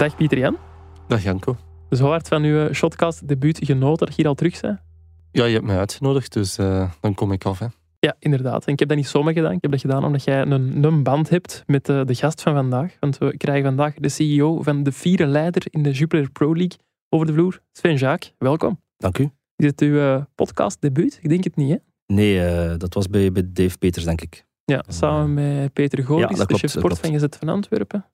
Dag Pieter Jan. Dag Janko. Zo hard van uw shotcast debuut genoten dat je hier al terug bent. Ja, je hebt mij uitgenodigd, dus uh, dan kom ik af. Hè. Ja, inderdaad. En ik heb dat niet zomaar gedaan. Ik heb dat gedaan omdat jij een, een band hebt met de, de gast van vandaag. Want we krijgen vandaag de CEO van de vierde leider in de Jupiler Pro League over de vloer. Sven Jaak, welkom. Dank u. Is het uw uh, podcast debuut? Ik denk het niet, hè? Nee, uh, dat was bij, bij Dave Peters, denk ik. Ja, samen met Peter Goris, ja, de chef sport van Gezet van Antwerpen.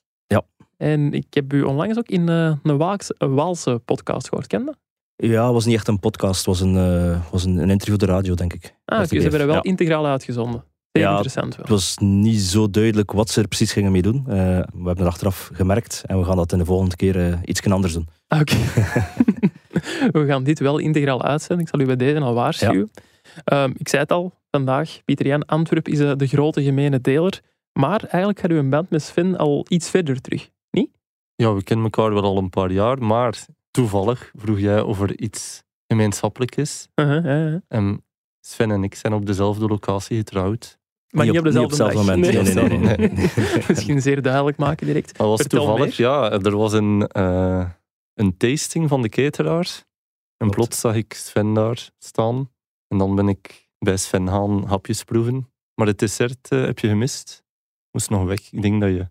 En ik heb u onlangs ook in uh, een, Waalse, een Waalse podcast gehoord. Ken dat? Ja, het was niet echt een podcast. Het was een, uh, was een, een, interview op de radio, denk ik. Ah, dus ze hebben er wel ja. integraal uitgezonden. Heel ja, interessant wel. Het was niet zo duidelijk wat ze er precies gingen mee doen. Uh, we hebben het achteraf gemerkt en we gaan dat in de volgende keer iets anders doen. Oké. Okay. we gaan dit wel integraal uitzenden. Ik zal u bij deze al waarschuwen. Ja. Um, ik zei het al vandaag, Pieter Jan, Antwerp is de grote gemene deler. Maar eigenlijk gaat uw band met Sven al iets verder terug? Ja, we kennen elkaar wel al een paar jaar, maar toevallig vroeg jij of er iets gemeenschappelijk is. Uh -huh, ja, ja. En Sven en ik zijn op dezelfde locatie getrouwd. Maar niet op, niet op dezelfde moment. Nee, nee, nee. nee, nee, nee. Misschien zeer duidelijk maken direct. Dat was Vertel toevallig, meer. ja. Er was een, uh, een tasting van de cateraar. En plots zag ik Sven daar staan. En dan ben ik bij Sven gaan hapjes proeven. Maar het dessert uh, heb je gemist. Moest nog weg. Ik denk dat je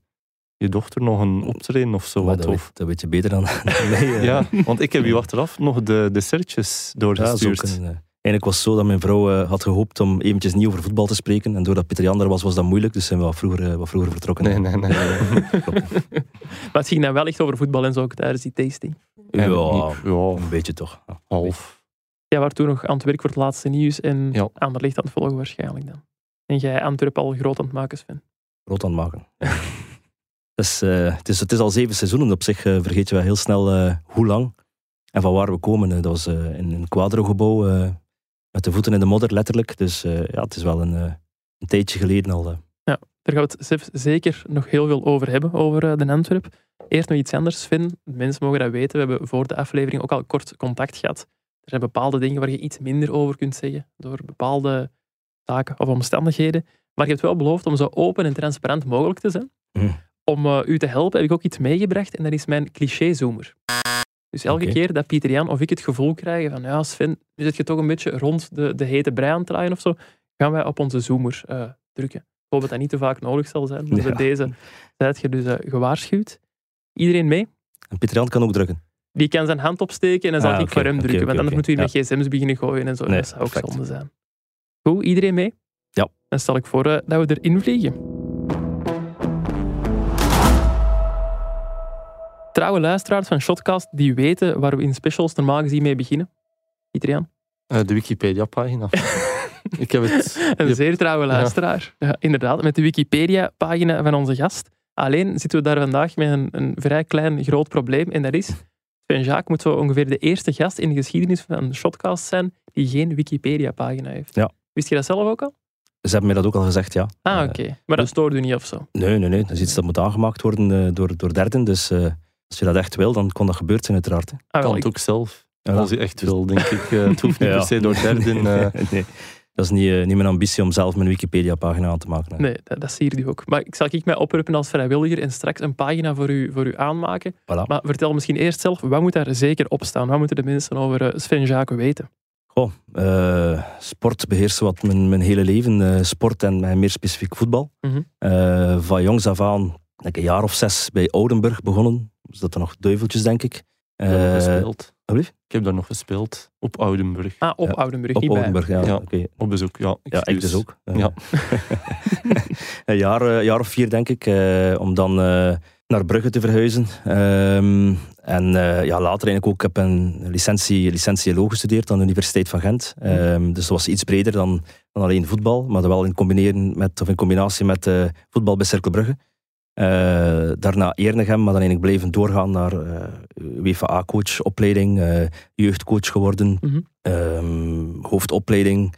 je dochter nog een optreden of zo Maar wat. dat, Of... weet, dat weet je beter dan mij. uh. Ja, want ik heb u achteraf nog de dessertjes Ja, doorgestuurd. zo kunnen, uh, Eigenlijk was het zo dat mijn vrouw uh, had gehoopt om eventjes niet over voetbal te spreken. En doordat Pieter Jan er was, was dat moeilijk. Dus zijn we wat vroeger, uh, wat vroeger vertrokken. Nee, nee, nee. maar het ging dan wel echt over voetbal en zo ook tijdens die tasting. Ja, ja, een beetje toch. Ja. half. Jij was toen nog aan het werk voor het laatste nieuws en Ja. Anderlecht aan het volgen waarschijnlijk dan. En jij Antwerp al groot aan het maken, Sven. Rood aan het maken. dus, uh, het, is, het is al zeven seizoenen. Op zich uh, vergeet je wel heel snel uh, hoe lang en van waar we komen. Dat was in een quadrogebouw met de voeten in de modder, letterlijk. Dus ja, het is wel een, een tijdje geleden al. Ja, daar gaan we het zeker nog heel veel over hebben, over de Antwerp. Eerst nog iets anders, Sven. Mensen mogen dat weten. We hebben voor de aflevering ook al kort contact gehad. Er zijn bepaalde dingen waar je iets minder over kunt zeggen, door bepaalde taken of omstandigheden. Maar je hebt wel beloofd om zo open en transparant mogelijk te zijn. Mm. Om uh, u te helpen heb ik ook iets meegebracht en dat is mijn cliché-zoomer. Dus elke keer dat Pieter Jan of ik het gevoel krijgen van ja Sven, nu zit je toch een beetje rond de, de hete brei aan het draaien of zo, gaan wij op onze zoomer uh, drukken. Ik hoop dat dat niet te vaak nodig zal zijn, maar Ja. bij deze zijt je dus uh, gewaarschuwd. Iedereen mee? En Pieter Jan kan ook drukken. Die kan zijn hand opsteken en dan zal Ah, ik voor hem drukken, want anders moeten we hier met gsm's beginnen gooien en zo. Nee, dat zou ook perfect. zonde zijn. Goed, iedereen mee? Ja. Dan stel ik voor uh, dat we erin vliegen. Trouwe luisteraars van Shotcast die weten waar we in specials normaal gezien mee beginnen. Pieter Jan? Eh, de Wikipedia-pagina. ik heb het... Een zeer trouwe luisteraar. Ja. inderdaad, met de Wikipedia-pagina van onze gast. Alleen zitten we daar vandaag met een, een vrij klein groot probleem. En dat is, Sven Jaak moet zo ongeveer de eerste gast in de geschiedenis van Shotcast zijn die geen Wikipedia-pagina heeft. Ja. Wist je dat zelf ook al? Ze hebben mij dat ook al gezegd, ja. Ah, Eh, oké. Maar dat stoort u niet of zo? Nee, nee, nee. Dat is iets dat moet aangemaakt worden eh, door, door derden. Dus eh, als je dat echt wil, dan kon dat gebeurd zijn, uiteraard. hè. Ah, kan wel, het ook zelf. Ja. Als je echt wil, denk ik. Eh, het hoeft niet Ja. per se door derden. eh. nee, dat is niet, eh, niet mijn ambitie om zelf mijn Wikipedia-pagina aan te maken. hè. Nee, dat, dat zie je ook. Maar ik zal ik mij oproepen als vrijwilliger en straks een pagina voor u, voor u aanmaken. Voilà. Maar vertel misschien eerst zelf, wat moet daar zeker op staan? Wat moeten de mensen over eh, Sven Jaak weten? Goh, eh, sport beheersen wat mijn, mijn hele leven. eh, sport en eh, meer specifiek voetbal. Mhm. Eh, van jongs af aan, denk ik, een jaar of zes bij Oudenburg begonnen. Dus dat er nog duiveltjes, denk ik. Ik heb daar nog Eh, gespeeld. Ik heb daar nog gespeeld. Op Oudenburg. Ah, op Ja, Oudenburg, op bij. Oudenburg, ja. Ja. oké. Op bezoek, ja. Ja, ik dus ook. Ja. een jaar, eh, jaar of vier, denk ik, eh, om dan eh, naar Brugge te verhuizen. Ehm, en eh, ja, later eigenlijk ook, ik heb een licentie, licentie gestudeerd aan de Universiteit van Gent. Ehm, dus dat was iets breder dan, dan alleen voetbal, maar dat wel in, combineren met, of in combinatie met eh, voetbal bij Cercle Brugge. Eh, daarna Eernegem, maar dan eigenlijk blijven doorgaan naar eh WFA-coach, opleiding, eh, jeugdcoach geworden, ehm, hoofdopleiding,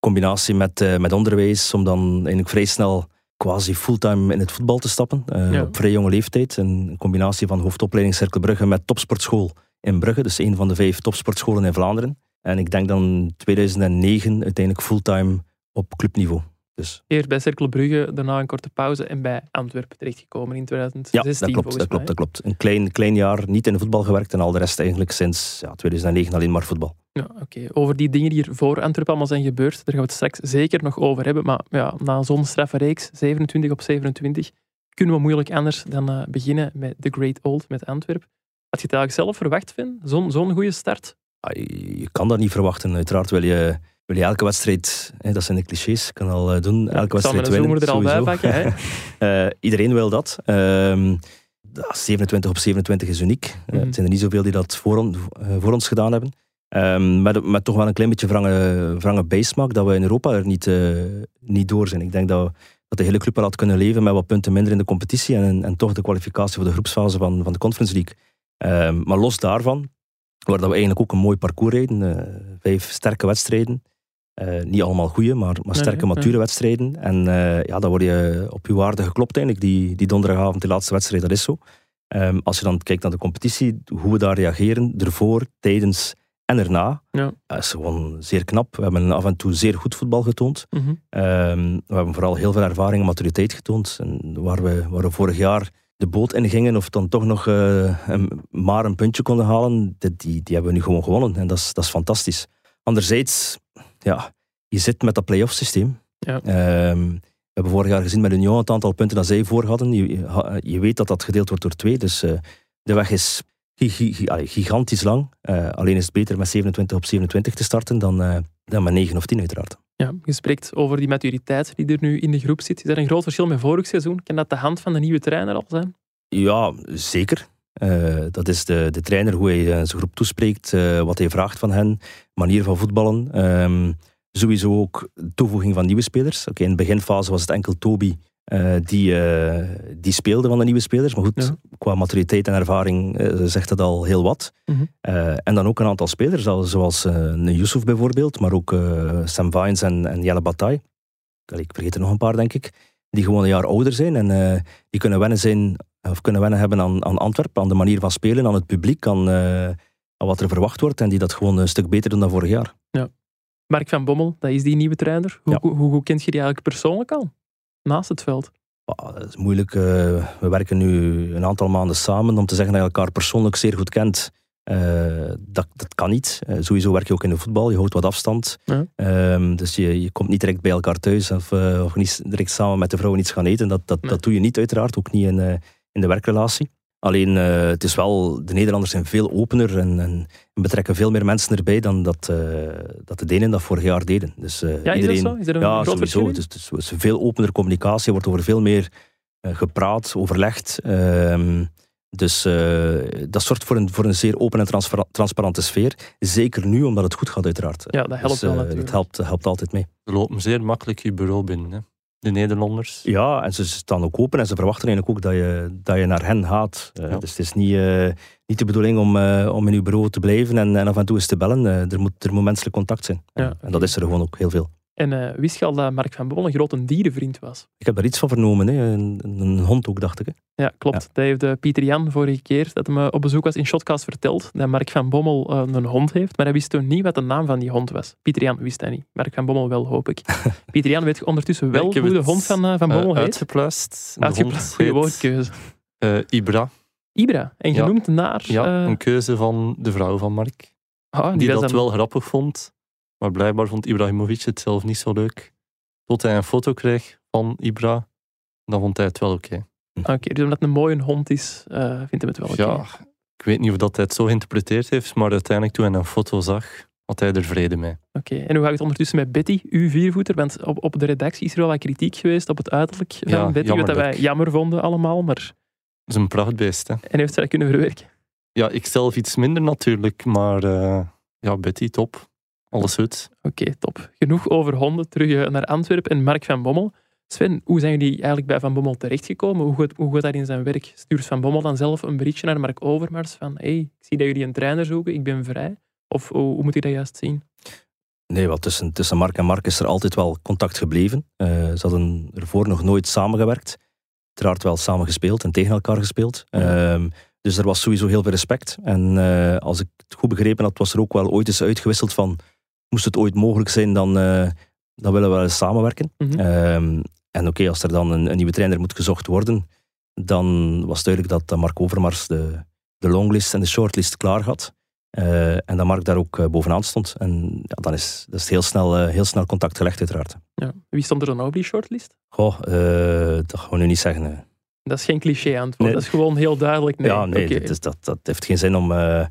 combinatie met, met onderwijs, om dan eigenlijk vrij snel quasi fulltime in het voetbal te stappen, Ja. op vrij jonge leeftijd. Een combinatie van hoofdopleiding Cercle Brugge met topsportschool in Brugge, dus een van de vijf topsportscholen in Vlaanderen. En ik denk dan 2009 uiteindelijk fulltime op clubniveau. Dus Eerst bij Cercle Brugge, daarna een korte pauze en bij Antwerpen terechtgekomen in 2016 ja, dat klopt, dat klopt, dat klopt. Een klein, klein jaar niet in de voetbal gewerkt en al de rest eigenlijk sinds ja, 2009 alleen maar voetbal. Ja, oké. Over die dingen die er voor Antwerpen allemaal zijn gebeurd, daar gaan we het straks zeker nog over hebben. Maar ja, na zo'n straffe reeks, 27 op 27, kunnen we moeilijk anders dan eh, beginnen met The Great Old, met Antwerpen. Had je het eigenlijk zelf verwacht, Vin? Zo'n zo'n goede start? Ah, je kan dat niet verwachten. Uiteraard wil je, wil je elke wedstrijd, hè, dat zijn de clichés, ik kan al eh, doen, elke wedstrijd winnen. zoomer er al bij sowieso. pakken. Hè? Eh, iedereen wil dat. Ehm, ja, 27 op 27 is uniek. Mhm. het zijn er niet zoveel die dat voor, on- voor ons gedaan hebben. Ehm, met, met toch wel een klein beetje wrange, wrange bijsmaak dat we in Europa er niet, niet door zijn. Ik denk dat, dat de hele club wel had kunnen leven met wat punten minder in de competitie en, en toch de kwalificatie voor de groepsfase van, van de Conference League. Ehm, maar los daarvan, waar dat we eigenlijk ook een mooi parcours reden, vijf sterke wedstrijden. Eh, niet allemaal goede, maar, maar sterke, Nee, nee, mature wedstrijden. En eh, ja, dan word je op je waarde geklopt eigenlijk, die, die donderdagavond, die laatste wedstrijd, dat is zo. Ehm, als je dan kijkt naar de competitie, hoe we daar reageren, ervoor, tijdens en erna, Ja. dat is gewoon zeer knap. We hebben af en toe zeer goed voetbal getoond. Mhm. Ehm, we hebben vooral heel veel ervaring en maturiteit getoond. En waar, we, waar we vorig jaar de boot in gingen of dan toch nog eh, een- maar een puntje konden halen, die, die, die hebben we nu gewoon gewonnen. En dat is, dat is fantastisch. Anderzijds, ja, je zit met dat play-off systeem. Ja. Ehm, we hebben vorig jaar gezien met Union het aantal punten dat zij voor hadden. Je, je- weet dat dat gedeeld wordt door twee. Dus eh, de weg is gigantisch lang. Eh, alleen is het beter met 27 op 27 te starten dan, eh, dan met 9 of 10 uiteraard. Ja, je spreekt over die maturiteit die er nu in de groep zit. Is er een groot verschil met vorig seizoen? Kan dat de hand van de nieuwe trainer al zijn? Ja, zeker. Eh, dat is de, de trainer, hoe hij eh, zijn groep toespreekt, eh, wat hij vraagt van hen, manier van voetballen. Ehm, sowieso ook toevoeging van nieuwe spelers. Oké, in de beginfase was het enkel Toby die, die speelde van de nieuwe spelers. Maar goed, Ja. qua maturiteit en ervaring zegt dat al heel wat. Mhm. En dan ook een aantal spelers, al- zoals een Yusuf bijvoorbeeld, maar ook Sam Vines en, en Jelle Bataille. Allee, Ik vergeet er nog een paar, denk ik. Die gewoon een jaar ouder zijn en eh, die kunnen wennen zijn of kunnen wennen hebben aan, aan Antwerpen, aan de manier van spelen, aan het publiek, aan, eh, aan wat er verwacht wordt. En die dat gewoon een stuk beter doen dan vorig jaar. Mark van Bommel, dat is die nieuwe trainer. Hoe, Ja. hoe, hoe, kent je die eigenlijk persoonlijk al? Naast het veld. Ah, dat is moeilijk. eh, we werken nu een aantal maanden samen. Om te zeggen dat je elkaar persoonlijk zeer goed kent, eh, dat, dat kan niet. Eh, sowieso werk je ook in de voetbal, je houdt wat afstand. Ja. Ehm, dus je, je komt niet direct bij elkaar thuis of, eh, of niet direct samen met de vrouwen iets gaan eten. Dat, dat, Nee. dat doe je niet uiteraard, ook niet in, in de werkrelatie. Alleen, het is wel, de Nederlanders zijn veel opener en, en, en betrekken veel meer mensen erbij dan dat, dat de Denen dat vorig jaar deden. Dus Ja, iedereen, is dat zo? Is er een ja, sowieso. Het is, het is een veel opener communicatie. Er wordt over veel meer gepraat, overlegd. Ehm, dus eh, dat zorgt voor een, voor een zeer open en transpa- transparante sfeer. Zeker nu, omdat het goed gaat, uiteraard. Ja, dat helpt Dus, wel eh, natuurlijk. Dat helpt, helpt altijd mee. Ze lopen zeer makkelijk je bureau binnen, hè. de Nederlanders. Ja, en ze staan ook open en ze verwachten eigenlijk ook dat je, dat je naar hen gaat. Eh, Ja. Dus het is niet, eh, niet de bedoeling om, eh, om in uw bureau te blijven en, en af en toe eens te bellen. Eh, er, moet, er moet menselijk contact zijn. Ja, En- En dat is er gewoon ook heel veel. En eh, wist je al dat Mark van Bommel een grote dierenvriend was? Ik heb daar iets van vernomen. Hè. Een, een hond ook, dacht ik. Hè. Ja, klopt. Dat heeft eh, Pieter Jan vorige keer dat hij me op bezoek was in Shotcast verteld dat Mark van Bommel eh, een hond heeft, maar hij wist toen niet wat de naam van die hond was. Pieter Jan wist dat niet. Mark van Bommel wel, hoop ik. Pieter Jan weet ondertussen wel hoe de hond van, eh, van Eh, Bommel heet. uitgepluist. Uitgepluist, goede woordkeuze. eh, Ibra. Ibra, en Ja. genoemd naar... Ja, eh, een keuze van de vrouw van Mark. ah, Die dat dan- wel grappig vond. Maar blijkbaar vond Ibrahimovic het zelf niet zo leuk. Tot hij een foto kreeg van Ibra. Dan vond hij het wel oké. Ah, Oké, dus omdat het een mooie hond is, eh, vindt hij het wel oké. Ja, ik weet niet of dat hij het zo geïnterpreteerd heeft. Maar uiteindelijk toen hij een foto zag, had hij er vrede mee. Oké, en hoe gaat het ondertussen met Betty, uw viervoeter? Want op, op de redactie is er wel wat kritiek geweest op het uiterlijk van Ja, Betty, wat dat wij jammer vonden allemaal, maar... Dat is een prachtbeest, hè. En heeft ze dat kunnen verwerken? Ja, ik zelf iets minder natuurlijk. Maar eh, ja, Betty, top. Alles goed. Oké, top. Genoeg over honden. Terug eh, naar Antwerpen en Mark van Bommel. Sven, hoe zijn jullie eigenlijk bij Van Bommel terechtgekomen? Hoe gaat, hoe gaat dat in zijn werk? Stuurt Van Bommel dan zelf een berichtje naar Mark Overmars van hey, ik zie dat jullie een trainer zoeken, ik ben vrij? Of hoe, hoe moet ik dat juist zien? Nee, wat tussen, tussen Mark en Mark is er altijd wel contact gebleven. Eh, ze hadden ervoor nog nooit samengewerkt. Uiteraard wel samen gespeeld en tegen elkaar gespeeld. Ja. Ehm, dus er was sowieso heel veel respect. En eh, als ik het goed begrepen had, was er ook wel ooit eens uitgewisseld van... Moest het ooit mogelijk zijn, dan, eh, dan willen we wel eens samenwerken. Mhm. Ehm, en oké, als er dan een, een nieuwe trainer moet gezocht worden, dan was het duidelijk dat eh, Mark Overmars de, de longlist en de shortlist klaar had. Eh, en dat Mark daar ook bovenaan stond. En ja, dan is, dat is heel, snel, eh, heel snel contact gelegd, uiteraard. Ja. Wie stond er dan op die shortlist? Goh, eh, dat gaan we nu niet zeggen. Dat is geen cliché-antwoord. Nee. Dat is gewoon heel duidelijk. Nee. ja, nee, Oké. dat, is- dat, dat heeft geen zin om, eh,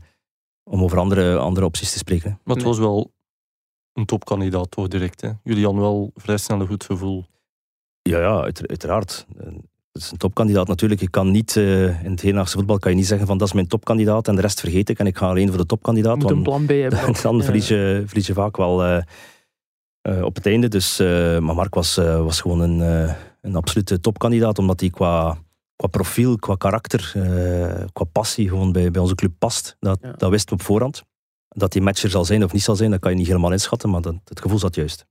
om over andere, andere opties te spreken. hè. Maar het Nee. was wel een topkandidaat toch direct. Hè? Jullie hadden wel vrij snel een goed gevoel. Ja, ja uit- uiteraard. Het is een topkandidaat natuurlijk. Je kan niet, eh, in het Hedenhaagse voetbal kan je niet zeggen van dat is mijn topkandidaat en de rest vergeet ik en ik ga alleen voor de Je topkandidaat. moet een want plan B hebben. dan Ja. verlies, je, verlies je vaak wel eh, eh, op het einde. Dus, eh, maar Mark was, eh, was gewoon een, eh, een absolute topkandidaat, omdat hij qua, qua profiel, qua karakter, eh, qua passie gewoon bij, bij onze club past. Dat, Ja. dat wisten we op voorhand. Dat hij matcher zal zijn of niet zal zijn, dat kan je niet helemaal inschatten, maar dat, het gevoel zat juist.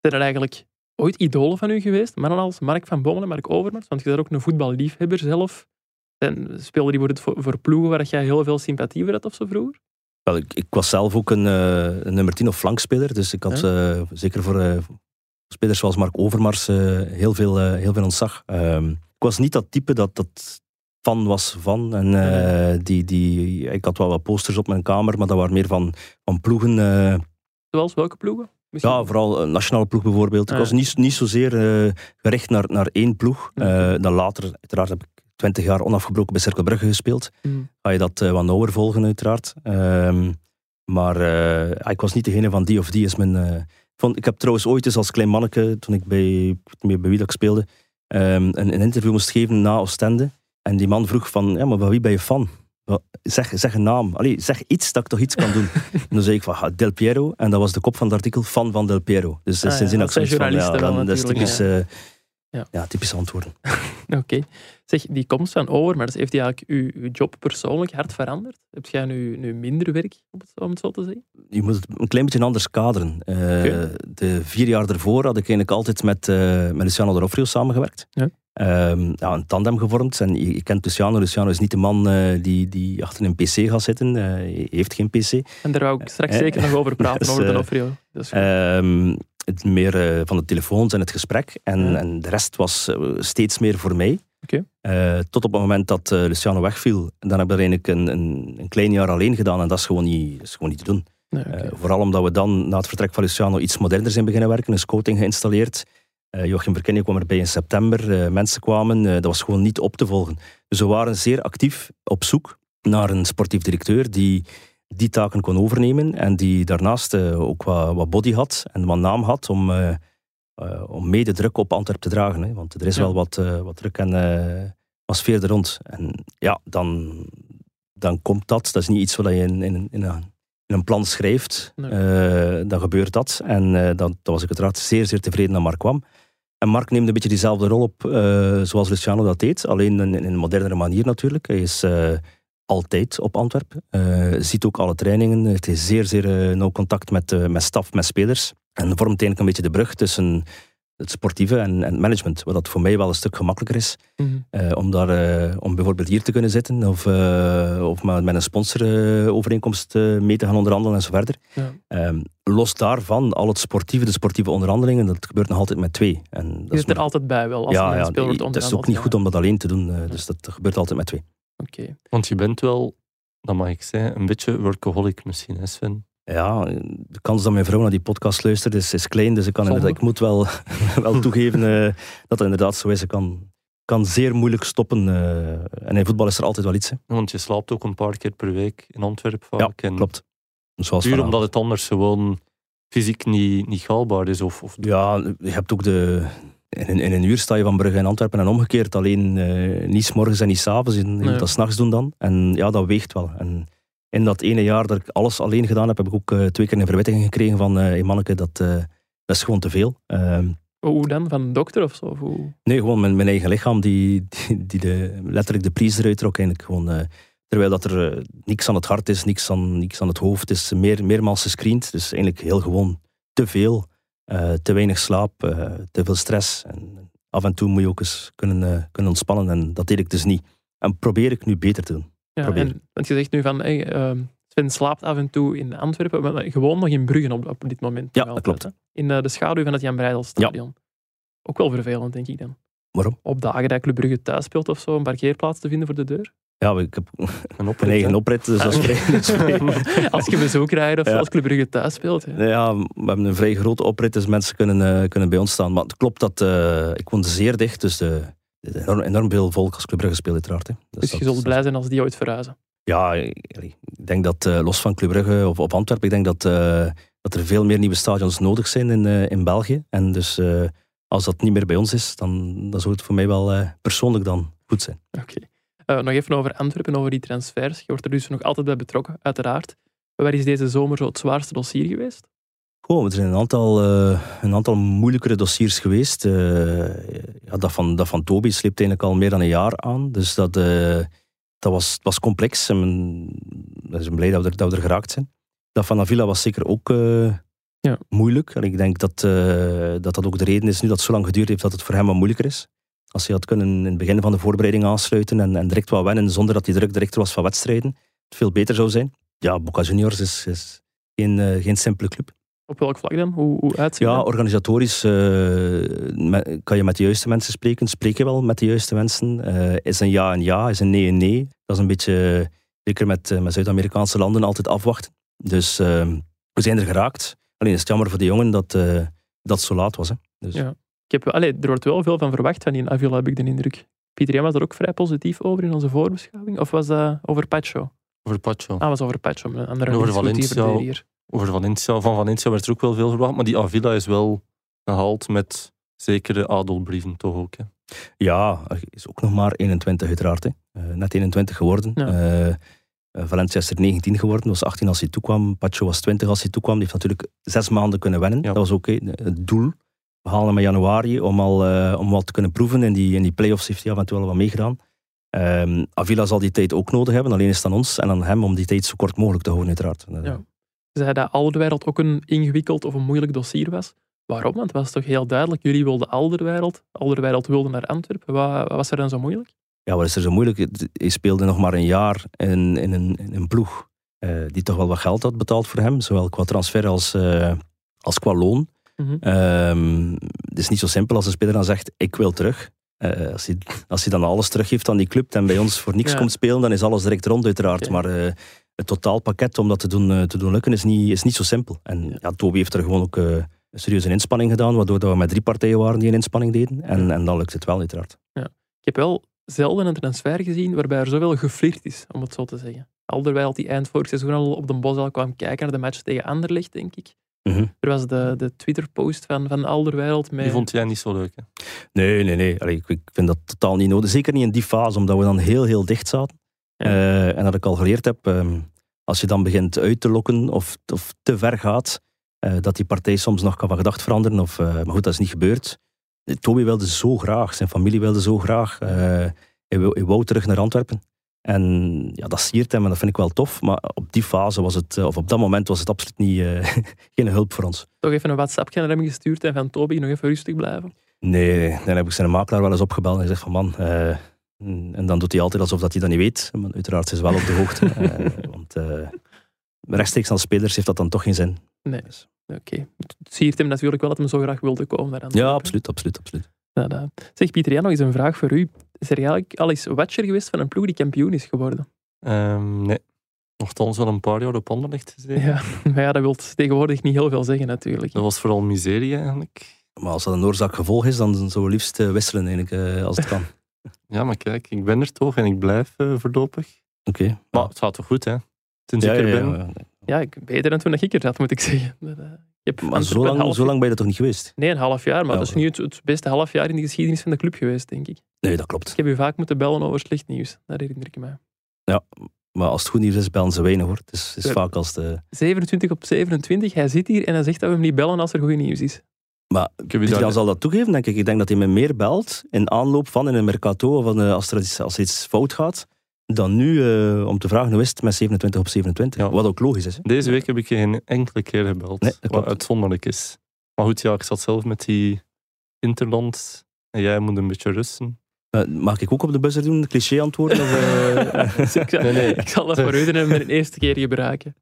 Zijn er eigenlijk ooit idolen van u geweest? Mannen als Mark van Bommel en Mark Overmars? Want je bent ook een voetballiefhebber zelf. En speelde die voor, voor, voor ploegen waar jij heel veel sympathie voor had of zo vroeger? Wel, ik, ik was zelf ook een, eh, een nummer 10 of flankspeler, dus ik had eh, zeker voor eh, spelers zoals Mark Overmars heel, veel, heel veel ontzag. Ehm, ik was niet dat type dat, dat fan was van. En, eh, die, die, ik had wel wat posters op mijn kamer, maar dat waren meer van, van ploegen. eh, Zoals welke ploegen? Misschien? ja, vooral een nationale ploeg bijvoorbeeld. Ik Ah, was niet, niet zozeer eh, gericht naar, naar één ploeg. Eh, dan later, uiteraard, heb ik twintig jaar onafgebroken bij Cercle Brugge gespeeld Mm. ga je dat eh, wat nauwer volgen, uiteraard. Ehm, maar eh, ik was niet degene van die of die is mijn. eh, ik vond, ik heb trouwens ooit eens als klein manneke, toen ik bij, ik weet niet meer bij wie dat ik speelde, ehm, een, een interview moest geven na Oostende. En die man vroeg van, ja, maar van wie ben je fan? Zeg, zeg een naam. Allee, zeg iets dat ik toch iets kan doen. en dan zei ik van ah, Del Piero. En dat was de kop van het artikel, fan van Del Piero. Dus Ah, ja, sindsdien dat ik ja, journalisten wel dan- dat is typisch, eh, Ja. ja, typisch antwoorden. Oké. Zeg, die komst van Overmars, heeft die eigenlijk uw, uw job persoonlijk hard veranderd? Heb jij nu, nu minder werk, om het, om het zo te zeggen? je moet het een klein beetje anders kaderen. Eh. De vier jaar ervoor had ik eigenlijk altijd met, eh met Luciano D'Onofrio samengewerkt. Ja. Ehm, ja, een tandem gevormd. En je, je kent Luciano. Luciano is niet de man eh, die, die achter een pc gaat zitten. Eh, hij heeft geen pc. En daar wou ik straks Eh, zeker nog over praten, dus, over goed. Ehm, het meer van de telefoons en het gesprek. En, Ja. en de rest was steeds meer voor mij. Tot op het moment dat Luciano wegviel. Dan heb ik er eigenlijk een, een, een klein jaar alleen gedaan. En dat is gewoon niet, is gewoon niet te doen. Vooral omdat we dan na het vertrek van Luciano iets moderner zijn beginnen werken, een scouting geïnstalleerd. Eh Joachim Verkenning kwam erbij in september, eh, mensen kwamen, eh, dat was gewoon niet op te volgen. Dus we waren zeer actief op zoek naar een sportief directeur die die taken kon overnemen en die daarnaast ook wat, wat body had en wat naam had om, eh, eh, om mede druk op Antwerpen te dragen. Hè. Want er is Ja. wel wat, wat druk en wat sfeer er rond. En ja, dan, dan komt dat. Dat is niet iets wat je in, in, in een in een plan schrijft, Nee. dan gebeurt dat. En dan, dan was ik uiteraard zeer, zeer tevreden dat Mark kwam. En Mark neemt een beetje diezelfde rol op eh, zoals Luciano dat deed, alleen in, een modernere manier natuurlijk. Hij is eh, altijd op Antwerpen, eh, ziet ook alle trainingen, heeft zeer, zeer nauw contact met, met staf, met spelers. En vormt eigenlijk een beetje de brug tussen het sportieve en, en het management, wat dat voor mij wel een stuk gemakkelijker is. Mhm. Eh, om, daar, eh, om bijvoorbeeld hier te kunnen zitten of, eh, of met, een sponsorovereenkomst eh, mee te gaan onderhandelen en zo verder. Ja. Ehm, los daarvan, al het sportieve, de sportieve onderhandelingen, dat gebeurt nog altijd met twee. En dat Je is zit er maar- altijd bij wel, als ja, een ja, speler wordt dat is ook niet ja. goed om dat alleen te doen, dus dat gebeurt altijd met twee. Oké. Want je bent wel, dat mag ik zeggen, een beetje workaholic misschien, hè Sven? Ja, de kans dat mijn vrouw naar die podcast luistert is, is klein, dus ik, kan Zonde. inderdaad, ik moet wel, wel toegeven eh, dat dat inderdaad zo is. Ik kan, kan zeer moeilijk stoppen. eh, en in voetbal is er altijd wel iets. hè. Want je slaapt ook een paar keer per week in Antwerpen Ja, vaak. en klopt. Zoals Puur vanavond. omdat het anders gewoon fysiek niet, niet haalbaar is. Of, of Ja, je hebt ook de... In een, in een uur sta je van Brugge in Antwerpen en omgekeerd. Alleen eh, niet 's morgens en niet 's avonds. Je, je Nee. moet dat s'nachts doen dan. En ja, dat weegt wel. En in dat ene jaar dat ik alles alleen gedaan heb, heb ik ook eh, twee keer een verwittiging gekregen van... eh hey manneke, dat, eh, dat is gewoon te veel. Ehm, Hoe dan? Van een dokter of zo? Of hoe? nee, gewoon mijn, mijn eigen lichaam die, die, die de, letterlijk de pries eruit trok. Eigenlijk gewoon, terwijl dat er niks aan het hart is, niks aan, niks aan het hoofd is. Meer, meermaals gescreend. Dus eigenlijk heel gewoon te veel. Te weinig slaap, te veel stress. En af en toe moet je ook eens kunnen, kunnen ontspannen. En dat deed ik dus niet. En probeer ik nu beter te doen. Ja, en, want je zegt nu van, hey, ehm, Sven slaapt af en toe in Antwerpen, maar gewoon nog in Bruggen op, op dit moment. Ja, dat klopt. hè. In eh, de schaduw van het Jan Breidel-stadion. Ook wel vervelend, denk ik dan. Waarom? Op dagen dat Club Brugge thuis speelt of zo, een parkeerplaats te vinden voor de deur. Ja, ik heb Een een oprit, eigen hè. oprit, dus dat is vrij- als je bezoek krijgt of Ja. als Club Brugge thuis speelt. Ja, we hebben een vrij grote oprit, dus mensen kunnen, eh, kunnen bij ons staan. Maar het klopt dat eh, ik woon zeer dicht, dus de enorm, enorm veel volk als Club Brugge speelt uiteraard. Hè. Dus je zult blij zijn als die ooit verhuizen. Ja, ik denk dat eh, los van Club Brugge of op Antwerpen, ik denk dat, eh, dat er veel meer nieuwe stadions nodig zijn in, eh, in België. En dus als dat niet meer bij ons is, dan, dan zou het voor mij wel persoonlijk dan goed zijn. Oké. Nog even over Antwerpen, over die transfers. Je wordt er dus nog altijd bij betrokken, uiteraard. Waar is deze zomer zo het zwaarste dossier geweest? Goh, er zijn een aantal, eh, een aantal moeilijkere dossiers geweest. Eh, ja, dat, van, dat van Toby sleept eigenlijk al meer dan een jaar aan. Dus dat, eh, dat was, was complex. En we zijn blij dat we, er, dat we er geraakt zijn. Dat van Avila was zeker ook Ja. moeilijk. En ik denk dat, dat dat ook de reden is nu dat het zo lang geduurd heeft dat het voor hem wat moeilijker is. Als hij had kunnen in het begin van de voorbereiding aansluiten en, en direct wat wennen zonder dat hij druk direct was van wedstrijden, het veel beter zou zijn. Ja, Boca Juniors is, is geen, geen simpele club. Op welk vlak dan? Hoe, hoe uitziet Ja, dat? organisatorisch eh, me- kan je met de juiste mensen spreken. Spreek je wel met de juiste mensen? Eh, is een ja een ja, is een nee een nee? Dat is een beetje, eh, zeker met, eh, met Zuid-Amerikaanse landen, altijd afwachten. Dus eh, we zijn er geraakt. Alleen is het jammer voor de jongen dat eh, dat het zo laat was. Hè. Dus, Ja. Ik heb, allee, er wordt wel veel van verwacht van die Avila, heb ik de indruk. Pieter Jan was er ook vrij positief over in onze voorbeschouwing. Of was dat over Pacho? Over Pacho. Ah, was over Pacho, een andere over Valencia. Over Valencia. Van Valencia werd er ook wel veel verwacht. Maar die Avila is wel gehaald met zekere adelbrieven toch ook. Hè. Ja, hij is ook nog maar 21 uiteraard. Hè. Eh, net 21 geworden. Ja. Eh, eh, Valencia is er 19 geworden, was 18 als hij toekwam. Pacho was 20 als hij toekwam. Die heeft natuurlijk zes maanden kunnen wennen. Ja. Dat was ook het doel. We halen hem in januari om al, eh, om al te kunnen proeven. In die, in die play-offs heeft hij af en toe wel wat meegedaan. Ehm, Avila zal die tijd ook nodig hebben. Alleen is het aan ons en aan hem om die tijd zo kort mogelijk te houden, uiteraard. Ja. Zei dat Alderwereld ook een ingewikkeld of een moeilijk dossier was? Waarom? Want het was toch heel duidelijk, jullie wilden Alderwereld, Alderwereld wilde naar Antwerpen. Wat, wat was er dan zo moeilijk? Ja, wat is er zo moeilijk? Hij speelde nog maar een jaar in, in, een, in een ploeg eh, die toch wel wat geld had betaald voor hem, zowel qua transfer als, eh, als qua loon. Mhm. Ehm, het is niet zo simpel als een speler dan zegt, ik wil terug. Eh, als, hij, als hij dan alles teruggeeft aan die club en bij ons voor niks Ja. komt spelen, dan is alles direct rond uiteraard. Maar het totaalpakket om dat te doen, eh, te doen lukken is niet, is niet zo simpel. En Ja. ja, Toby heeft er gewoon ook eh, een serieuze inspanning gedaan, waardoor dat we met drie partijen waren die een inspanning deden. En, Ja. en dan lukt het wel uiteraard. Ik heb wel zelden een transfer gezien waarbij er zoveel geflirt is, om het zo te zeggen. Alderwijld die eind vorig seizoen al op de bos al kwam kijken naar de match tegen Anderlecht, denk ik. Mhm. Er was de, de Twitter-post van, van Alderwijld met... Die vond jij niet zo leuk. Hè? Nee, nee, nee. Allee, ik, ik vind dat totaal niet nodig. Zeker niet in die fase, omdat we dan heel, heel dicht zaten. Ja. Eh, en dat ik al geleerd heb, ehm, als je dan begint uit te lokken of, of te ver gaat, eh, dat die partij soms nog kan van gedacht veranderen. Of, eh, maar goed, dat is niet gebeurd. Toby wilde zo graag, zijn familie wilde zo graag. Hij, wou, hij wou terug naar Antwerpen. En ja, dat siert hem en dat vind ik wel tof. Maar op die fase was het, of op dat moment was het absoluut niet, geen hulp voor ons. Toch even een WhatsAppje naar hem gestuurd en van Toby nog even rustig blijven. Nee, dan heb ik zijn makelaar wel eens opgebeld en gezegd van man... eh, en dan doet hij altijd alsof dat hij dat niet weet. Maar uiteraard is hij wel op de hoogte. eh, want eh, rechtstreeks aan spelers heeft dat dan toch geen zin. Nee. Dus- Oké. Het siert hem natuurlijk wel dat hij zo graag wilde komen naar ja, absoluut, absoluut, absoluut. Ja, dat- Zeg, Pieter Jan, nog eens een vraag voor u. Is er eigenlijk al eens watcher geweest van een ploeg die kampioen is geworden? Ehm, nee. Nochtans wel een paar jaar op Anderlecht gezeten. Ja, maar ja, dat wil tegenwoordig niet heel veel zeggen natuurlijk. Dat was vooral miserie eigenlijk. Maar als dat een oorzaak-gevolg is, dan zouden we liefst eh, wisselen eigenlijk, eh, als het kan. Ja, maar kijk, ik ben er toch en ik blijf eh, voorlopig. Oké. Maar het gaat toch goed, hè? Sinds ja, ik er ja, ben. ja. Ja, ik, beter dan toen ik er zat, moet ik zeggen. Dat, eh, ik heb Maar Antwerpen zo lang, half zo lang ben je er toch niet geweest? Nee, een half jaar, maar Ja, dat is nu het, het beste half jaar in de geschiedenis van de club geweest, denk ik. Nee, dat klopt. Ik heb u vaak moeten bellen over slecht nieuws. Dat herinner ik me. Maar als het goed nieuws is, bellen ze weinig hoor. Het is, is Ja. vaak als de... 27 op 27, hij zit hier en hij zegt dat we hem niet bellen als er goed nieuws is. Maar Pieter zal dat toegeven, denk ik. Ik denk dat hij me meer belt in aanloop van in een mercato of een, als er iets, als iets fout gaat, dan nu eh, om te vragen hoe is het met 27 op 27. Ja. Wat ook logisch is. Hè? Deze week heb ik je geen enkele keer gebeld. Nee, wat uitzonderlijk is. Maar goed, ja, ik zat zelf met die Interland. En jij moet een beetje rusten. Eh, mag ik ook op de buzzer doen? Cliché antwoorden? Of, eh, Dus ik, zal, Nee, nee. ik zal dat voor u doen met een eerste keer gebruiken.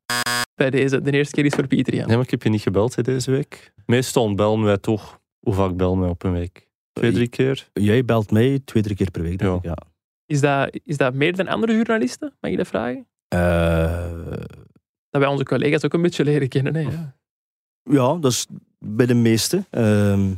Bij deze, de eerste keer is voor Pieter Jan. Nee, maar ik heb je niet gebeld hè, deze week. Meestal bellen wij toch. Hoe vaak bellen wij op een week? Twee, drie keer? Jij belt mij twee, drie keer per week, denk Ja. ik. Ja. Is dat, is dat meer dan andere journalisten? Mag je dat vragen? Eh, Dat wij onze collega's ook een beetje leren kennen. Hè? Ja. ja, dat is bij de meeste. Ehm,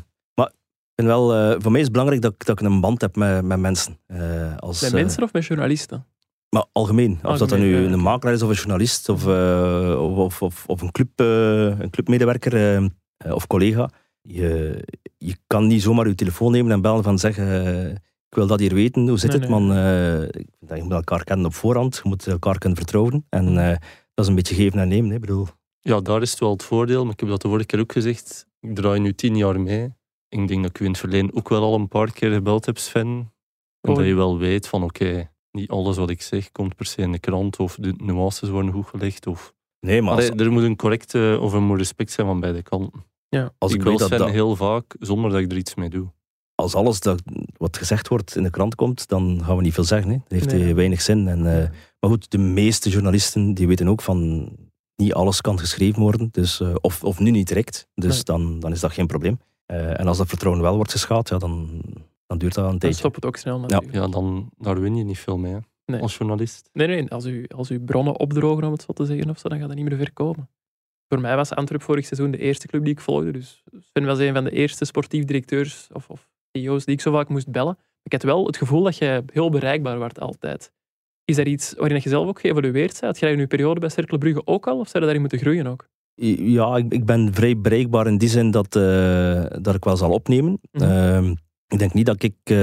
vind wel, eh, voor mij is het belangrijk dat, ik- dat ik een band heb met, met mensen. Eh, als, Met eh, mensen of met journalisten? Maar algemeen. Of dat dan nu ja, een makelaar is of een journalist of, eh, of, of, of, of een, club, eh, een clubmedewerker of collega. Je, je kan niet zomaar je telefoon nemen en bellen van zeggen ik wil dat hier weten, hoe zit Nee, het nee. man? Eh, ik vind dat je moet elkaar kennen op voorhand, je moet elkaar kunnen vertrouwen. En eh, dat is een beetje geven en nemen. Hè. Bedoel, Ja, daar is het wel het voordeel. Maar ik heb dat de vorige keer ook gezegd. Ik draai nu tien jaar mee. Ik denk dat ik u in het verleden ook wel al een paar keer gebeld heb, Sven. Omdat Oh. je wel weet van oké, niet alles wat ik zeg komt per se in de krant. Of de nuances worden goed gelegd. Of... nee, maar als, Allee, er moet een correcte of er moet respect zijn van beide kanten. als ik weet dat, Sven dat heel vaak zonder dat ik er iets mee doe. als alles dat, wat gezegd wordt in de krant komt, dan gaan we niet veel zeggen. Hè. Dat heeft Nee. weinig zin. En, eh, maar goed, de meeste journalisten die weten ook van niet alles kan geschreven worden. Dus, eh, of, of nu niet direct. Dus Nee. dan, dan is dat geen probleem. Eh, en als dat vertrouwen wel wordt geschaad, ja, dan, dan duurt dat een Dan tijdje. stopt het ook snel natuurlijk. Ja, dan daar win je niet veel mee hè, Nee. als journalist. Nee, nee, als u, als u bronnen opdrogen, om het zo te zeggen, of zo, dan gaat dat niet meer ver komen. Voor mij was Antwerp vorig seizoen de eerste club die ik volgde. Dus Sven was een van de eerste sportief directeurs of, of CEO's die ik zo vaak moest bellen. Ik had wel het gevoel dat jij heel bereikbaar werd altijd. Is er iets waarin je zelf ook geëvolueerd bent? Had jij in je periode bij Cercle Brugge ook al? Of zou je daarin moeten groeien ook? Ja, ik, ik ben vrij bereikbaar in die zin dat, eh, dat ik wel zal opnemen. Mhm. Ehm, ik denk niet dat ik eh,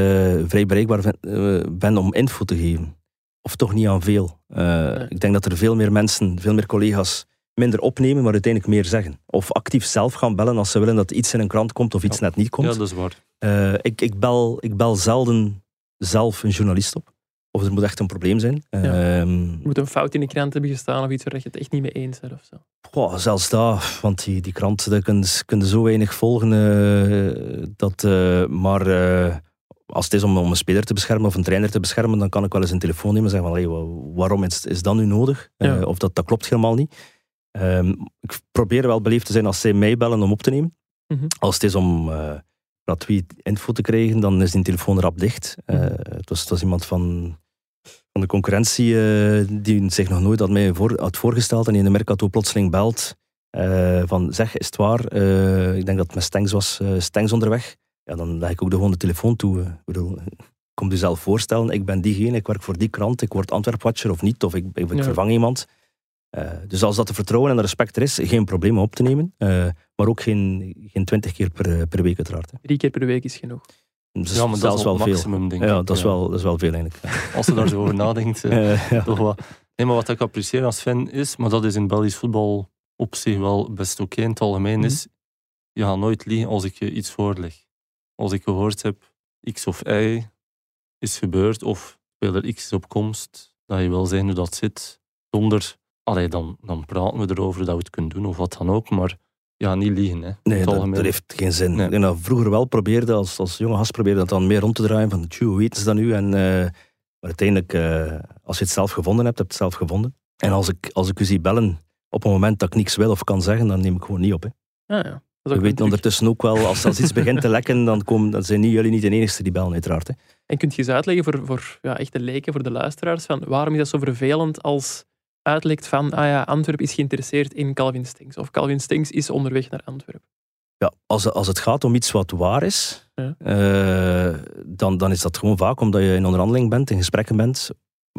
vrij bereikbaar ben, eh, ben om info te geven. Of toch niet aan veel. Nee. Ik denk dat er veel meer mensen, veel meer collega's minder opnemen, maar uiteindelijk meer zeggen. Of actief zelf gaan bellen als ze willen dat iets in een krant komt of iets Ja. net niet komt. Ja, dat is waar. Ik, ik, bel, ik bel zelden zelf een journalist op. Of er moet echt een probleem zijn. Ja. Ehm, moet een fout in de krant hebben gestaan of iets waar je het echt niet mee eens bent of zo. Goh, zelfs dat, want die, die krant daar kun, je- kun je zo weinig volgen. eh, dat, eh, maar eh, als het is om, om een speler te beschermen of een trainer te beschermen, dan kan ik wel eens een telefoon nemen en zeggen van, hey, wa- waarom is, is dat nu nodig? Ja. of dat, dat klopt helemaal niet. Ehm, ik probeer wel beleefd te zijn als zij mij bellen om op te nemen. Mhm. Als het is om gratuit info te krijgen, dan is die telefoon rap dicht. Mhm. het, was, het was iemand van, van de concurrentie eh, die zich nog nooit had mij voor, had voorgesteld en die in de Mercato plotseling belt. eh, van zeg, is het waar? Eh, ik denk dat het met Stengs was. Stengs onderweg. Ja, dan leg ik ook de, gewoon de telefoon toe. Ik bedoel, kom je zelf voorstellen, ik ben diegene, ik werk voor die krant, ik word Antwerp-watcher of niet, of ik, ik, ik Ja. vervang iemand. Dus als dat de vertrouwen en de respect er is, geen probleem om op te nemen. Maar ook geen, geen twintig keer per, per week uiteraard. hè. Drie keer per week is genoeg. Dus ja, maar dat is wel wel veel. maximum, denk ik. Ja, dat is, wel, dat is wel veel eigenlijk. Als je daar zo over nadenkt. eh, ja. toch wel. Nee, maar wat ik apprecieer als fan is, maar dat is in Belgisch voetbal op zich wel best oké in het algemeen, Mhm. is je gaat nooit liegen als ik je iets voorleg. Als ik gehoord heb, X of Y is gebeurd, of speler X is op komst, dat je wel zeggen hoe dat zit, zonder, allee, dan, dan praten we erover dat we het kunnen doen, of wat dan ook, maar ja, niet liegen. Hè, Nee, dat, heeft geen zin. Nee. Ik denk dat vroeger wel probeerde, als, als jonge gast probeerde dat dan meer rond te draaien. Van, tjoe, hoe weten ze dat nu? En, eh, maar uiteindelijk, eh, als je het zelf gevonden hebt, heb je het zelf gevonden. En als ik, als ik u zie bellen, op een moment dat ik niks wil of kan zeggen, dan neem ik gewoon niet op. Hè. Ah, ja. Is We weten ondertussen ook wel, als, als iets begint te lekken, dan, komen, dan zijn niet, jullie niet de enige die bellen, uiteraard. Hè. En kunt je eens uitleggen voor, voor ja, echte leken, voor de luisteraars, van waarom is dat zo vervelend als uitlekt van ah ja, Antwerp is geïnteresseerd in Calvin Stengs of Calvin Stengs is onderweg naar Antwerpen. Ja, als, als het gaat om iets wat waar is, Ja. eh, dan, dan is dat gewoon vaak omdat je in onderhandeling bent, in gesprekken bent,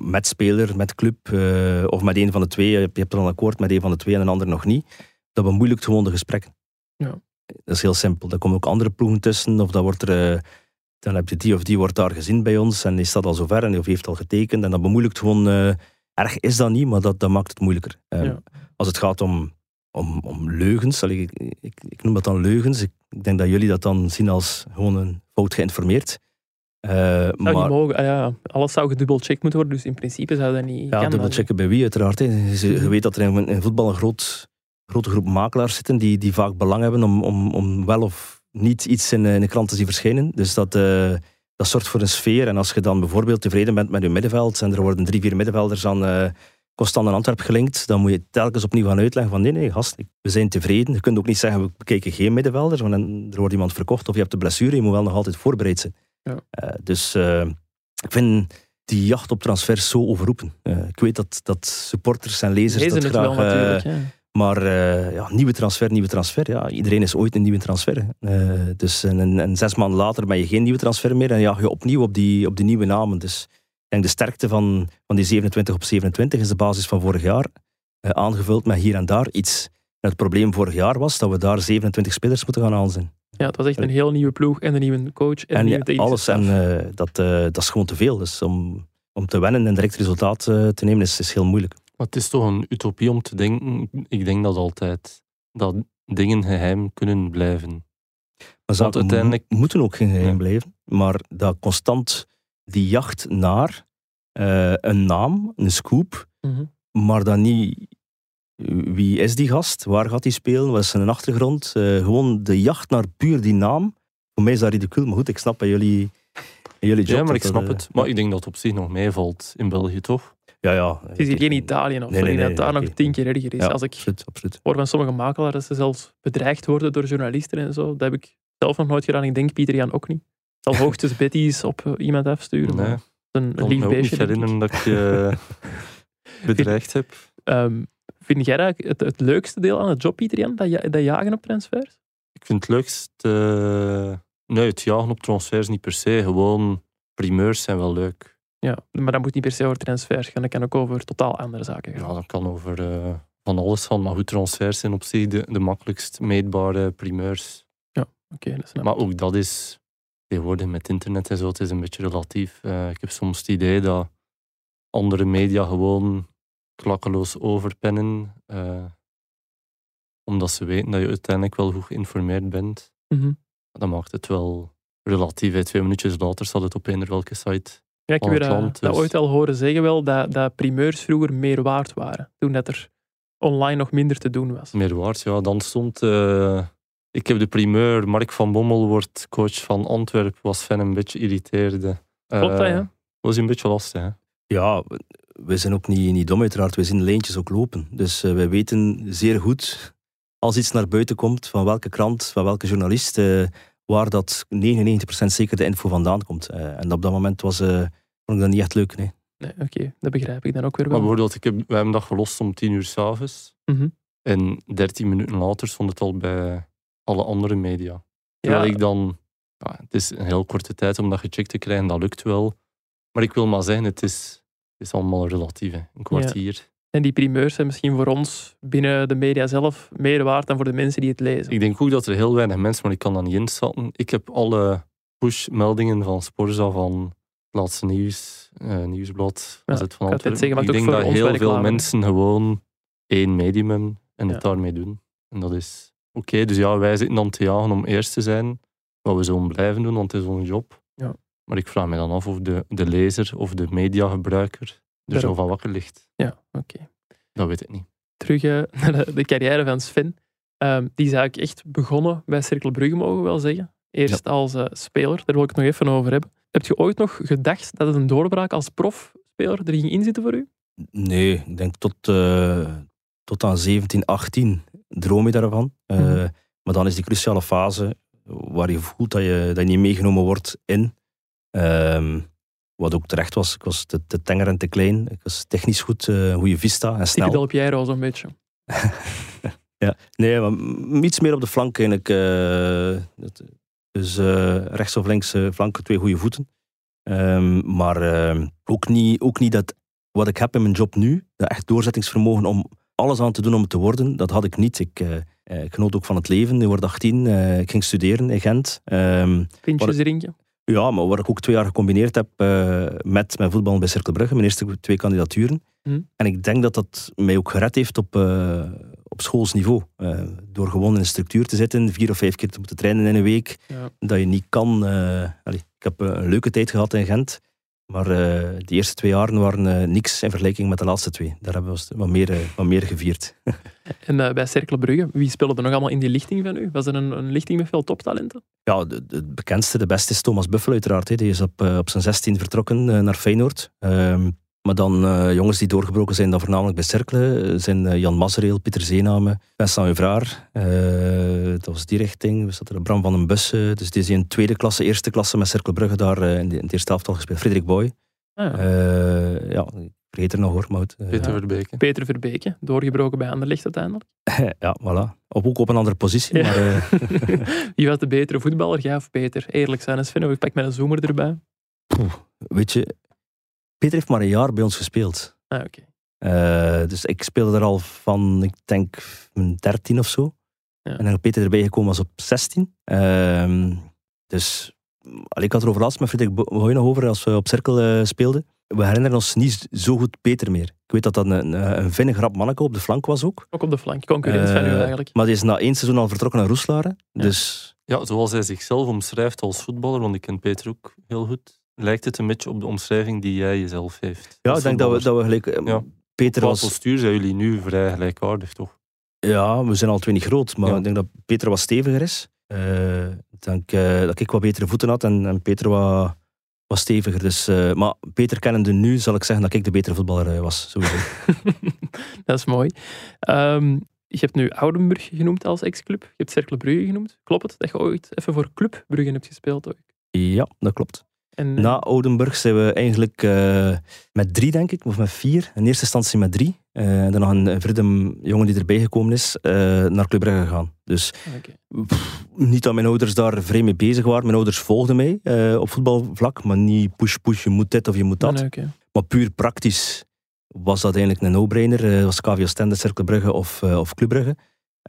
met speler, met club, eh, of met een van de twee. Je hebt er een akkoord met een van de twee en een ander nog niet. Dat bemoeilijkt gewoon de gesprekken. Ja. Dat is heel simpel. Daar komen ook andere ploegen tussen, of dat wordt er, eh, dan heb je die of die wordt daar gezien bij ons en is dat al zover en of heeft al getekend. En dat bemoeilijkt gewoon, erg is dat niet, maar dat, dat maakt het moeilijker. Eh, Ja. Als het gaat om, om, om leugens, allee, ik, ik, ik noem dat dan leugens. Ik, ik denk dat jullie dat dan zien als gewoon een fout geïnformeerd. Eh, Zou maar niet mogen. Ah, ja, alles zou gedubbelcheckt moeten worden, dus in principe zou dat niet ja, dubbelchecken bij wie uiteraard. Je, weet dat er in, in voetbal een groot, grote groep makelaars zitten die, die vaak belang hebben om, om, om wel of niet iets in, eh, in de krant te zien verschijnen. Dus dat, dat zorgt voor een sfeer. En als je dan bijvoorbeeld tevreden bent met je middenveld en er worden drie, vier middenvelders aan uh, constant aan Antwerp gelinkt, dan moet je telkens opnieuw gaan uitleggen van nee, nee, gast, we zijn tevreden. Je kunt ook niet zeggen, we bekijken geen middenvelders, want er wordt iemand verkocht of je hebt de blessure, je moet wel nog altijd voorbereid zijn. Ja. Uh, dus uh, ik vind die jacht op transfers zo overroepen. ik weet dat, dat supporters en lezers Lezen dat graag... wel natuurlijk, ja. Maar uh, ja, nieuwe transfer, nieuwe transfer. Ja, iedereen is ooit een nieuwe transfer. Uh, dus en, en, zes maanden later ben je geen nieuwe transfer meer en ja, je opnieuw op die, op die nieuwe namen. Dus ik denk de sterkte van, van die 27 op 27 is de basis van vorig jaar. Uh, aangevuld met hier en daar iets. En het probleem vorig jaar was dat we daar 27 spelers moeten gaan aanzien. Ja, het was echt een heel nieuwe ploeg en een nieuwe coach. En, en nieuwe alles. En dat, dat is gewoon te veel. Dus om, om te wennen en direct resultaat te nemen is, is heel moeilijk. Maar het is toch een utopie om te denken, ik denk dat altijd, dat dingen geheim kunnen blijven. Maar Want uiteindelijk moeten ook geen geheim blijven, maar dat constant die jacht naar uh, een naam, een scoop, mm -hmm. maar dan niet wie is die gast, waar gaat hij spelen, wat is zijn achtergrond. Uh, gewoon de jacht naar puur die naam. Voor mij is dat ridicuul, maar goed, ik snap bij jullie, jullie job. Ja, maar ik dat, snap uh, het. Maar ik denk dat het op zich nog meevalt in België, toch? Ja, ja. Het is hier geen Italië of Nee, nee, dat daar nog tien keer erger is. Ja, Als ik absoluut, absoluut. hoor van sommige makelaars dat ze zelfs bedreigd worden door journalisten en zo. Dat heb ik zelf nog nooit gedaan. Ik denk Pieter Jan ook niet. Zal hoogstens Betty's op eh, iemand afsturen. Nee, een, ik een kan lief me ook niet beestje. ik. herinneren dat ik je bedreigd heb. Ehm, vind jij dat het, het leukste deel aan het job, Pieter Jan? Dat, dat jagen op transfers? Ik vind het leukst... eh, nee, het jagen op transfers niet per se. Gewoon primeurs zijn wel leuk. Ja, maar dat moet niet per se over transfers gaan. Dat kan ook over totaal andere zaken gaan. Ja, dat kan over eh, van alles gaan. Maar goed, transfers zijn op zich de, de makkelijkst meetbare primeurs. Oké, dat snap ik. Maar ook dat is tegenwoordig met internet en zo, het is een beetje relatief. Eh, ik heb soms het idee dat andere media gewoon klakkeloos overpennen, eh, omdat ze weten dat je uiteindelijk wel goed geïnformeerd bent. Mhm. Dat maakt het wel relatief. Twee minuutjes later staat het op eender welke site. Ja, ik van heb dat, dat dus- ooit al horen zeggen wel, dat, dat primeurs vroeger meer waard waren. Toen dat er online nog minder te doen was. Meer waard, ja. Dan stond... eh, ik heb de primeur, Mark van Bommel wordt coach van Antwerpen, was fan een beetje irriteerde. Klopt dat, Eh, ja? Was een beetje lastig, hè. Ja, we zijn ook niet, niet dom uiteraard. We zien de lijntjes ook lopen. Dus eh, wij weten zeer goed, als iets naar buiten komt, van welke krant, van welke journalist, eh, waar dat 99% zeker de info vandaan komt. Eh, en op dat moment was, eh, vond ik dat niet echt leuk. Nee. Nee, oké, dat begrijp ik dan ook weer Maar wel. bijvoorbeeld, ik heb, wij hebben dat gelost om tien uur s'avonds. Mhm. En dertien minuten later stond het al bij alle andere media. Ja, Terwijl ik dan... Ja, het is een heel korte tijd om dat gecheckt te krijgen, dat lukt wel. Maar ik wil maar zeggen, het is, het is allemaal relatief. hè. Een kwartier. En die primeurs zijn misschien voor ons binnen de media zelf meer waard dan voor de mensen die het lezen. Ik denk ook dat er heel weinig mensen, maar ik kan dat niet inschatten. Ik heb alle push-meldingen van Sporza, van het laatste nieuws, eh, nieuwsblad, Ja, AZ van ik Antwerpen. zeggen, denk dat heel veel mensen gewoon één medium hebben en Ja. het daarmee doen. En dat is oké. Dus ja, wij zitten dan te jagen om eerst te zijn, wat we zo blijven doen, want het is onze job. Ja. Maar ik vraag me dan af of de, de lezer of de mediagebruiker er zo van wakker ligt. Ja, oké. Dat weet ik niet. Terug eh, naar de, de carrière van Sven. Ehm, die is eigenlijk echt begonnen bij Cirkel Brugge, mogen we wel zeggen. Eerst als eh, speler, daar wil ik het nog even over hebben. Heb je ooit nog gedacht dat het een doorbraak als profspeler er ging inzitten voor u? Nee, ik denk tot, eh, tot aan 17, 18 droom je daarvan. Eh, Mhm. Maar dan is die cruciale fase waar je voelt dat je, dat je niet meegenomen wordt in. Ehm, wat ook terecht was. Ik was te, te tenger en te klein. Ik was technisch goed, eh goede vista en snel. Del Piero zo'n beetje. Nee, maar iets meer op de flank eigenlijk. eh, dus eh, rechts of links eh, flank, twee goede voeten. Ehm, maar ehm, ook, niet, ook niet dat wat ik heb in mijn job nu, dat echt doorzettingsvermogen om alles aan te doen om het te worden, dat had ik niet. Ik, ik genoot ook van het leven. Ik word 18, eh, ik ging studeren in Gent. Ehm, Pintjes drinken. Ja, maar waar ik ook twee jaar gecombineerd heb eh, met mijn voetbal bij Cercle Brugge, mijn eerste twee kandidaturen. Hm. En ik denk dat dat mij ook gered heeft op, eh, op schoolsniveau. Eh, door gewoon in een structuur te zitten, vier of vijf keer te moeten trainen in een week, Ja. dat je niet kan. allee, ik heb een leuke tijd gehad in Gent. Maar uh, de eerste twee jaren waren uh, niks in vergelijking met de laatste twee. Daar hebben we wat meer, uh, wat meer gevierd. en bij Cercle Brugge, wie speelde er nog allemaal in die lichting van u? Was er een, een lichting met veel toptalenten? Ja, de, de, bekendste, de beste is Thomas Buffel uiteraard. Hè. Die is op, op zijn 16 vertrokken naar Feyenoord. Ehm, maar dan uh, jongens die doorgebroken zijn, dan voornamelijk bij Cercle, zijn uh, Jan Mazereel, Pieter Zeename, Vincent Uvraar. Uh, dat was die richting. We zaten er Bram van den Bussen. Dus die is in tweede klasse, eerste klasse met Cercle Brugge daar in, de, in het eerste elftal gespeeld. Frederik Boy. Ah, ja. ja, ik vergeet er nog hoor. Maar Peter ja. Verbeke. Peter Verbeke, doorgebroken bij Anderlecht uiteindelijk. ja, voilà. Op, ook op een andere positie. Ja. Maar, Wie was de betere voetballer, jij of Peter? Eerlijk zijn, eens vinden. Ik pak met een zoomer erbij. Poeh, weet je, Peter heeft maar een jaar bij ons gespeeld. Ah, oké. Uh, dus ik speelde er al van, ik denk, mijn 13 of zo. Ja. En dan Peter erbij gekomen was op 16. Uh, dus ik had er over laatst met Frederik Boy nog over als we op cirkel uh, speelden. We herinneren ons niet zo goed Peter meer. Ik weet dat dat een, een vinnig rap manneke op de flank was ook. Ook op de flank, concurrent van u eh, eigenlijk. Maar die is na één seizoen al vertrokken naar Roeslaren. Ja. Dus... ja, zoals hij zichzelf omschrijft als voetballer, want ik ken Peter ook heel goed lijkt het een beetje op de omschrijving die jij jezelf heeft. Ja, ik denk dat we, dat we gelijk... Eh, ja. Peter Qua was... postuur zijn jullie nu vrij gelijkaardig, toch? Ja, we zijn al twee niet groot, maar ik denk dat Peter wat steviger is. Uh, ik denk uh, dat ik wat betere voeten had en, en Peter wat, wat steviger. Dus, uh, maar Peter kennende nu zal ik zeggen dat ik de betere voetballer was, sowieso. dat is mooi. Um, je hebt nu Oudenburg genoemd als ex-club. Je hebt Cercle Brugge genoemd. Klopt het dat je ooit even voor Club Brugge hebt gespeeld? Ook? Ja, dat klopt. En, Na Oudenburg zijn we eigenlijk uh, met drie, denk ik, of met vier. In eerste instantie met drie. Uh, dan nog een vriend, jongen die erbij gekomen is, uh, naar Club Brugge gegaan. Dus okay. pff, niet dat mijn ouders daar vreemd mee bezig waren. Mijn ouders volgden mij op voetbalvlak, maar niet push-push, je moet dit of je moet dat. Nee, okay. Maar puur praktisch was dat eigenlijk een no-brainer. was KVO Stende, Cercle Brugge of, of Club Brugge.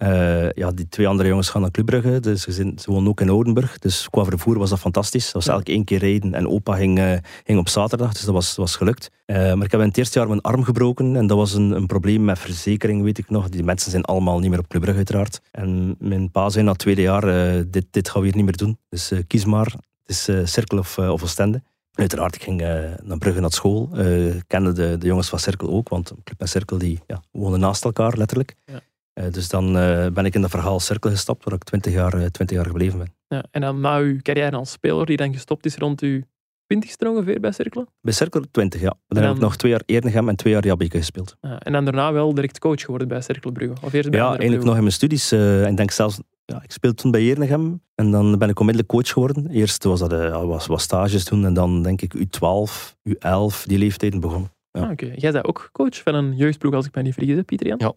Uh, ja, die twee andere jongens gaan naar Club Brugge, dus ze, zijn, ze wonen ook in Oudenburg. Dus qua vervoer was dat fantastisch. Dat was elke één keer rijden en opa ging, uh, ging op zaterdag, dus dat was, was gelukt. Uh, maar ik heb in het eerste jaar mijn arm gebroken en dat was een, een probleem met verzekering, weet ik nog. Die mensen zijn allemaal niet meer op Club Brugge uiteraard. En mijn pa zei na het tweede jaar, dit, dit gaan we hier niet meer doen. Dus kies maar, het is Cirkel of, of Oostende. Uiteraard, ik ging naar Brugge naar school. Ik kende de, de jongens van Cirkel ook, want Club en Cirkel die, ja, wonen naast elkaar, letterlijk. Ja. Uh, dus dan uh, ben ik in dat verhaal cirkel gestapt, waar ik twintig jaar, uh, jaar gebleven ben. Ja, en dan na uw carrière als speler, die dan gestopt is rond uw twintigste ongeveer bij Cirkel? Bij Cirkel 20, ja. Dan, dan, heb ik nog twee jaar Erdegem en twee jaar Jabbeke gespeeld. Ja, en dan daarna wel direct coach geworden bij Cirkel Brugge? Of eerst bij ja, eigenlijk nog in mijn studies. ik denk zelfs, ja, ik speelde toen bij Erdegem en dan ben ik onmiddellijk coach geworden. Eerst was dat was, was stages doen en dan denk ik U12, U11, die leeftijden begon. Ja. Ah, Oké, jij bent ook coach van een jeugdploeg, als ik me niet vergis, Pieter Jan? Ja.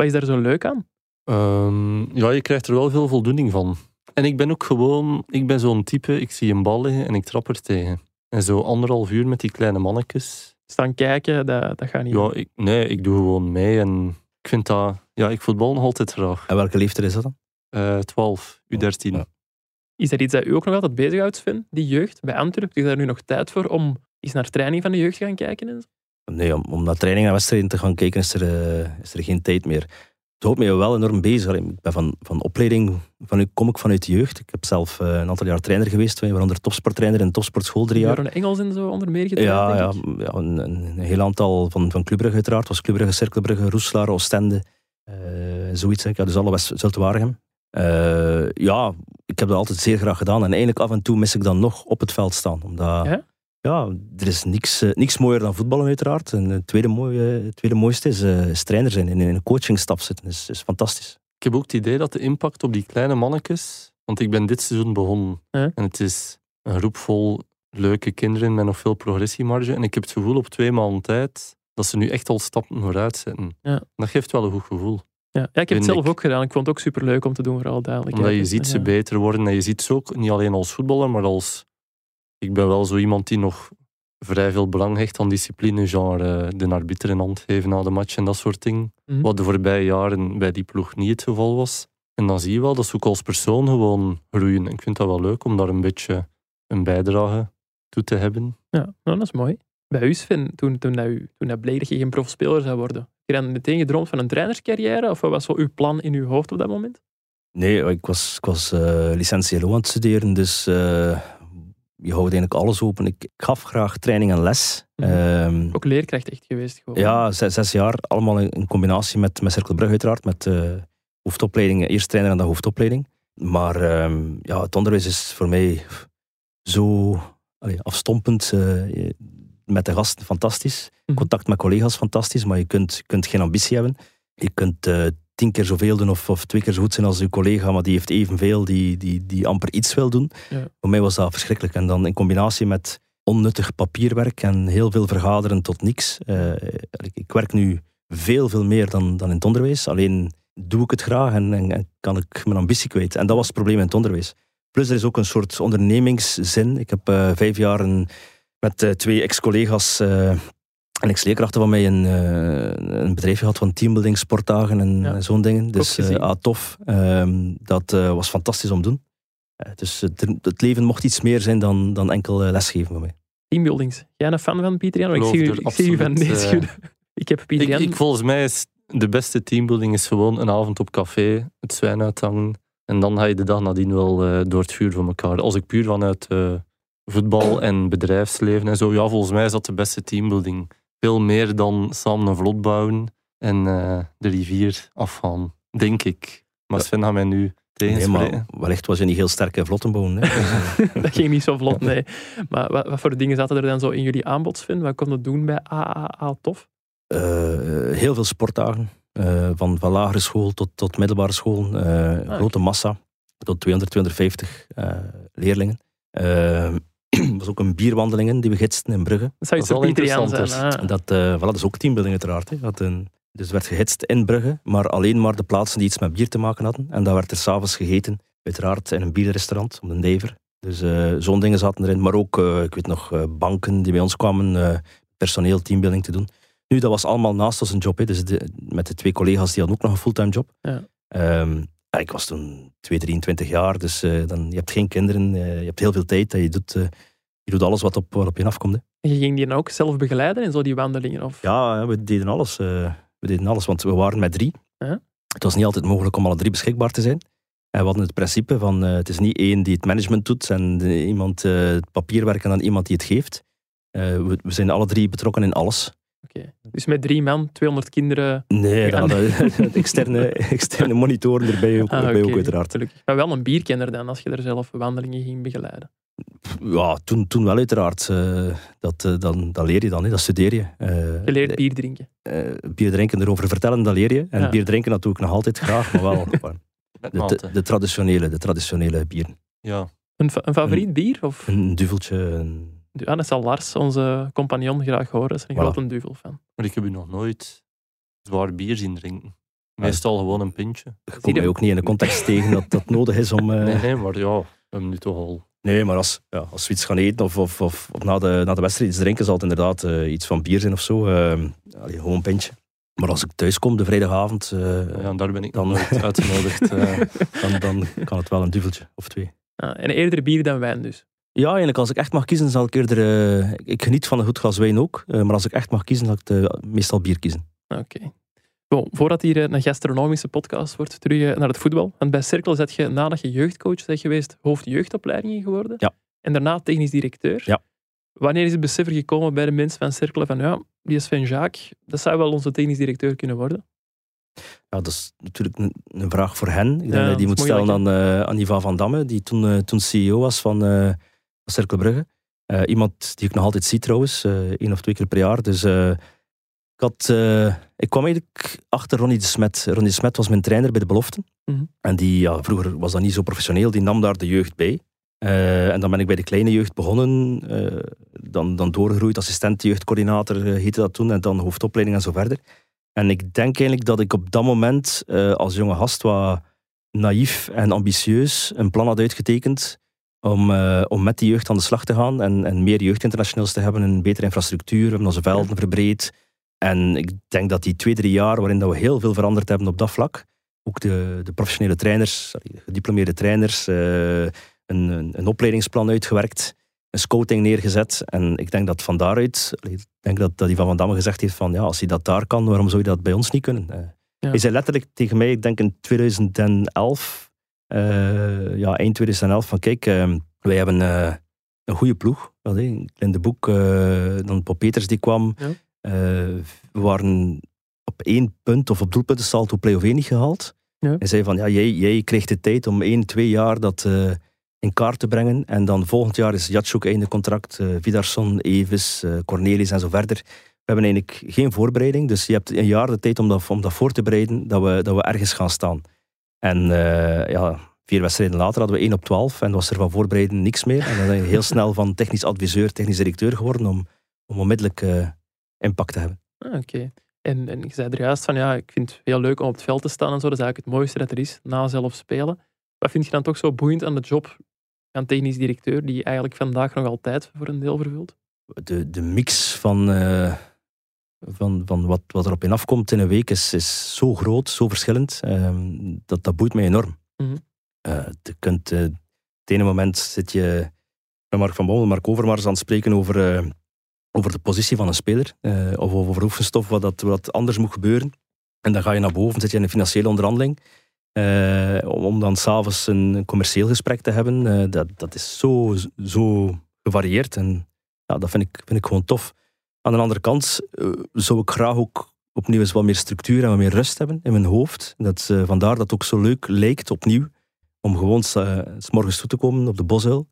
Wat is daar zo leuk aan? Um, ja, je krijgt er wel veel voldoening van. En ik ben ook gewoon, ik ben zo'n type, ik zie een bal liggen en ik trap er tegen. En zo anderhalf uur met die kleine mannetjes. Staan kijken, dat, dat gaat niet. Ja, ik, nee, ik doe gewoon mee en ik vind dat, ja, ik voetbal nog altijd graag. En welke leeftijd is dat dan? Uh, 12, U13. Ja. Is dat iets dat u ook nog altijd bezighoudt, Sven? Die jeugd bij Antwerpen? Is daar nu nog tijd voor om eens naar training van de jeugd te gaan kijken? En zo? Nee, om, om naar training en wedstrijden te gaan kijken is er, uh, is er geen tijd meer het houdt me wel enorm bezig. Ik ben van, van opleiding, van, kom ik vanuit de jeugd. Ik heb zelf uh, een aantal jaar trainer geweest, waaronder topsporttrainer in topsportschool drie jaar. Een Engels en zo onder meer getraind, ja, ja, ja een, een, heel aantal van, van Club uiteraard. was Club Brugge, Cerkelbrugge, Roeslaar, Oostende. Uh, zoiets. Ik had dus alle Zulte-Waregem. Uh, ja, ik heb dat altijd zeer graag gedaan. En eigenlijk af en toe mis ik dan nog op het veld staan. Omdat, ja? Ja, er is niks, uh, niks mooier dan voetballen uiteraard. En het tweede, mooie, het tweede mooiste is, uh, is trainer zijn, in, in een coachingstaf zitten. is, is fantastisch. Ik heb ook het idee dat de impact op die kleine mannetjes... Want ik ben dit seizoen begonnen. En het is een groep vol leuke kinderen met nog veel progressiemarge. En ik heb het gevoel op twee maanden tijd dat ze nu echt al stappen vooruit zetten. Ja. Dat geeft wel een goed gevoel. Ja, ja ik heb het zelf ook gedaan. Ik vond het ook superleuk om te doen, vooral duidelijk. Omdat je ziet ze beter worden. En je ziet ze ook niet alleen als voetballer, maar als ik ben wel zo iemand die nog vrij veel belang hecht aan discipline, genre de arbiter in hand geven na de match en dat soort dingen. Mhm. Wat de voorbije jaren bij die ploeg niet het geval was. En dan zie je wel dat ze ook als persoon gewoon groeien. Ik vind dat wel leuk om daar een beetje een bijdrage toe te hebben. Ja, nou, dat is mooi. Bij u, Sven, toen, toen, dat u, toen dat bleek dat je geen profspeler zou worden, heb je dan meteen gedroomd van een trainerscarrière? Of wat was zo uw plan in uw hoofd op dat moment? Nee, ik was, ik was uh, licentie aan het studeren, dus uh, je houdt eigenlijk alles open. Ik, ik gaf graag training en les. Mhm. Ehm, Ook leerkracht echt geweest. Gewoon. ja, zes, zes jaar, allemaal in, in combinatie met, met Cirkelbrug uiteraard, met eh hoofdopleiding, eerst trainer en dan hoofdopleiding. Maar ehm, ja, het onderwijs is voor mij zo allee, afstompend. eh, met de gasten fantastisch. Mhm. Contact met collega's fantastisch, maar je kunt, kunt geen ambitie hebben. Je kunt eh, tien keer zoveel doen of, of twee keer zo goed zijn als je collega, maar die heeft evenveel, die, die, die amper iets wil doen. Ja. Voor mij was dat verschrikkelijk. En dan in combinatie met onnuttig papierwerk en heel veel vergaderen tot niks. Eh, ik, werk nu veel, veel meer dan, dan in het onderwijs. Alleen doe ik het graag en, en, en kan ik mijn ambitie kwijt. En dat was het probleem in het onderwijs. Plus er is ook een soort ondernemingszin. Ik heb eh, vijf jaar een- met eh, twee ex-collega's en ex-leerkrachten van mij een, eh, een bedrijf gehad van teambuilding, sportdagen en, Ja. zo'n dingen. Dus eh, ah, tof. Ehm, dat eh, was fantastisch om te doen. Eh, dus het, het leven mocht iets meer zijn dan, dan enkel lesgeven voor mij. Teambuildings. Jij een fan van Pieter Jan? Ik zie, u, ik zie u van schudden. Ik heb Pieter Ik, Jan... ik, volgens mij is de beste teambuilding is gewoon een avond op café, het zwijn uithangen. En dan ga je de dag nadien wel eh, door het vuur voor elkaar. Als ik puur vanuit eh, voetbal en bedrijfsleven en zo, ja, volgens mij is dat de beste teambuilding. Veel meer dan samen een vlot bouwen en eh, de rivier afgaan, denk ik. Maar. Sven gaat mij nu Nee, tegenspreken. maar wellicht was je niet heel sterk in vlottenbouwen. Hè? Dus, dat ging niet zo vlot, nee. Maar wat, wat voor dingen zaten er dan zo in jullie aanbodsvin? Wat kon je doen bij AAA Tof? Eh, heel veel sportdagen. eh, van, van lagere school tot, tot middelbare school. eh, Ah, grote massa. Tot 200, 250 eh, leerlingen. Eh, Er was ook een bierwandelingen die we gidsten in Brugge. Dat zou Dat iets wel zijn. interessant. En Dat, eh voilà, dat is ook teambuilding uiteraard. Hè. Dat een, dus er werd gehitst in Brugge, maar alleen maar de plaatsen die iets met bier te maken hadden. En dan werd er s'avonds gegeten, uiteraard in een bierrestaurant, om de Never. Dus eh, zo'n dingen zaten erin. Maar ook, eh, ik weet nog, eh, banken die bij ons kwamen, eh, personeel, teambuilding te doen. Nu, dat was allemaal naast ons een job. Hè. Dus de- met de twee collega's, die hadden ook nog een fulltime job. Ja. Ehm, ja, ik was toen 2, 23 jaar, dus eh, dan, je hebt geen kinderen, eh, je hebt heel veel tijd. En je, doet, eh, je doet alles wat op, wat op je afkomt. Hè. En je ging die dan ook zelf begeleiden in zo die wandelingen? Of? Ja, we deden alles. we deden alles, want we waren met drie. Het was niet altijd mogelijk om alle drie beschikbaar te zijn. En we hadden het principe van, het is niet één die het management doet en iemand het papierwerk en dan iemand die het geeft. We, we zijn alle drie betrokken in alles. Oké. Dus met drie man, 200 kinderen. Nee, Ja. dan hadden we externe, externe monitoren erbij ook, Ah, erbij ook uiteraard. Gelukkig. Maar wel een bierkenner dan, als je er zelf wandelingen ging begeleiden. Ja, toen, toen wel uiteraard. Eh, dat, eh, dan, dat leer je dan, hè. dat studeer je. Eh, Je leert bier drinken. eh, bier drinken, erover vertellen, dat leer je. En Ja. bier drinken, dat doe ik nog altijd graag, maar wel de, de, de traditionele, de traditionele bieren. Ja. Een, fa- een favoriet bier? Of? Een duveltje, een Ja, dat zal Lars, onze compagnon, graag horen. Dat is een Voilà. grote duvel fan. Maar ik heb u nog nooit zwaar bier zien drinken. Meestal gewoon een pintje. Je komt mij je- ook niet in de context tegen dat dat nodig is om... eh, Nee, nee, maar ja, we hebben nu toch al... nee, maar als, ja, als we iets gaan eten of, of, of, of na, de, na de wedstrijd iets drinken, zal het inderdaad eh, iets van bier zijn of zo. allee, gewoon een pintje. Maar als ik thuis kom de vrijdagavond, eh, Ja, en daar ben ik Dan- nooit uitgenodigd. eh. dan, dan kan het wel een duveltje of twee. Ja, en eerder bier dan wijn dus. Ja, eigenlijk als ik echt mag kiezen, zal ik eerder... eh, ik geniet van een goed glas wijn ook, eh, maar als ik echt mag kiezen, zal ik eh, meestal bier kiezen. Oké. Bon, voordat hier een gastronomische podcast wordt, terug naar het voetbal. Want bij Cirkel zet je, nadat je jeugdcoach bent geweest, hoofdjeugdopleidingen geworden. Ja. En daarna technisch directeur. Ja. Wanneer is het besef gekomen bij de mensen van Cirkel van ja, die Sven Jaak, dat zou wel onze technisch directeur kunnen worden? Ja, dat is natuurlijk een, een vraag voor hen. Ik denk Ja, dat die is moet stellen aan, eh aan Ivan van Damme, die toen, toen CEO was van, van Cercle Brugge. Eh, iemand die ik nog altijd zie trouwens, eh één of twee keer per jaar. Dus eh, ik, had, ik kwam eigenlijk achter Ronnie de Smet. Ronnie de Smet was mijn trainer bij de beloften. Mhm. En die, ja, vroeger was dat niet zo professioneel, die nam daar de jeugd bij. En dan ben ik bij de kleine jeugd begonnen, dan, dan doorgegroeid, assistent jeugdcoördinator heette dat toen, en dan hoofdopleiding en zo verder. En ik denk eigenlijk dat ik op dat moment als jonge gast wat naïef en ambitieus een plan had uitgetekend om, eh, om met die jeugd aan de slag te gaan en, en meer jeugdinternationals te hebben, een betere infrastructuur, we hebben onze velden verbreed. En ik denk dat die twee, drie jaar waarin dat we heel veel veranderd hebben op dat vlak, ook de, de professionele trainers, gediplomeerde trainers, eh, een, een, een opleidingsplan uitgewerkt, een scouting neergezet. En ik denk dat van daaruit, ik denk dat, dat die van Van Damme gezegd heeft van ja, als hij dat daar kan, waarom zou je dat bij ons niet kunnen? Ja. Hij zei letterlijk tegen mij, ik denk in 2011, eh, ja, eind 2011, van kijk, eh, wij hebben eh, een goede ploeg. In de boek, eh, dan Pop Peters die kwam. Ja. We waren op één punt of op doelpuntensalto play-off 1 niet gehaald. Ja. Hij zei van, ja, jij, jij kreeg de tijd om één, twee jaar dat in kaart te brengen. En dan volgend jaar is Jatschuk einde contract. Vidarsson, Eves, Cornelis en zo verder. We hebben eigenlijk geen voorbereiding. Dus je hebt een jaar de tijd om dat, om dat voor te bereiden, dat we, dat we ergens gaan staan. En eh, ja, vier wedstrijden later hadden we 1 op 12 en was er van voorbereiden niks meer. En dan ben je heel snel van technisch adviseur, technisch directeur geworden om, om onmiddellijk eh, impact te hebben. Ah, Oké. En, en je zei er juist van, ja, ik vind het heel leuk om op het veld te staan en zo. Dat is eigenlijk het mooiste dat er is, na zelf spelen. Wat vind je dan toch zo boeiend aan de job van technisch directeur, die eigenlijk vandaag nog altijd voor een deel vervult? De, de mix van, eh, van, van wat, wat er op in afkomt in een week is, is zo groot, zo verschillend. ehm, dat, dat boeit mij enorm. Eh, je kunt, eh, het ene moment zit je met Mark van Bommel, Mark Overmars aan het spreken over, eh, over de positie van een speler. of over oefenstof, wat, dat, wat anders moet gebeuren. En dan ga je naar boven, zit je in een financiële onderhandeling. om, dan s'avonds een, een commercieel gesprek te hebben. dat, dat is zo, zo gevarieerd. En ja, dat vind ik, vind ik gewoon tof. Aan de andere kant eh, zou ik graag ook opnieuw eens wat meer structuur en wat meer rust hebben in mijn hoofd. Dat, eh, vandaar dat het ook zo leuk lijkt opnieuw om gewoon eh, s morgens toe te komen op de bosuil.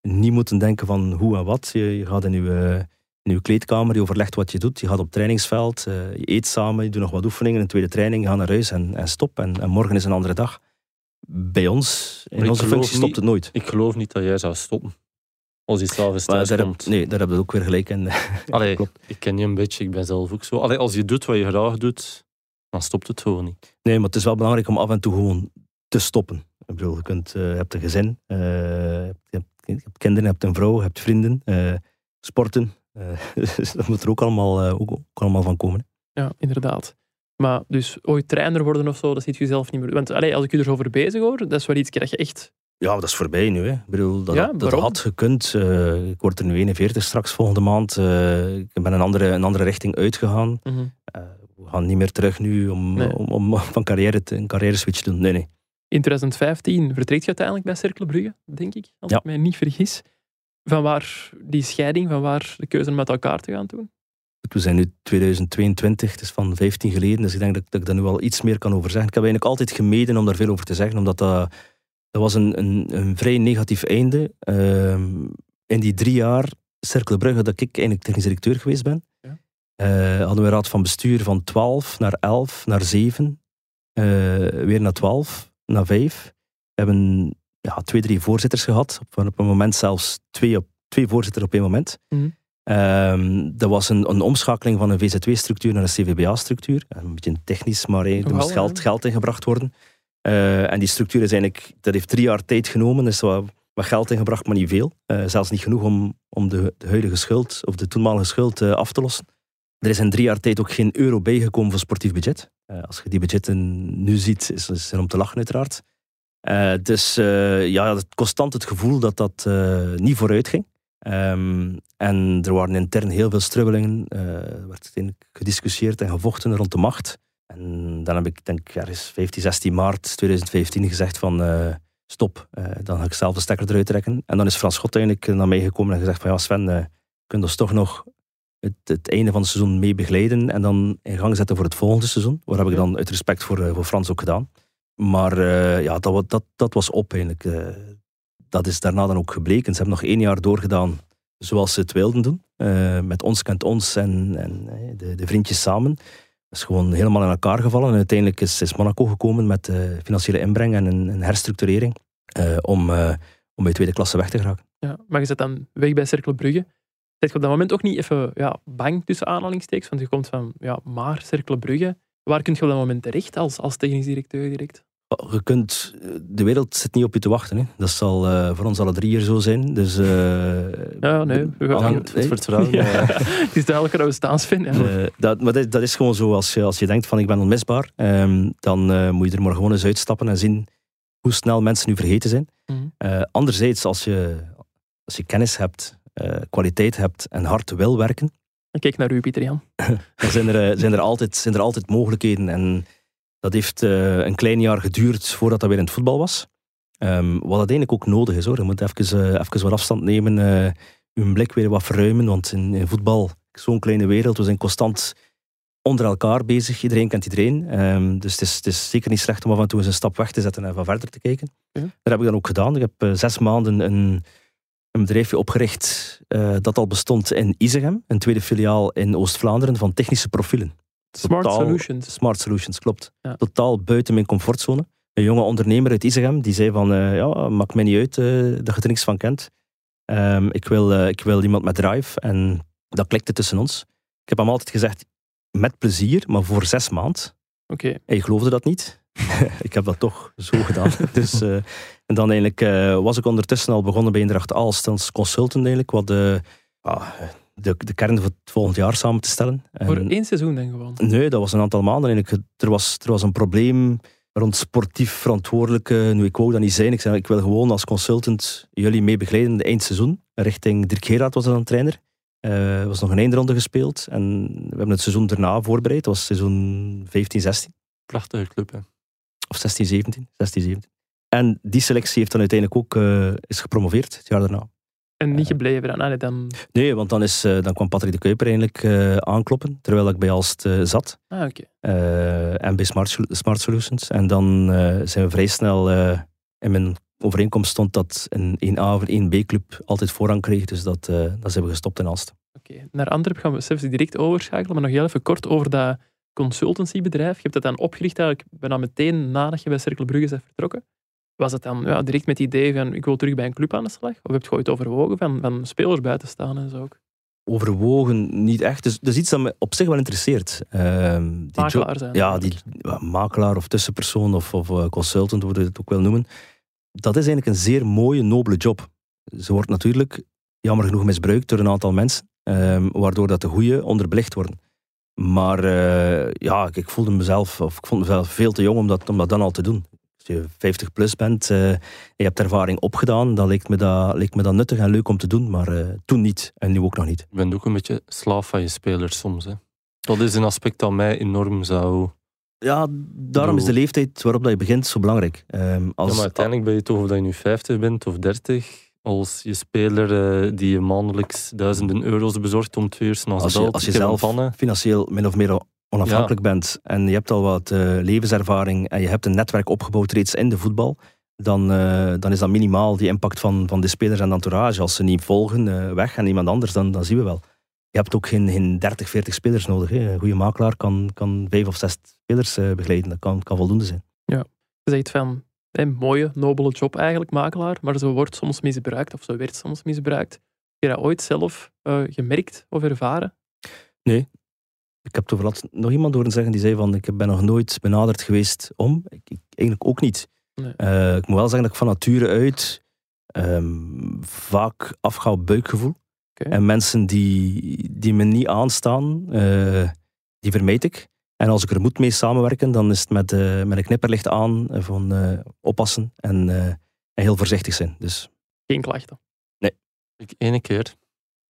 Niet moeten denken van hoe en wat. Je, je gaat in je, in je kleedkamer, je overlegt wat je doet. Je gaat op het trainingsveld, je eet samen, je doet nog wat oefeningen. Een tweede training, je gaat naar huis en, en stop. En, en morgen is een andere dag. Bij ons, in onze functie, stopt het nooit. Ik geloof niet dat jij zou stoppen. Als je s'avonds thuis daar heb, komt. nee, daar hebben we ook weer gelijk in. Allee, klopt. ik ken je een beetje, ik ben zelf ook zo. Allee, als je doet wat je graag doet, dan stopt het gewoon niet. Nee, maar het is wel belangrijk om af en toe gewoon te stoppen. Ik bedoel, je, kunt, eh, je hebt een gezin, eh, je, hebt, je hebt kinderen, je hebt een vrouw, je hebt vrienden, eh, sporten. Eh, dus dat moet er ook allemaal, eh, ook, ook allemaal van komen. hè. Ja, inderdaad. Maar dus ooit trainer worden of zo, dat ziet je zelf niet meer. Want allee, als ik je erover bezig hoor, dat is wel iets dat je echt... Ja, dat is voorbij nu. Hè. Ik bedoel, dat, Ja, dat had gekund. Eh, ik word er nu 41 straks volgende maand. Eh, ik ben een andere, een andere richting uitgegaan. Mhm. Eh, we gaan niet meer terug nu om, Nee. om, om van carrière te, een carrière switch te doen. Nee, nee. In 2015 vertrekt je uiteindelijk bij Cercle Brugge, denk ik, als Ja. ik mij niet vergis. Van waar die scheiding, van waar de keuze om met elkaar te gaan doen? We zijn nu 2022, het is van 15 geleden, dus ik denk dat, dat ik daar nu al iets meer kan over zeggen. Ik heb eigenlijk altijd gemeden om daar veel over te zeggen, omdat dat, dat was een, een, een vrij negatief einde. Ehm, in die drie jaar Cercle Brugge dat ik eigenlijk technisch directeur geweest ben, Ja. eh, hadden we een raad van bestuur van 12 naar 11 naar 7, eh, weer naar 12, naar 5. We hebben ja, twee, drie voorzitters gehad, op, op een moment zelfs twee, op, twee voorzitters op één moment. Mhm. Ehm, dat was een, een omschakeling van een VZW-structuur naar een CVBA-structuur. Een beetje technisch, maar hey, er moest geld, geld ingebracht worden. Eh, en die structuur is eigenlijk, dat heeft drie jaar tijd genomen. Is wat, wat geld ingebracht, maar niet veel. Eh, zelfs niet genoeg om, om de, de huidige schuld, of de toenmalige schuld, eh, af te lossen. Er is in drie jaar tijd ook geen euro bijgekomen voor sportief budget. Als je die budgetten nu ziet, is, is er om te lachen uiteraard. Dus ja, het constant het gevoel dat dat niet vooruit ging. Ehm, en er waren intern heel veel strubbelingen. Er werd gediscussieerd en gevochten rond de macht. En dan heb ik, denk ik, ergens 15, 16 maart 2015 gezegd van eh, stop, eh, dan ga ik zelf de stekker eruit trekken. En dan is Frans Schot eigenlijk naar mij gekomen en gezegd van ja Sven, eh kun je ons toch nog het, het einde van het seizoen mee begeleiden en dan in gang zetten voor het volgende seizoen. Wat heb ik dan uit respect voor, eh, voor Frans ook gedaan. Maar ja, dat, dat, dat was op eigenlijk. dat is daarna dan ook gebleken. Ze hebben nog één jaar doorgedaan zoals ze het wilden doen. Met ons kent ons en, en de, de vriendjes samen. Is gewoon helemaal in elkaar gevallen. En uiteindelijk is, Monaco gekomen met eh, financiële inbreng en een, een herstructurering. eh, om, eh, om bij tweede klasse weg te geraken. Ja, maar je zit dan weg bij Cercle Brugge. Zit je op dat moment ook niet even ja, bang tussen aanhalingstekens? Want je komt van, ja, maar Cercle Brugge. Waar kun je op dat moment terecht als, als technisch directeur direct? Je kunt, de wereld zit niet op je te wachten. Hè. Dat zal eh, voor ons alle drie hier zo zijn. Dus, eh, Ja, nee, we gaan- aan- voor het vertrouwen. Ja. eh. Het is duidelijk dat we staansfan. Ja. Eh, dat, maar dat, dat is gewoon zo. Als je, als je denkt van ik ben onmisbaar, ehm, dan eh, moet je er maar gewoon eens uitstappen en zien hoe snel mensen nu vergeten zijn. Mhm. Eh, anderzijds, als je, als je kennis hebt, eh, kwaliteit hebt en hard wil werken, Ik Kijk naar u, Pieter Jan. dan zijn er, eh, zijn er, altijd, zijn er altijd mogelijkheden. En dat heeft eh, een klein jaar geduurd voordat dat weer in het voetbal was. Ehm, wat uiteindelijk ook nodig is hoor. Je moet even, uh, even wat afstand nemen, je blik weer wat verruimen. Want in, in voetbal, zo'n kleine wereld, we zijn constant onder elkaar bezig. Iedereen kent iedereen. Um, dus het is, het is, zeker niet slecht om af en toe eens een stap weg te zetten en van verder te kijken. Ja. Dat heb ik dan ook gedaan. Ik heb uh, zes maanden een, een bedrijfje opgericht uh, dat al bestond in Isegem, een tweede filiaal in Oost-Vlaanderen van technische profielen. Smart Totaal, Solutions. Smart Solutions, klopt. Ja. Totaal buiten mijn comfortzone. Een jonge ondernemer uit Isegem, die zei van, uh, ja, maakt mij niet uit uh, dat je er niks van kent. Um, ik, wil, ik wil iemand met drive. En dat klikte tussen ons. Ik heb hem altijd gezegd, met plezier, maar voor zes maanden. Oké. Okay. Hij geloofde dat niet. ik heb dat toch zo gedaan. dus, en dan eigenlijk was ik ondertussen al begonnen bij Indracht Aalst als consultant eigenlijk, wat de, uh, de, de kern voor het volgend jaar samen te stellen. En, voor één seizoen dan gewoon? Nee, dat was een aantal maanden eigenlijk. Er was, er was een probleem rond sportief verantwoordelijke. Nu, ik wou dat niet zijn. Ik zei, ik wil gewoon als consultant jullie mee begeleiden in het eindseizoen. Richting Dirk Gerard was dan trainer. Er uh, was nog een eindronde gespeeld. En we hebben het seizoen daarna voorbereid. Dat was seizoen 15, 16. Prachtige club, hè? Of 16, 17. 16, 17. En die selectie heeft dan uiteindelijk ook uh, is gepromoveerd het jaar daarna. En niet gebleven dan? Nee, dan... nee want dan, is, uh, dan kwam Patrick de Kuiper eigenlijk uh, aankloppen, terwijl ik bij Alst zat. Ah, oké. Okay. en bij Smart, Smart Solutions. En dan zijn we vrij snel in mijn overeenkomst stond dat een 1A of een 1B-club altijd voorrang kreeg. Dus dat, dat zijn we gestopt in Aalst. Oké, okay. naar Antwerpen gaan we zelfs direct overschakelen. Maar nog heel even kort over dat consultancybedrijf. Je hebt dat dan opgericht eigenlijk bijna meteen nadat je bij Cercle Brugge bent vertrokken. Was het dan ja, direct met het idee van ik wil terug bij een club aan de slag? Of heb je ooit overwogen van, van spelers bij te staan en zo ook? Overwogen niet echt. Dus, dus iets dat me op zich wel interesseert. Uh, die makelaar zijn. Ja, die, ja, makelaar of tussenpersoon of, of uh, consultant, hoe we het ook wel noemen dat is eigenlijk een zeer mooie, nobele job. Ze wordt natuurlijk jammer genoeg misbruikt door een aantal mensen, um, waardoor dat de goede onderbelicht worden. Maar uh, ja, ik voelde mezelf, of ik vond mezelf veel te jong om dat, om dat dan al te doen. Je 50 plus bent, uh, je hebt ervaring opgedaan, dan leek me dat, leek me dat nuttig en leuk om te doen, maar uh, toen niet en nu ook nog niet. Je bent ook een beetje slaaf van je spelers soms. Hè? Dat is een aspect dat mij enorm zou ja, daarom is de leeftijd waarop dat je begint zo belangrijk. Um, als, ja, maar uiteindelijk ben je toch, of dat je nu 50 bent of 30, als je speler uh, die je maandelijks duizenden euro's bezorgt om twee uur als je, als je zelf financieel min of meer onafhankelijk ja. bent en je hebt al wat uh, levenservaring en je hebt een netwerk opgebouwd reeds in de voetbal, dan, uh, dan is dat minimaal die impact van, van de spelers en de entourage. Als ze niet volgen, weg en iemand anders, dan, dan zien we wel je hebt ook geen, geen 30, 40 spelers nodig. Hè. Een goede makelaar kan, kan vijf of zes spelers uh, begeleiden. Dat kan, kan voldoende zijn. Ja, je zegt van een mooie, nobele job eigenlijk, makelaar, maar zo wordt soms misbruikt of zo werd soms misbruikt. Heb je dat ooit zelf uh, gemerkt of ervaren? Nee. Ik heb toevallig nog iemand horen zeggen die zei van ik ben nog nooit benaderd geweest om. Ik, ik eigenlijk ook niet. Nee. Uh, ik moet wel zeggen dat ik van nature uit um, vaak afga op buikgevoel. Okay. En mensen die, die me niet aanstaan, uh, die vermijd ik. En als ik er moet mee samenwerken, dan is het met, uh, met een knipperlicht aan van uh, oppassen en, en, heel voorzichtig zijn. Dus. Geen klachten? Nee. Ik ene keer.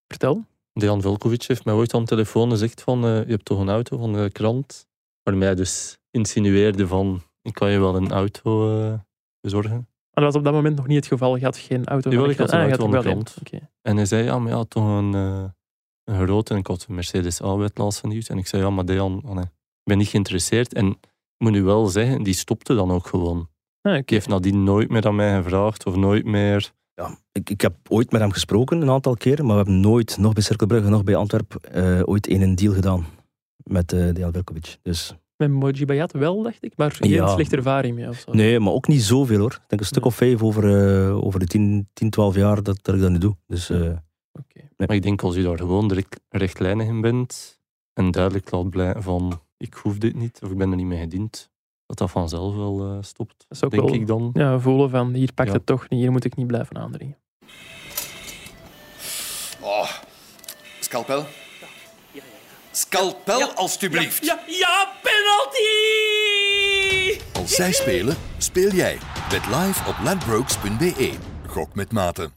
Vertel. Dejan Velkovic heeft mij ooit aan de telefoon gezegd van je hebt toch een auto van de krant? Waarmee hij dus insinueerde van ik kan je wel een auto bezorgen. Maar dat was op dat moment nog niet het geval. Je had geen auto Jawel, ik had een ah, auto van de krant. En hij zei, ja, maar ja, toch een, uh, een grote. En ik had een Mercedes A-wet laatst vernieuwd. En ik zei, ja, maar Dejan, oh nee, ik ben niet geïnteresseerd. En ik moet nu wel zeggen, die stopte dan ook gewoon. Ah, Ik heeft nadien nooit meer aan mij gevraagd of nooit meer. Ja, ik, ik heb ooit met hem gesproken een aantal keren, maar we hebben nooit, nog bij Cirkelbrugge, nog bij Antwerpen, uh, ooit een deal gedaan met uh, Dejan Velkovic. Dus met Moji Bayat wel, dacht ik, maar geen Ja. slechte ervaring mee of zo. Nee, maar ook niet zoveel hoor. Ik denk een stuk Nee. of vijf over, eh, over de 10, 10, 12 jaar dat, dat ik dat nu doe. Dus eh, Oké. Maar ik denk als je daar gewoon direct rechtlijnig in bent en duidelijk laat blijven van ik hoef dit niet of ik ben er niet mee gediend, dat dat vanzelf wel eh, stopt. Dat is ook denk wel ik dan. ja, voelen van hier pakt Ja. het toch niet, hier moet ik niet blijven aandringen. Oh, scalpel? Scalpel, alstublieft. Ja, ja, penalty! Als zij spelen, speel jij. Bet live op ladbrokes.be. Gok met mate.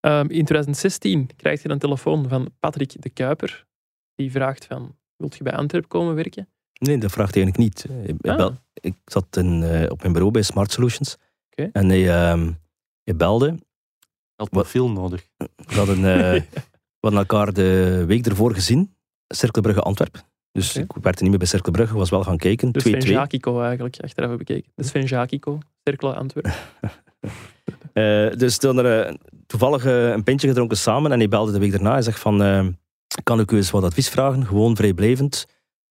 Ehm, in 2016 krijg je een telefoon van Patrick de Kuiper. Die vraagt van, wilt je bij Antwerp komen werken? Nee, dat vraagt hij eigenlijk niet. Ik, Ah. wel, ik zat in, eh, op mijn bureau bij Smart Solutions. En hij, ehm, hij belde. Had Wat? profiel nodig. We hadden, eh, we hadden elkaar de week ervoor gezien. Cirkelbrugge Antwerpen. Dus Oké. ik werd niet meer bij Cirkelbrugge, was wel gaan kijken. 2-2. Dus Sven Jakico eigenlijk, achteraf hebben bekeken. Dus Sven Jakico, Cirkel Antwerpen. Eh, dus toen er eh, toevallig eh, een pintje gedronken samen en hij belde de week daarna. Hij zegt van, eh, kan ik u eens wat advies vragen? Gewoon vrijblijvend.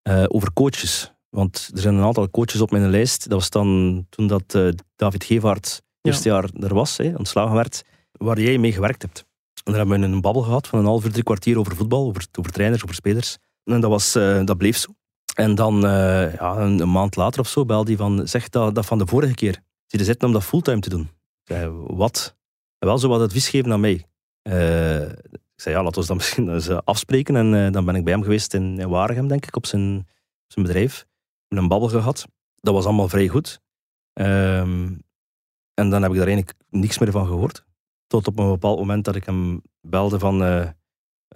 Eh, over coaches. Want er zijn een aantal coaches op mijn lijst. Dat was dan toen dat eh, David Gevaert het Ja. eerste jaar er was, hè, ontslagen werd, waar jij mee gewerkt hebt. En daar hebben we een babbel gehad van een half uur, drie kwartier over voetbal, over, over trainers, over spelers. En dat, was, eh, dat bleef zo. En dan, ja, een, een maand later of zo, belde hij van, zeg dat, dat van de vorige keer. Zie je zitten om dat fulltime te doen? Zei, wat? En wel zo wat advies geven aan mij. Ik zei, ja, laten we dan misschien eens eh, afspreken. En eh, dan ben ik bij hem geweest in, in Waregem, denk ik, op zijn, zijn bedrijf. Hebben een babbel gehad. Dat was allemaal vrij goed. Ehm, en dan heb ik daar eigenlijk niks meer van gehoord. Tot op een bepaald moment dat ik hem belde van... eh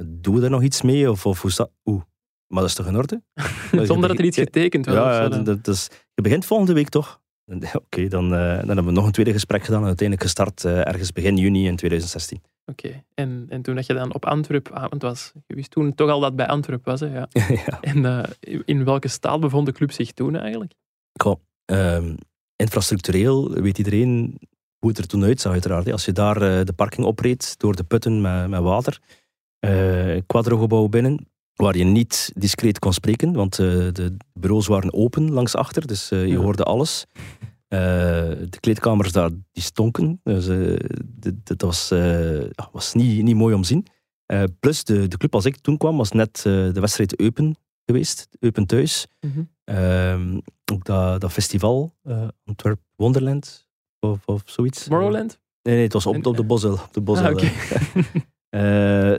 doe we er nog iets mee? Of, of hoe staat... Oeh, maar dat is toch in orde? Zonder dat er iets getekend of Ja, dat, dat is, je begint volgende week toch? Oké, dan, eh, dan hebben we nog een tweede gesprek gedaan en uiteindelijk gestart ergens begin juni in 2016. Oké, en, en toen dat je dan op Antwerp aan het was, je wist toen toch al dat het bij Antwerp was, hè? Ja. ja. En eh, in welke staat bevond de club zich toen eigenlijk? Goh, ehm, infrastructureel weet iedereen hoe het er toen uitzag, uiteraard. hè. Als je daar eh, de parking opreed door de putten met, met water, eh quadrogebouw binnen, waar je niet discreet kon spreken, want de bureaus waren open langs achter, dus je Ja. hoorde alles. Eh, de kleedkamers daar, die stonken. Dus, eh, dat was, eh, was niet, niet mooi om te zien. Plus, de, de club als ik toen kwam, was net de wedstrijd Eupen geweest. Eupen thuis. Mhm. Ehm, ook dat, dat festival, Antwerp Wonderland, of, of zoiets. Tomorrowland? Nee, nee, het was op, op de Bosel. Op de Bosel Ah, oké.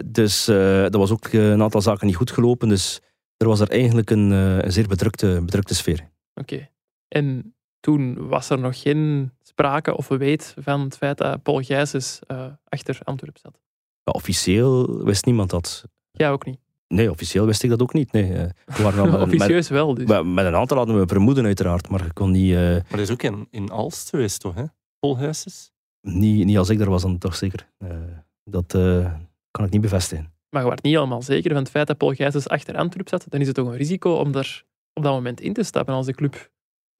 dus dat was ook een aantal zaken niet goed gelopen. Dus er was er eigenlijk een, een zeer bedrukte, bedrukte sfeer. Oké. En toen was er nog geen sprake of weet van het feit dat Paul Gijsens eh, achter Antwerp zat. Ja, officieel wist niemand dat. Jij ook niet. Nee, officieel wist ik dat ook niet. Nee, eh, we waren al met, met, Officieus wel, dus. met, met een aantal hadden we vermoeden uiteraard, maar ik kon niet, eh, Maar dat is ook in, in Alst geweest, toch? Hè? Polhuises? niet, niet als ik daar was dan toch zeker. Eh, dat eh, kan ik niet bevestigen. Maar je wordt niet helemaal zeker van het feit dat Paul Gijsens achter Antwerp zat. Dan is het toch een risico om daar op dat moment in te stappen als de club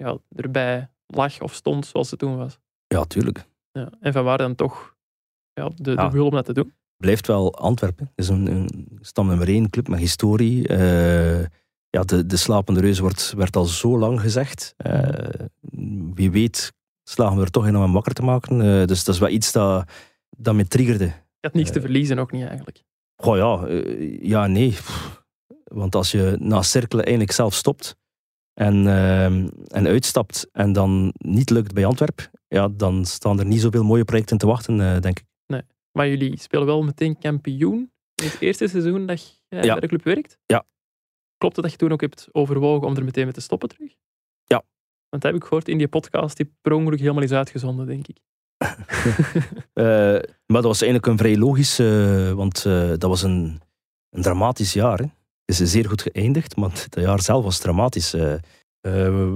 ja, erbij lag of stond zoals het toen was. Ja, tuurlijk. Ja. En van waar dan toch ja, de, de Ja. wil om dat te doen? blijft wel Antwerpen. Het is een, een stam nummer één club met historie. Eh, ja, de, de slapende reus wordt, werd al zo lang gezegd. Eh, wie weet slagen we er toch in om hem wakker te maken. Eh, dus dat is wel iets dat, dat me triggerde. Je had niks te verliezen, ook niet eigenlijk. Goh ja, ja, nee. Want als je na cirkelen eigenlijk zelf stopt en, eh, en uitstapt en dan niet lukt bij Antwerp, ja, dan staan er niet zoveel mooie projecten te wachten, eh, denk ik. Maar jullie spelen wel meteen kampioen in het eerste seizoen dat je Ja. bij de club werkt? Ja. Klopt het dat je toen ook hebt overwogen om er meteen mee te stoppen terug? Ja. Want dat heb ik gehoord in die podcast die per ongeluk helemaal is uitgezonden, denk ik. Eh, maar dat was eigenlijk een vrij logisch, eh, want eh, dat was een, een dramatisch jaar. Hè. Het is zeer goed geëindigd, maar het jaar zelf was dramatisch. Eh, eh,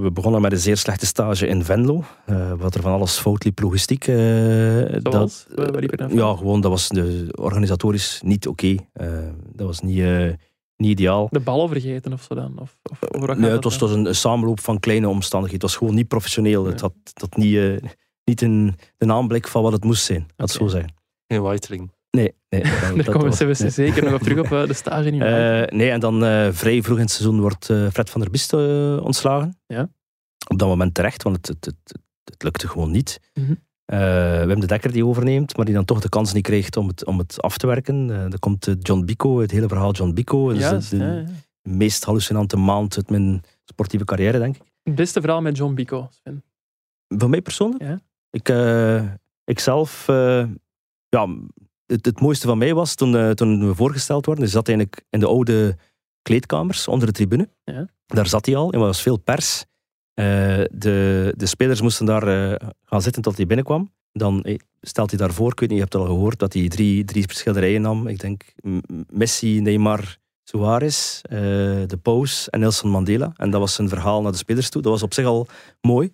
we- begonnen met een zeer slechte stage in Venlo, eh, wat er van alles fout liep logistiek. eh, Zoals? dat, ja, gewoon, dat was de, organisatorisch niet oké. Eh, dat was niet, eh, niet ideaal. De ballen vergeten of zo dan? Of, of, over wat Nee, het was, dat het was een, een samenloop van kleine omstandigheden. Het was gewoon niet professioneel. Nee. Het had, had niet, eh, niet een, een aanblik van wat het moest zijn. Laat het Oké. zo zeggen. Geen whitering. Nee, nee. Daar dat komen we nee. zeker nog op terug op eh, de stage in Eh, nee, en dan eh, vrij vroeg in het seizoen wordt Fred van der Bist ontslagen. Ja. Op dat moment terecht, want het, het, het, het lukte gewoon niet. Mhm. Wim de Dekker die overneemt, maar die dan toch de kans niet kreeg om het, om het af te werken. Dan komt John Bico, het hele verhaal John Bico. Dat de, de ja, ja. meest hallucinante maand uit mijn sportieve carrière, denk ik. Het beste verhaal met John Bico, Sven. Van mij persoonlijk? Ja. Ik, eh, ik zelf, ja, het, het mooiste van mij was toen, eh, toen we voorgesteld werden. Je zat eigenlijk in de oude kleedkamers onder de tribune. Ja. Daar zat hij al en er was veel pers. Eh, de, de spelers moesten daar eh, gaan zitten tot hij binnenkwam. Dan stelt hij daarvoor, ik weet niet, je hebt het al gehoord, dat hij drie, drie schilderijen nam. Ik denk Messi, Neymar, Suarez, de Paus en Nelson Mandela. En dat was zijn verhaal naar de spelers toe. Dat was op zich al mooi.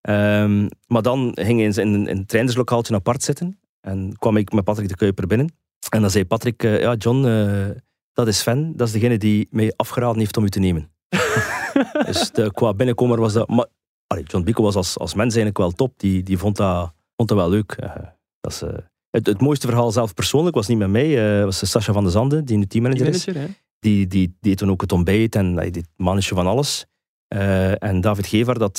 Ehm, maar dan ging hij in, in, in het trainerslokaaltje apart zitten. En kwam ik met Patrick de Kuiper binnen. En dan zei Patrick, eh, ja John, eh, dat is Sven. Dat is degene die mij afgeraden heeft om u te nemen. dus de, qua binnenkomer was dat... Maar, allee, John Bico was als, als mens eigenlijk wel top. Die, die vond, dat, vond dat wel leuk. Eh, dat is, het, het mooiste verhaal zelf persoonlijk was niet met mij. eh was Sascha van de Zande, die nu teammanager is. Hè? Die, die deed toen ook het ontbijt en hij deed mannetje van alles. En David Gevaar dat,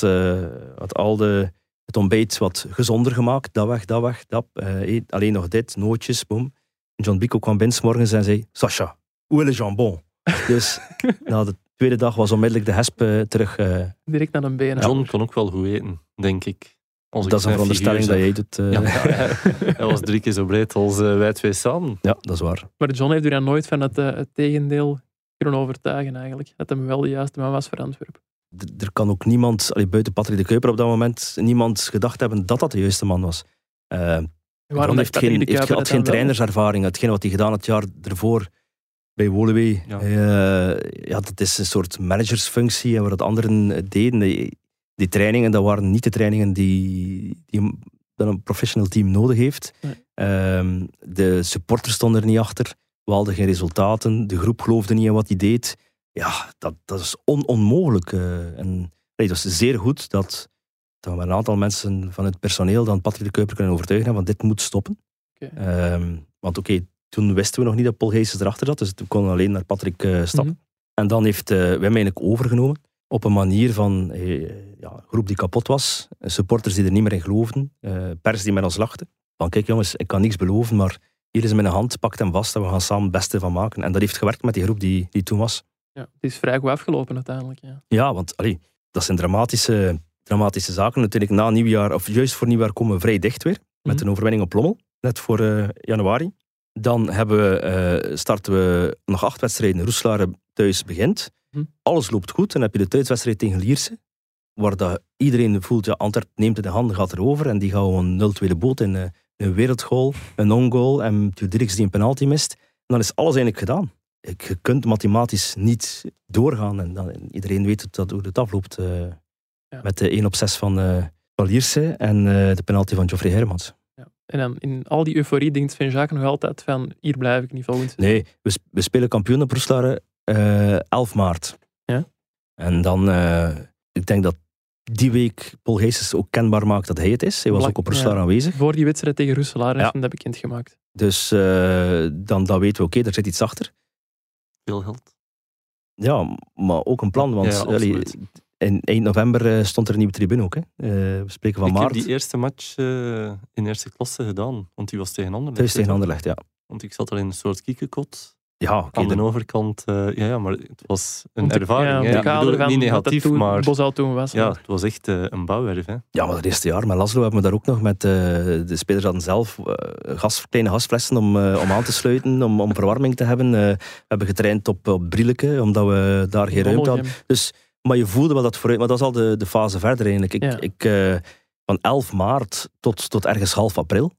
had al de, het ontbijt wat gezonder gemaakt. Dat weg, dat weg, dat. eh, eet alleen nog dit, nootjes, boom. En John Bico kwam binnen morgens en zei... Sascha, où est le jambon? dus na de tweede dag was onmiddellijk de hesp eh, terug. eh, Direct naar een benen. John kon ook wel goed eten, denk ik. Als ik dat is een veronderstelling dat jij doet. eh. ja. Ja, hij, was drie keer zo breed als wij twee samen. dat is waar. Maar John heeft u dan nooit van het, eh, het tegendeel kunnen overtuigen eigenlijk. Dat hem wel de juiste man was voor Antwerpen. Er kan ook niemand, allee, buiten Patrick de Kuiper op dat moment, niemand gedacht hebben dat dat de juiste man was. Eh, Waarom heeft geen, de heeft, had geen trainerservaring. Hetgeen wat hij gedaan had het jaar ervoor bij Woluwe. Ja. eh, ja, dat is een soort managersfunctie en wat anderen deden. Die, die trainingen, dat waren niet de trainingen die, die een- dat een professional team nodig heeft. Nee. Ehm, de supporters stonden er niet achter. We hadden geen resultaten. De groep geloofde niet in wat hij deed. Ja, dat, dat is on, onmogelijk. eh. en nee, dat is zeer goed dat, dat we met een aantal mensen van het personeel dan Patrick de Kuiper kunnen overtuigen van dit moet stoppen. Ehm, want oké, toen wisten we nog niet dat Paul Gijsens erachter zat, dus toen konden we alleen naar Patrick eh, stappen. Mhm. En dan heeft eh, Wim eigenlijk overgenomen op een manier van ja, een groep die kapot was, supporters die er niet meer in geloofden, pers die met ons lachten. Van kijk jongens, ik kan niks beloven, maar hier is mijn hand, pak hem vast en we gaan samen het beste van maken. En dat heeft gewerkt met die groep die, die toen was. Ja, het is vrij goed afgelopen uiteindelijk. Ja. Ja, want allee, dat zijn dramatische, dramatische zaken. Natuurlijk na nieuwjaar, of juist voor nieuwjaar, komen we vrij dicht weer. Met Mhm. een overwinning op Lommel, net voor eh, januari. Dan hebben we, eh, starten we nog acht wedstrijden. Roeselare thuis begint. Mhm. Alles loopt goed. Dan heb je de thuiswedstrijd tegen Lierse. Waar dat iedereen voelt, ja, Antwerp neemt het in handen, gaat erover. En die gaan gewoon 0-2 de boot in eh, een wereldgoal, een on-goal. En Dirks die een penalty mist. En dan is alles eigenlijk gedaan. Ik- Je kunt mathematisch niet doorgaan. En dan, iedereen weet dat, hoe het afloopt. eh, Ja. Met de 1 op 6 van, eh van Lierse en eh, de penalty van Geoffrey Hermans. Ja. En dan in al die euforie denkt Sven Jacques nog altijd van hier blijf ik niet volgend. Nee, we, sp- we spelen kampioen op Roeselare eh 11 maart. Ja. En dan, eh, ik denk dat die week Paul Geestes ook kenbaar maakt dat hij het is. Hij was ook op Roeselare ja. aanwezig. Voor die wedstrijd tegen Roeselaar Ja. heeft hem dat bekendgemaakt. Dus eh, dan, dan weten we, oké, daar zit iets achter. Veel geld. Ja, maar ook een plan. Want Ja, allee, in eind november eh, stond er een nieuwe tribune ook. Hè. Eh, we spreken van ik maart. heb die eerste match eh, in eerste klasse gedaan, want die was tegen Anderlecht. Thuis tegen Anderlecht, ja. Want ik zat al in een soort kiekenkot. Ja, oké, de overkant, eh, ja, ja, maar het was een ervaring. ja, hè. Ik bedoel niet negatief, toen maar Bosal toen was. ja, het was echt eh, een bouwwerf. Hè. Ja, maar het eerste jaar met Laszlo hebben we daar ook nog met... eh, de spelers hadden zelf gas, kleine gasflessen om, eh, om aan te sluiten, om, om verwarming te hebben. Eh, we hebben getraind op, op Brieleke, omdat we daar geen ruimte hadden. Dus, maar je voelde wel dat vooruit... Maar dat is al de, de fase verder eigenlijk. Ik, Ja. ik, eh, van 11 maart tot, tot ergens half april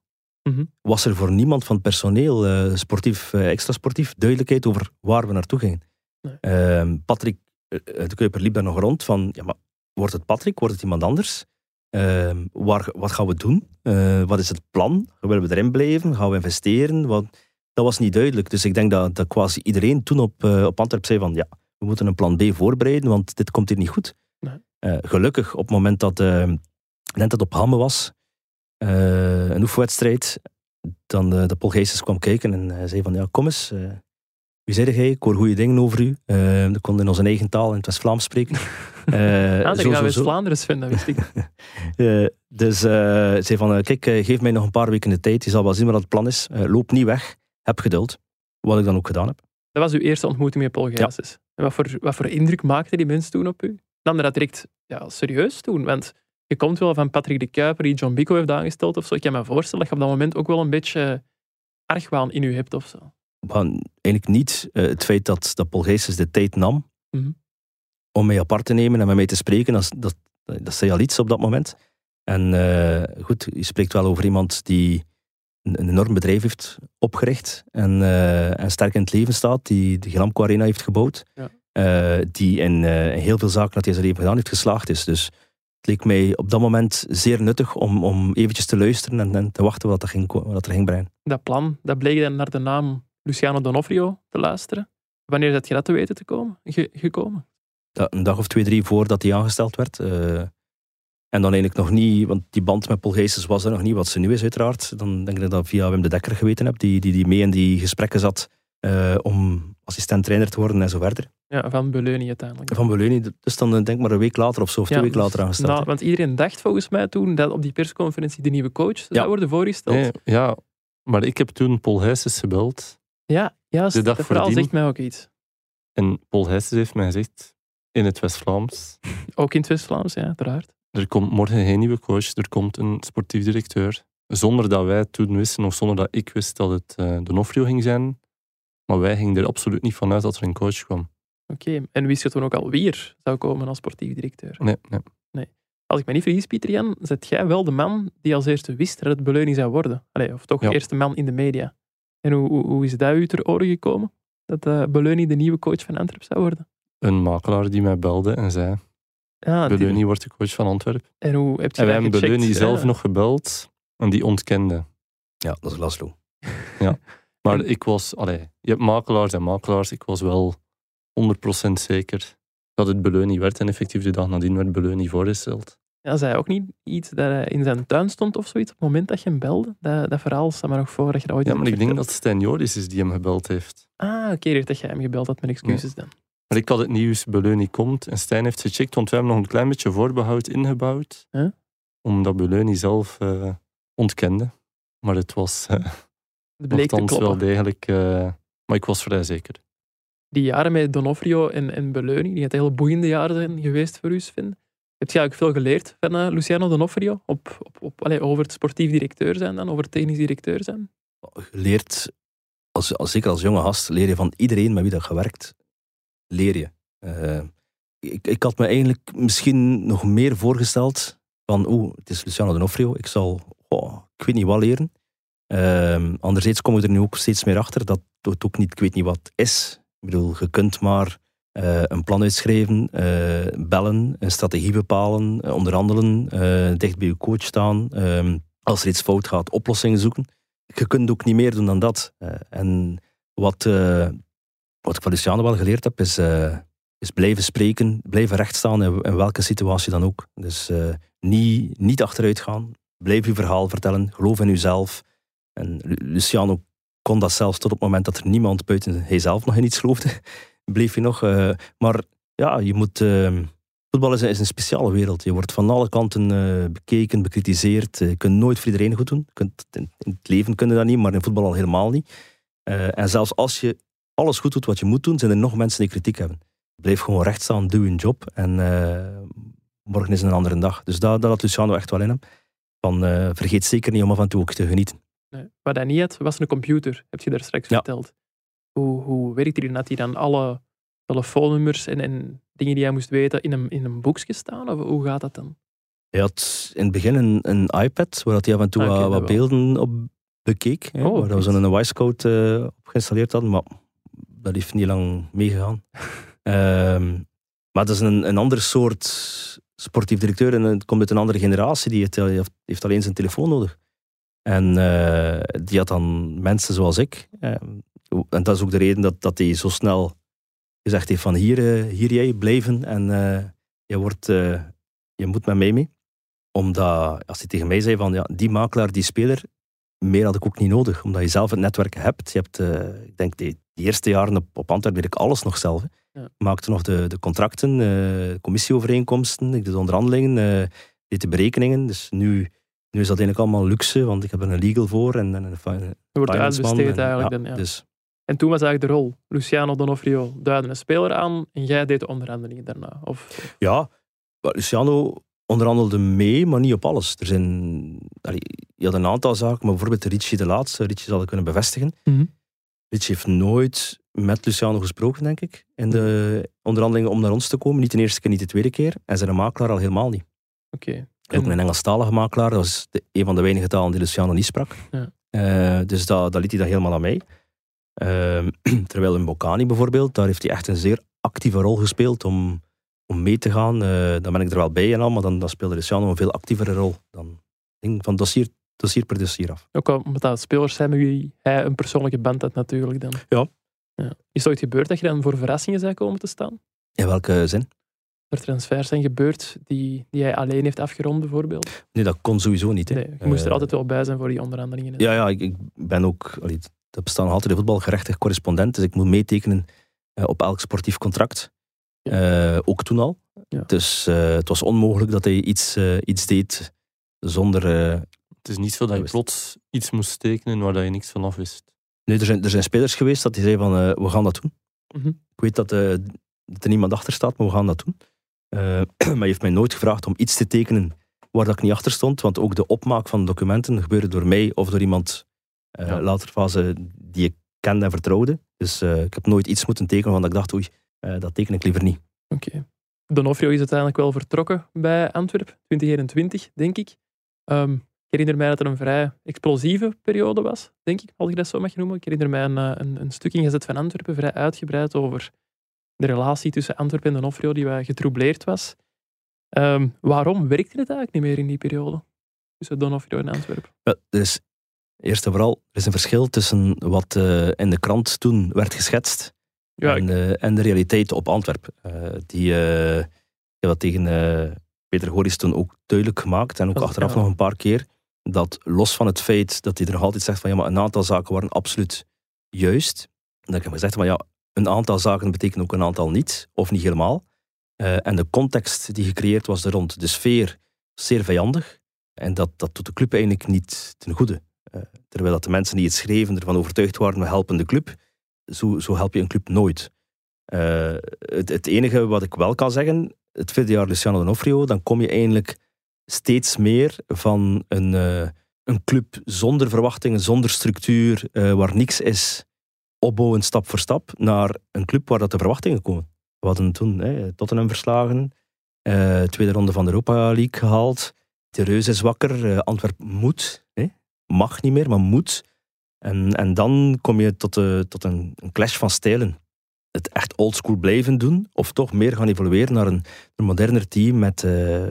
Mhm. was er voor niemand van het personeel, eh, sportief, eh, extra sportief, duidelijkheid over waar we naartoe gingen. Nee. Ehm, Patrick eh, de Kuiper liep daar nog rond van, ja, maar wordt het Patrick, wordt het iemand anders? Ehm, waar, wat gaan we doen? Wat is het plan? Willen we erin blijven? Gaan we investeren? Wat, dat was niet duidelijk. Dus ik denk dat, dat quasi iedereen toen op, op Antwerp zei van, ja, we moeten een plan B voorbereiden, want dit komt hier niet goed. Nee. Gelukkig, op het moment dat, net dat het op Hamme was, eh, een oefenwedstrijd, dan eh, de Paul Geestes kwam kijken en hij zei van, ja, kom eens, eh, wie zei jij? Ik hoor goede dingen over u. Eh we konden in onze eigen taal in het West-Vlaams spreken. Eh, Ah, zo, dat zo, gaat zo. West-Vlaanderen dat wist ik. Eh, dus eh zei van, eh, kijk, eh, geef mij nog een paar weken de tijd. Je zal wel zien wat het plan is. Eh, loop niet weg. Heb geduld. Wat ik dan ook gedaan heb. Dat was uw eerste ontmoeting met Paul. En wat voor, wat voor indruk maakte die mens toen op u? Nam je dat direct ja, serieus toen? Want je komt wel van Patrick de Kuiper, die John Bico heeft aangesteld of zo. Ik kan me voorstellen dat je op dat moment ook wel een beetje argwaan in u hebt of zo. Eigenlijk niet eh, het feit dat, dat Paul Geestes de tijd nam Mhm. om mij apart te nemen en met mij te spreken. Dat, dat, dat zei al iets op dat moment. En eh, goed, je spreekt wel over iemand die een, een enorm bedrijf heeft opgericht en, eh, en sterk in het leven staat, die de Glamco Arena heeft gebouwd. Ja. Die in, in heel veel zaken dat hij zijn leven gedaan heeft geslaagd is. Dus leek mij op dat moment zeer nuttig om, om eventjes te luisteren en, en te wachten wat, dat ging, wat er ging brengen. Dat plan, dat bleek dan naar de naam Luciano Donofrio te luisteren. Wanneer is je dat te weten te komen, ge- gekomen? Dat, een dag of twee, drie voordat hij aangesteld werd. eh, en dan eigenlijk nog niet, want die band met Paul was er nog niet, wat ze nu is uiteraard. Dan denk ik dat ik dat via Wim de Dekker geweten heb, die, die, die mee in die gesprekken zat eh, om assistent-trainer te worden en zo verder. Ja, van Beleuni uiteindelijk. Van Beleuni, dus dan eh, denk ik maar een week later of zo, of twee weken later aangesteld. Nou, want iedereen dacht volgens mij toen dat op die persconferentie de nieuwe coach zou worden voorgesteld. Nee, ja, maar ik heb toen Paul Heijsens gebeld. Ja, juist. De dag dat verhaal zegt mij ook iets. En Paul Heijsens heeft mij gezegd, in het West-Vlaams, Ook in het West-Vlaams, ja, uiteraard. er komt morgen geen nieuwe coach, er komt een sportief directeur. Zonder dat wij toen wisten, of zonder dat ik wist dat het eh Donofrio ging zijn. Maar wij gingen er absoluut niet vanuit dat er een coach kwam. Oké, en wist je toen ook al wie er zou komen als sportief directeur? Nee, nee. Als ik me niet vergis, Pieter Jan, zet jij wel de man die als eerste wist dat het Beleuning zou worden. Allee, of toch Ja. de eerste man in de media. En hoe, hoe, hoe is dat u ter oren gekomen? Dat uh, Beleuning de nieuwe coach van Antwerp zou worden? Een makelaar die mij belde en zei, Ja, die- Beleuni wordt de coach van Antwerpen. En hoe heb je En wij hebben gecheckt? Beleuni zelf Ja. nog gebeld en die ontkende. Ja, dat is Laszlo. Maar ik was, allee, je hebt makelaars en makelaars, ik was wel 100% zeker dat het Beleuni werd. En effectief de dag nadien werd Beleuni voorgesteld. Ja, zei hij ook niet iets dat hij in zijn tuin stond of zoiets op het moment dat je hem belde? Dat, dat verhaal staat me nog voor dat je dat ooit Ja, maar ik denk dat Stijn Joris is die hem gebeld heeft. Ah, oké, dacht dat jij hem gebeld had met excuses dan. Maar ik had het nieuws, Beleuni komt. En Stijn heeft gecheckt, want we hebben nog een klein beetje voorbehoud ingebouwd. Huh? Omdat Beleuni zelf eh, ontkende. Maar het was eh Het bleek te nogthans wel kloppen. degelijk... eh, maar ik was vrij zeker. Die jaren met Donofrio en, en Beleuni, die het hele boeiende jaren zijn geweest voor u, Sven. Heb je eigenlijk veel geleerd van eh, Luciano Donofrio? Op, op, op, allee, over het sportief directeur zijn dan, over het technisch directeur zijn? Je leert, als, als, zeker als jonge gast, leer je van iedereen met wie dat gewerkt, leer je. Eh, ik, ik had me eigenlijk misschien nog meer voorgesteld van, oeh, het is Luciano D'Onofrio, ik zal, oh, ik weet niet wat leren. Ehm, anderzijds kom ik er nu ook steeds meer achter dat het ook niet, ik weet niet wat is. Ik bedoel, je kunt maar eh, een plan uitschrijven, eh, bellen, een strategie bepalen, eh, onderhandelen, dicht bij je coach staan. ehm, als er iets fout gaat, oplossingen zoeken. Je kunt ook niet meer doen dan dat. En wat, wat ik van Luciano wel geleerd heb, is, is blijven spreken, blijven rechtstaan in, in welke situatie dan ook. Dus niet, niet achteruit gaan, blijf je verhaal vertellen, geloof in jezelf. En Lu- Luciano kon dat zelfs tot op het moment dat er niemand buiten hijzelf nog in iets geloofde, bleef je nog. eh, maar ja, je moet... eh, voetbal is, is een speciale wereld. Je wordt van alle kanten eh, bekeken, bekritiseerd. Eh, Je kunt nooit voor iedereen goed doen. Kunt, in, het leven kun je dat niet, maar in voetbal al helemaal niet. En zelfs als je alles goed doet wat je moet doen, zijn er nog mensen die kritiek hebben. Blijf gewoon recht staan, doe je job. En morgen is een andere dag. Dus dat, dat Luciano echt wel in hem. Van, vergeet zeker niet om af en toe ook te genieten. Wat hij niet had, was een computer, heb je daar straks Ja. verteld. Hoe, hoe werkt die dan? Had hij dan alle telefoonnummers en, en dingen die hij moest weten in een, in een boekje staan? Of hoe gaat dat dan? Hij had in het begin een, een iPad, waar hij af en toe Ah, wat, beelden op bekeek. hè, Oh, waar we zo'n Wisecode eh op geïnstalleerd hadden, maar dat heeft niet lang meegegaan. Ehm, maar dat is een, een ander soort sportief directeur en het komt uit een andere generatie, die heeft alleen zijn telefoon nodig. En eh, die had dan mensen zoals ik. Ehm, en dat is ook de reden dat, dat hij zo snel gezegd heeft van hier, eh, hier jij blijven en eh, je, wordt, je moet met mij mee omdat, als hij tegen mij zei van, ja, die makelaar, die speler, meer had ik ook niet nodig. Omdat je zelf het netwerk hebt. Je hebt, ik denk, die, die eerste jaren op, op Antwerpen deed ik alles nog zelf. Ja. Maakte nog de, de contracten, de commissieovereenkomsten, ik deed de onderhandelingen, eh, deed de berekeningen. Dus nu, nu is dat eigenlijk allemaal luxe, want ik heb er een legal voor en, en een wordt finance man uitbesteed en- eigenlijk. ja, dan, ja. Dus En toen was eigenlijk de rol. Luciano Donofrio duidde een speler aan en jij deed de onderhandelingen daarna. Of, Ja, Luciano onderhandelde mee, maar niet op alles. Er zijn, allee, je had een aantal zaken, maar bijvoorbeeld Ricci de laatste. Ricci zal het kunnen bevestigen. Ricci heeft nooit met Luciano gesproken, denk ik, in de onderhandelingen om naar ons te komen. Niet de eerste keer, niet de tweede keer. En zijn makelaar al helemaal niet. Oké. En- een Engelstalige makelaar, dat was de, een van de weinige talen die Luciano niet sprak. Ja. Eh, dus dat, dat liet hij dan helemaal aan mij. Ehm, terwijl in Bocani bijvoorbeeld, daar heeft hij echt een zeer actieve rol gespeeld om om mee te gaan, uh, dan ben ik er wel bij en al, maar dan, dan speelde Luciano een veel actievere rol. Dan ging van dossier, dossier per dossier af. Ook omdat dat spelers zijn met wie hij een persoonlijke band had natuurlijk dan. Ja. ja. Is het ooit gebeurd dat je dan voor verrassingen zou komen te staan? In welke zin? Er transfers zijn gebeurd die, die hij alleen heeft afgerond bijvoorbeeld? Nee, dat kon sowieso niet. Hè. Nee, je moest er altijd wel bij zijn voor die onderhandelingen. Ja, ja ik, ik ben ook... Allee, er bestaan altijd de voetbalgerechtig correspondent, dus ik moet meetekenen uh, op elk sportief contract. Uh, ook toen al. Ja. Dus uh, het was onmogelijk dat hij iets, iets deed zonder... het is niet zo dat je plots iets moest tekenen waar je niks van af wist. Nee, er zijn, er zijn spelers geweest dat die zeiden van, we gaan dat doen. Mm -hmm. Ik weet dat, dat er niemand achter staat, maar we gaan dat doen. maar hij heeft mij nooit gevraagd om iets te tekenen waar dat ik niet achter stond, want ook de opmaak van documenten gebeurde door mij of door iemand uh, ja. later fase die ik kende en vertrouwde. Dus uh, ik heb nooit iets moeten tekenen waarvan ik dacht, oei, dat teken ik liever niet. Oké. Okay. Donofrio is uiteindelijk wel vertrokken bij Antwerpen, 2021, denk ik. Um, ik herinner mij dat er een vrij explosieve periode was, denk ik, als ik dat zo mag noemen. Ik herinner mij een, een, een stuk ingezet van Antwerpen, vrij uitgebreid over de relatie tussen Antwerpen en Donofrio, die wat getroubleerd was. Um, waarom werkte het eigenlijk niet meer in die periode? Tussen Donofrio en Antwerpen? Ja, dus Eerst en vooral, er is een verschil tussen wat uh, in de krant toen werd geschetst ja, en, uh, en, de realiteit op Antwerpen. Uh, die dat tegen Peter Goris toen ook duidelijk gemaakt en ook achteraf ja. nog een paar keer. Dat los van het feit dat hij er nog altijd zegt van ja, maar een aantal zaken waren absoluut juist. Dat ik heb gezegd van ja, een aantal zaken betekent ook een aantal niet, of niet helemaal. en de context die gecreëerd was er rond, de sfeer, zeer vijandig. En dat, dat doet de club eigenlijk niet ten goede. Uh, terwijl dat de mensen die het schreven ervan overtuigd waren, we helpen de club. Zo, zo help je een club nooit. Uh, het, het, enige wat ik wel kan zeggen, het vierde jaar Luciano D'Onofrio, dan kom je eigenlijk steeds meer van een, een club zonder verwachtingen, zonder structuur, waar niks is, opbouwen stap voor stap, naar een club waar dat de verwachtingen komen. We hadden toen hè, Tottenham verslagen, tweede ronde van de Europa League gehaald. De reus is wakker, Antwerp moet. Hè mag niet meer, maar moet. En, en dan kom je tot, de, tot een, een clash van stijlen. Het echt oldschool blijven doen, of toch meer gaan evolueren naar een, een moderner team met uh,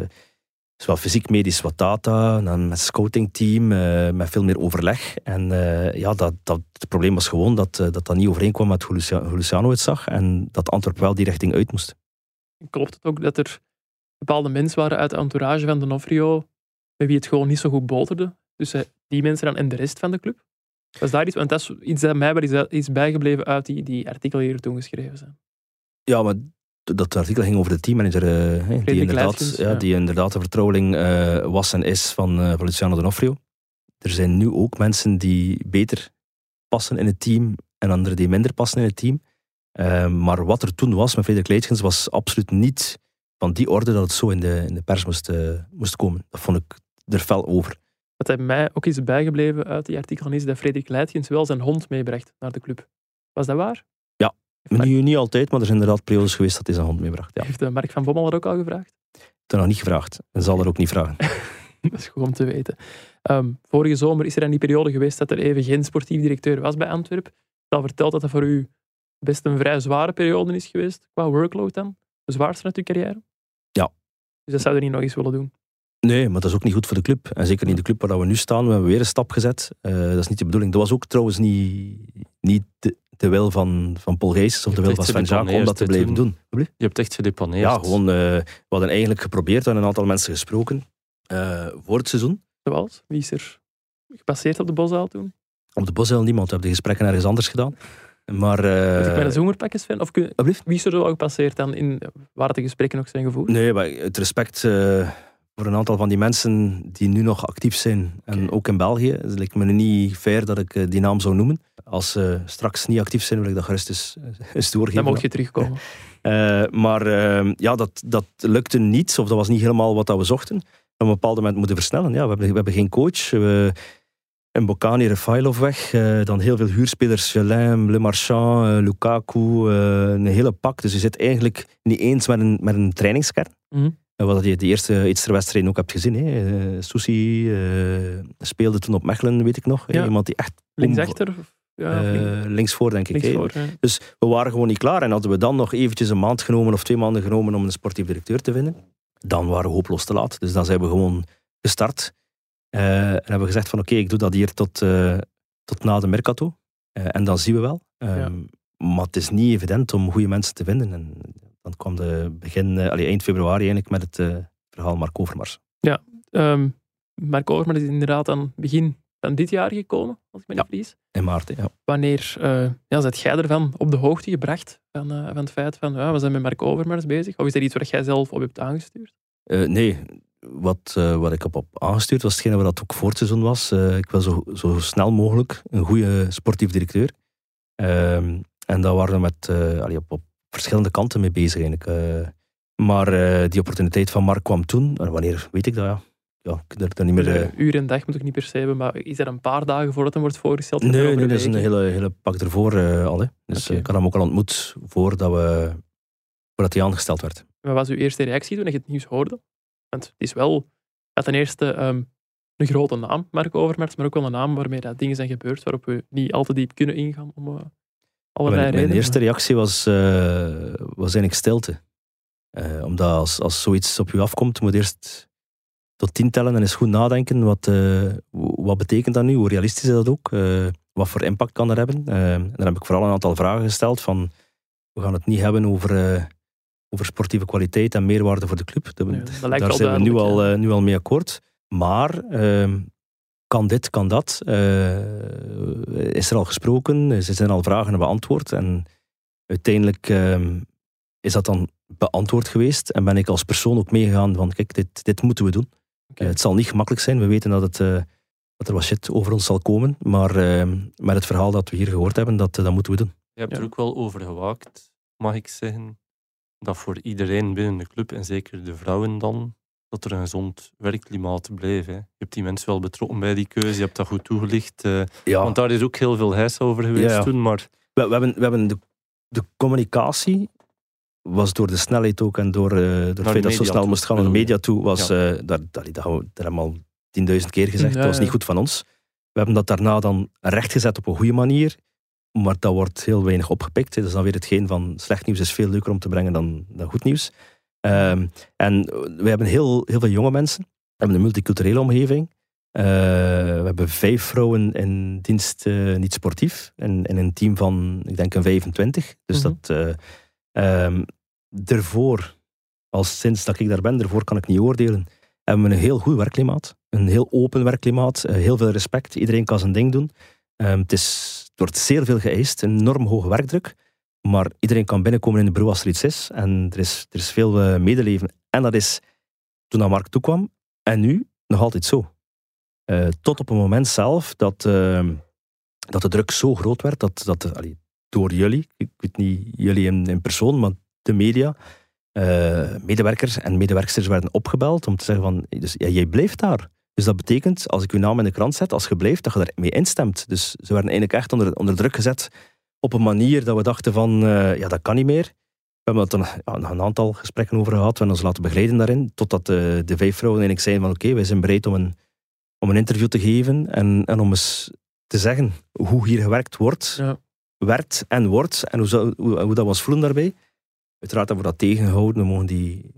zowel fysiek, medisch wat data, dan met scoutingteam, uh, met veel meer overleg. En uh, ja, dat, dat, het probleem was gewoon dat, dat dat niet overeenkwam met hoe Luciano, hoe Luciano het zag en dat Antwerp wel die richting uit moest. Klopt het ook dat er bepaalde mensen waren uit de entourage van Donofrio met wie het gewoon niet zo goed boterde? Dus die mensen dan en de rest van de club? Was daar iets? Want dat is iets dat mij wel is bijgebleven uit die, die artikelen die er toen geschreven zijn. Ja, maar dat artikel ging over de teammanager, uh, die, inderdaad, ja, ja. die inderdaad de vertrouweling uh, was en is van, uh, van Luciano D'Onofrio. Er zijn nu ook mensen die beter passen in het team en anderen die minder passen in het team. maar wat er toen was met Frederik Leitgens was absoluut niet van die orde dat het zo in de, in de pers moest, moest komen. Dat vond ik er fel over. Wat hij mij ook is bijgebleven uit die artikelen is dat Frederik Leitgens wel zijn hond meebracht naar de club. Was dat waar? Ja, nu, niet altijd, maar er zijn inderdaad periodes geweest dat hij zijn hond meebracht. Ja. Heeft Mark van Bommel er ook al gevraagd? Dat nog niet gevraagd en zal er ook niet vragen. dat is goed om te weten. Um, vorige zomer is er in die periode geweest dat er even geen sportief directeur was bij Antwerpen. Dat vertelt dat dat voor u best een vrij zware periode is geweest, qua workload dan. De zwaarste uit uw carrière? Ja. Dus dat zou je niet nog eens willen doen? Nee, maar dat is ook niet goed voor de club. En zeker niet de club waar we nu staan. We hebben weer een stap gezet. Uh, dat is niet de bedoeling. Dat was ook trouwens niet, niet de, de wil van, van Paul of de wil van Sven om dat te blijven doen. Je hebt echt gedeponeerd. Ja, gewoon, uh, we hadden eigenlijk geprobeerd en een aantal mensen gesproken uh, voor het seizoen. Zoals? Wie is er gepasseerd op de Boszaal toen? Op de Boszaal niemand. We hebben de gesprekken ergens anders gedaan. Maar, uh, ik ben een zomerpakjes fan. Of kun, wie is er zo gepasseerd dan in waar de gesprekken nog zijn gevoerd? Nee, maar het respect voor een aantal van die mensen die nu nog actief zijn. En ook in België. Het lijkt me niet fair dat ik eh, die naam zou noemen. Als ze straks niet actief zijn, wil ik dat gerust eens, eens doorgeven. Dan mag je terugkomen. Uh, maar uh, ja, dat, dat lukte niet. Of dat was niet helemaal wat we zochten. Op een bepaald moment moeten versnellen. Ja, we, hebben, we hebben geen coach. We, en Bocani, Refailov weg. Uh, dan heel veel huurspelers. Jelin, Le Marchand, Lukaku. een hele pak. Dus je zit eigenlijk niet eens met een, met een trainingskern. Mm wat je de eerste wedstrijd ook hebt gezien. Hè. Susi uh, speelde toen op Mechelen, weet ik nog. Ja. Iemand die echt... Linksachter? Ja, of Eh, linksvoor, denk ik. linksvoor, ja. Dus we waren gewoon niet klaar. En hadden we dan nog eventjes een maand genomen of twee maanden genomen om een sportief directeur te vinden, dan waren we hopeloos te laat. Dus dan zijn we gewoon gestart. Eh, en hebben we gezegd van oké, ik doe dat hier tot, eh, tot na de Mercato. En dan zien we wel. Ehm, Ja. Maar het is niet evident om goede mensen te vinden. En dan kwam de begin, allee, eind februari eigenlijk met het verhaal Mark Overmars. Ehm, Mark Overmars is inderdaad aan het begin van dit jaar gekomen, als ik me niet Ja. vergis. In maart, ja. Wanneer eh ja, zet jij ervan op de hoogte gebracht van, eh, van het feit van ja, we zijn met Mark Overmars bezig? Of is dat iets waar jij zelf op hebt aangestuurd? Eh, nee, wat, wat ik heb op aangestuurd was hetgene wat dat ook voor het seizoen was. Ik wil zo, zo snel mogelijk een goede sportief directeur. Ehm, en daar waren we met, eh, allee, op, op verschillende kanten mee bezig eigenlijk. Maar die opportuniteit van Mark kwam toen. En wanneer weet ik dat? Ja, ja ik er dan niet meer... eh, Uh, uur en dag moet ik niet per se hebben, maar is er een paar dagen voordat hem wordt voorgesteld? nee, nee, dat is een hele, hele pak ervoor eh, al. Hè. Dus eh, ik had hem ook al ontmoet voordat, we, voordat hij aangesteld werd. Wat was uw eerste reactie toen je het nieuws hoorde? Want het is wel ja, ten eerste ehm, een grote naam, Mark Overmars, maar ook wel een naam waarmee dat dingen zijn gebeurd waarop we niet al te diep kunnen ingaan om eh, allerlei Mijn, mijn redenen. eerste reactie was, eh, was eigenlijk stilte. Eh, omdat als, als zoiets op je afkomt, moet eerst tot tien tellen en eens goed nadenken. Wat, eh, wat betekent dat nu? Hoe realistisch is dat ook? Eh, wat voor impact kan dat hebben? Eh, en dan heb ik vooral een aantal vragen gesteld van we gaan het niet hebben over, over sportieve kwaliteit en meerwaarde voor de club. Dat- daar zijn we nu al, ja. nu al mee akkoord. Maar ehm, kan dit, kan dat? Is er al gesproken? Er zijn al vragen beantwoord. En uiteindelijk ehm, is dat dan beantwoord geweest. En ben ik als persoon ook meegegaan van, kijk, dit, dit moeten we doen. Eh, het zal niet gemakkelijk zijn. We weten dat, het, eh, dat er wat shit over ons zal komen. Maar ehm, met het verhaal dat we hier gehoord hebben, dat, eh, dat moeten we doen. Je hebt Ja. er ook wel over gewaakt, mag ik zeggen, dat voor iedereen binnen de club, en zeker de vrouwen dan, dat er een gezond werkklimaat blijft. Hè. Je hebt die mensen wel betrokken bij die keuze, je hebt dat goed toegelicht. eh, Ja, Want daar is ook heel veel heis over geweest Ja, ja. toen, maar we, we hebben, we hebben de, de communicatie was door de snelheid ook en door, eh, door het feit dat zo snel toe, moest gaan naar de media toe, was, eh, daar, daar, daar, dat hebben we al tienduizend keer gezegd. Ja, dat was ja. niet goed van ons. We hebben dat daarna dan rechtgezet op een goede manier, maar dat wordt heel weinig opgepikt. hè. Dat is dan weer hetgeen van slecht nieuws is veel leuker om te brengen dan, dan goed nieuws. Ehm, en we hebben heel, heel veel jonge mensen. We hebben een multiculturele omgeving. Eh, we hebben vijf vrouwen in dienst niet sportief. En in een team van, ik denk, een 25. Dus Mhm. dat... eh ehm, daarvoor, al sinds dat ik daar ben, daarvoor kan ik niet oordelen, hebben we een heel goed werkklimaat. Een heel open werkklimaat. eh, heel veel respect. Iedereen kan zijn ding doen. Ehm, het, is, wordt zeer veel geëist. Enorm hoge werkdruk. Maar iedereen kan binnenkomen in de bureau als er iets is. En er is, er is veel eh, medeleven. En dat is toen dat Mark toekwam. En nu nog altijd zo. Eh, tot op het moment zelf dat, ehm, dat de druk zo groot werd. Dat, dat door jullie, ik weet niet jullie in, in persoon, maar de media, eh, medewerkers en medewerksters werden opgebeld om te zeggen van, dus, ja, jij blijft daar. Dus dat betekent, als ik uw naam in de krant zet, als je blijft, dat je ermee instemt. Dus ze werden eigenlijk echt onder, druk gezet op een manier dat we dachten van, eh, ja, dat kan niet meer. We hebben er ja, nog een aantal gesprekken over gehad. We hebben ons laten begeleiden daarin. Totdat de, de vijf vrouwen eigenlijk zeiden van oké, wij zijn bereid om een, om een interview te geven en, en om eens te zeggen hoe hier gewerkt wordt. Werd en wordt en hoe, hoe, hoe dat was voelen daarbij. Uiteraard hebben we dat tegengehouden. We mogen die,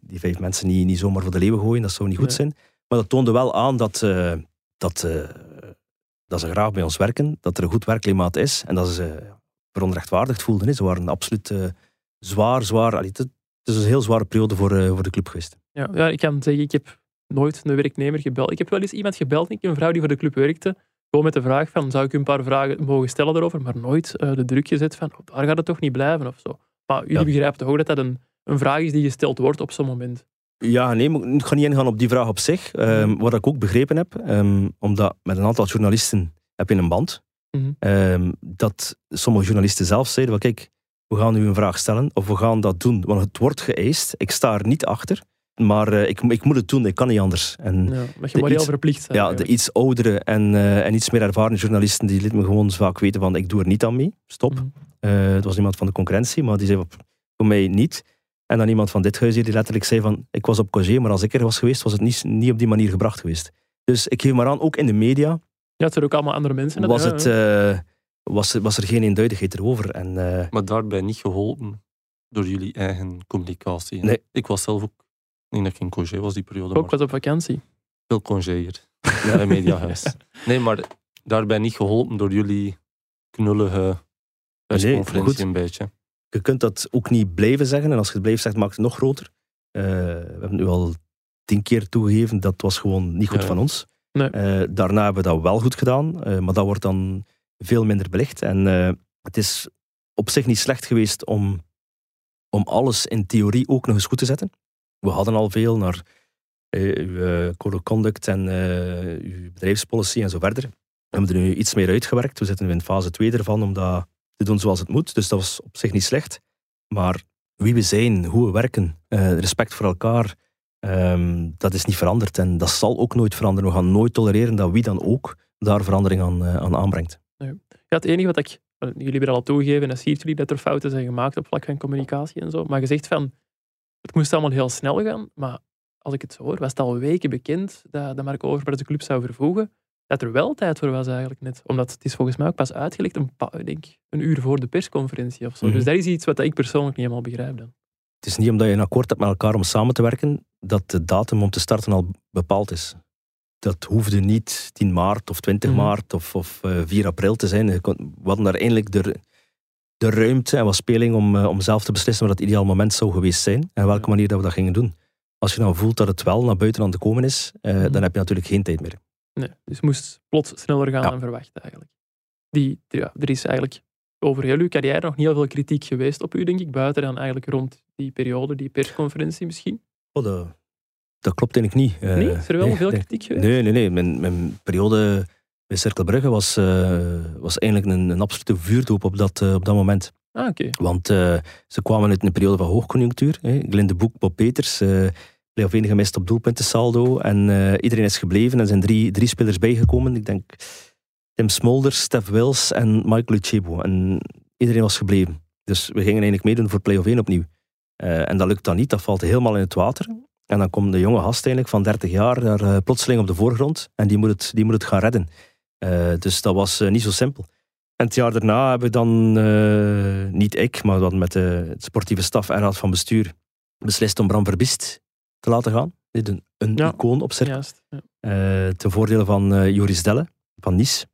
die vijf mensen niet, niet zomaar voor de leeuwen gooien. Dat zou niet goed zijn. Maar dat toonde wel aan dat, eh, dat, eh, dat ze graag bij ons werken. Dat er een goed werkklimaat is. En dat ze zich veronrechtvaardigd voelden. hè. Ze waren absoluut eh, zwaar, zwaar. allee, Het is een heel zware periode voor, voor de club geweest. Ja, ja, ik kan zeggen, ik heb nooit een werknemer gebeld. Ik heb wel eens iemand gebeld, ik, een vrouw die voor de club werkte, gewoon met de vraag van, zou ik u een paar vragen mogen stellen erover, maar nooit eh, de druk gezet van, oh, daar gaat het toch niet blijven of zo. Maar jullie Ja. begrijpen toch ook dat dat een, een vraag is die gesteld wordt op zo'n moment. Ja, nee, ik ga niet ingaan op die vraag op zich. Ehm, wat ik ook begrepen heb, ehm, omdat met een aantal journalisten heb je een band, Mhm. ehm, dat sommige journalisten zelf zeiden, van, kijk, we gaan u een vraag stellen, of we gaan dat doen, want het wordt geëist. Ik sta er niet achter, maar eh, ik, ik moet het doen, ik kan niet anders. En Ja, je maar heel iets- verplicht zijn. ja, de iets oudere en, eh, en iets meer ervaren journalisten, die lieten me gewoon vaak weten van, ik doe er niet aan mee, stop. Mhm. Eh, het was iemand van de concurrentie, maar die zei voor mij niet. En dan iemand van dit huis hier die letterlijk zei van, ik was op congé, maar als ik er was geweest, was het niet, niet op die manier gebracht geweest. Dus ik geef maar aan, ook in de media Ja, het zijn ook allemaal andere mensen. was het, eh, was, er- was er geen eenduidigheid erover. En eh, Maar daarbij niet geholpen door jullie eigen communicatie. Nee. Ik was zelf ook, ik denk dat ik in congé was die periode, Ook maar was op vakantie. veel congé hier. Bij Mediahuis. Nee, maar daarbij niet geholpen door jullie knullige persconferentie goed. een beetje. je kunt dat ook niet blijven zeggen. En als je het blijft zeggen, maakt het nog groter. Eh, we hebben nu al tien keer toegegeven, dat was gewoon niet goed Ja. van ons. Nee. Eh, daarna hebben we dat wel goed gedaan, eh, maar dat wordt dan veel minder belicht. En eh, het is op zich niet slecht geweest om, om alles in theorie ook nog eens goed te zetten. We hadden al veel naar eh, uw eh, code of conduct en eh, uw bedrijfspolicy en zo verder. We hebben er nu iets meer uitgewerkt. We zitten nu in fase 2 ervan om dat te doen zoals het moet. Dus dat was op zich niet slecht. Maar wie we zijn, hoe we werken, respect voor elkaar, ehm, dat is niet veranderd. En dat zal ook nooit veranderen. We gaan nooit tolereren dat wie dan ook daar verandering aan, aan aanbrengt. Ja, het enige wat ik... Jullie hebben al toegegeven, en dat ziet jullie, dat er fouten zijn gemaakt op vlak van communicatie en zo. Maar je zegt van, het moest allemaal heel snel gaan. Maar als ik het zo hoor, was het al weken bekend dat, dat Marco de club zou vervoegen. Dat er wel tijd voor was eigenlijk net. Omdat het is volgens mij ook pas uitgelegd een, pa- ik denk, een uur voor de persconferentie of zo. Mhm. Dus dat is iets wat ik persoonlijk niet helemaal begrijp dan. Het is niet omdat je een akkoord hebt met elkaar om samen te werken, dat de datum om te starten al bepaald is. Dat hoefde niet 10 maart of 20 Mhm. maart of, of eh, 4 april te zijn. We hadden daar eindelijk de, de ruimte en wat speling om, eh, om zelf te beslissen wat het ideaal moment zou geweest zijn en welke manier dat we dat gingen doen. Als je dan voelt dat het wel naar buiten aan te komen is, eh, Mhm. dan heb je natuurlijk geen tijd meer. Nee, dus het moest plots sneller gaan Ja. dan verwacht eigenlijk. Die, ja, er is eigenlijk over heel uw carrière nog niet heel veel kritiek geweest op u, denk ik. Buiten dan eigenlijk rond die periode, die persconferentie misschien. Oh, dat, dat klopt eigenlijk niet. Eh, nee, is er wel nee, veel nee. kritiek geweest? Nee, nee, nee. Mijn, mijn periode bij Cercle Brugge was, eh, was eigenlijk een, een absolute vuurdoop op dat, eh, op dat moment. Ah. Want eh, ze kwamen uit een periode van hoogconjunctuur. Hè. Glinde Boek, Bob Peters, eh play-off gemist op doelpunten saldo. En iedereen is gebleven. Er zijn drie, drie spelers bijgekomen. Ik denk Tim Smolders, Stef Wils en Michael Uchebo. En iedereen was gebleven. Dus we gingen eigenlijk meedoen voor play-off 1 opnieuw. En dat lukt dan niet. Dat valt helemaal in het water. En dan komt de jonge gast eigenlijk van 30 jaar daar plotseling op de voorgrond. En die moet het, die moet het gaan redden. Eh, dus dat was eh, niet zo simpel. En het jaar daarna hebben we dan, eh, niet ik, maar we hadden met de sportieve staf en raad van bestuur beslist om Bram Verbiest te laten gaan. Een, een Ja. icoon op zich. Juist. Ja. Ten voordele van Joris Delle van Nice.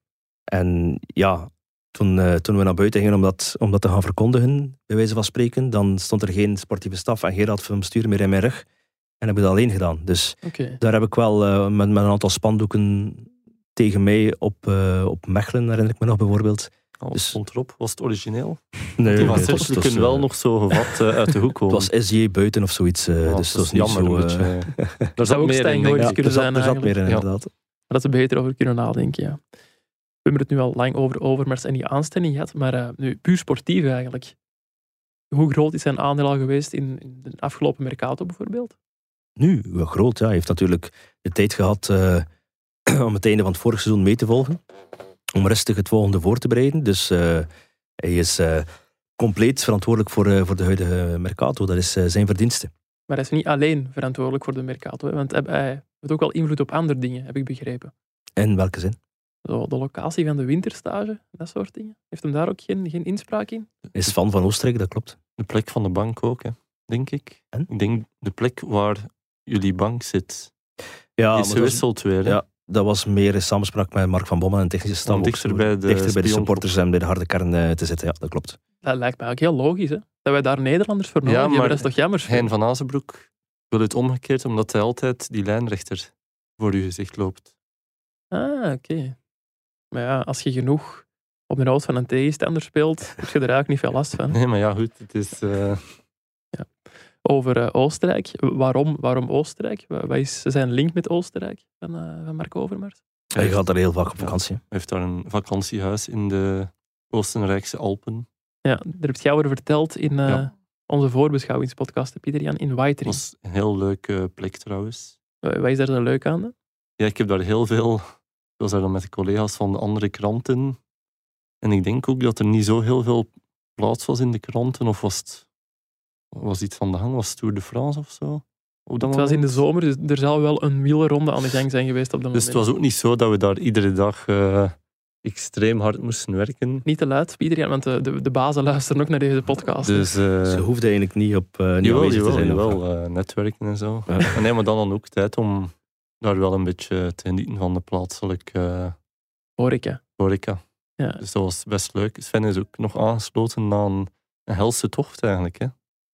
En ja, toen, toen we naar buiten gingen om dat, om dat te gaan verkondigen, bij wijze van spreken, dan stond er geen sportieve staf en geen raad van bestuur meer in mijn rug. En heb ik dat alleen gedaan. Dus daar heb ik wel met, met een aantal spandoeken tegen mij op, eh, op Mechelen, herinner ik me nog bijvoorbeeld. Alles Dus- stond erop. Was het origineel? Nee, Die nee, was- kunnen wel eh, nog zo gevat eh, uit de hoek komen. Het was SJ buiten of zoiets. eh, Ja, dus dat was niet jammer. zo... eh, beetje. Daar zou zat ook meer Stijn ja, ik. kunnen er zat, zijn er zat meer in, eigenlijk. Ja. inderdaad. Dat ze beter over kunnen nadenken, ja. We hebben het nu al lang over Overmars en die aanstelling gehad, maar eh, nu puur sportief eigenlijk. Hoe groot is zijn aandeel al geweest in, in de afgelopen Mercato bijvoorbeeld? Nu, wel groot. Ja. Hij heeft natuurlijk de tijd gehad eh, om het einde van het vorige seizoen mee te volgen. Om rustig het volgende voor te bereiden. Dus eh, hij is eh, compleet verantwoordelijk voor, eh, voor de huidige Mercato. Dat is zijn verdienste. Maar hij is niet alleen verantwoordelijk voor de Mercato, hè, want hij- hij heeft ook wel invloed op andere dingen, heb ik begrepen. In welke zin? Zo, de locatie van de winterstage, dat soort dingen. Heeft hem daar ook geen, geen inspraak in? Is fan van Oostenrijk, dat klopt. De plek van de bank ook, hè, denk ik. En? Ik denk de plek waar jullie bank zit. Ja, is gewisseld weer. hè. ja, dat was meer in samenspraak met Mark van Bommel en technische staf. Om ook dichter bij de dichter bij de supporters en bij de harde kern eh, te zitten. Ja, dat klopt. Dat lijkt mij ook heel logisch, hè? Dat wij daar Nederlanders voor nodig Ja, hebben. maar Dat is toch jammer? Hein van Azenbroek wil het omgekeerd, omdat hij altijd die lijnrechter voor uw gezicht loopt. Ah, oké. Maar ja, als je genoeg op de hoofd van een tegenstander speelt, heb je er eigenlijk niet veel last van. Nee, maar ja, goed. Het is, eh, Over eh, Oostenrijk. Waarom, waarom Oostenrijk? Wa- Wat is zijn link met Oostenrijk van, eh van Marco Overmars? Hij gaat daar heel vaak op Ja. vakantie. hij heeft daar een vakantiehuis in de Oostenrijkse Alpen. Ja, daar heb je over verteld in eh, Ja. onze voorbeschouwingspodcast, Pieter Jan, in Dat Waitering. was een heel leuke plek trouwens. Wa- Wat is daar zo leuk aan? Ja, ik heb daar heel veel... Ik was daar dan met de collega's van de andere kranten. En ik denk ook dat er niet zo heel veel plaats was in de kranten. Of was het was iets van de gang? Was Tour de France of zo? Op dat Het was in de moment? zomer, dus er zal wel een wielerronde aan de gang zijn geweest op dat Dus het moment. was ook niet zo dat we daar iedere dag eh, extreem hard moesten werken. Niet te luid, Pieter, want de, de, de bazen luisteren ook naar deze podcast. Dus Ze uh, hoefde eigenlijk niet op uh, niet jawel, te zijn. eh, netwerken en zo. Ja. Maar nee, maar dan, dan ook tijd om daar wel een beetje te genieten van de plaatselijke Horeca. horeca. Ja. Dus dat was best leuk. Sven is ook nog aangesloten aan een helse tocht eigenlijk. Hè.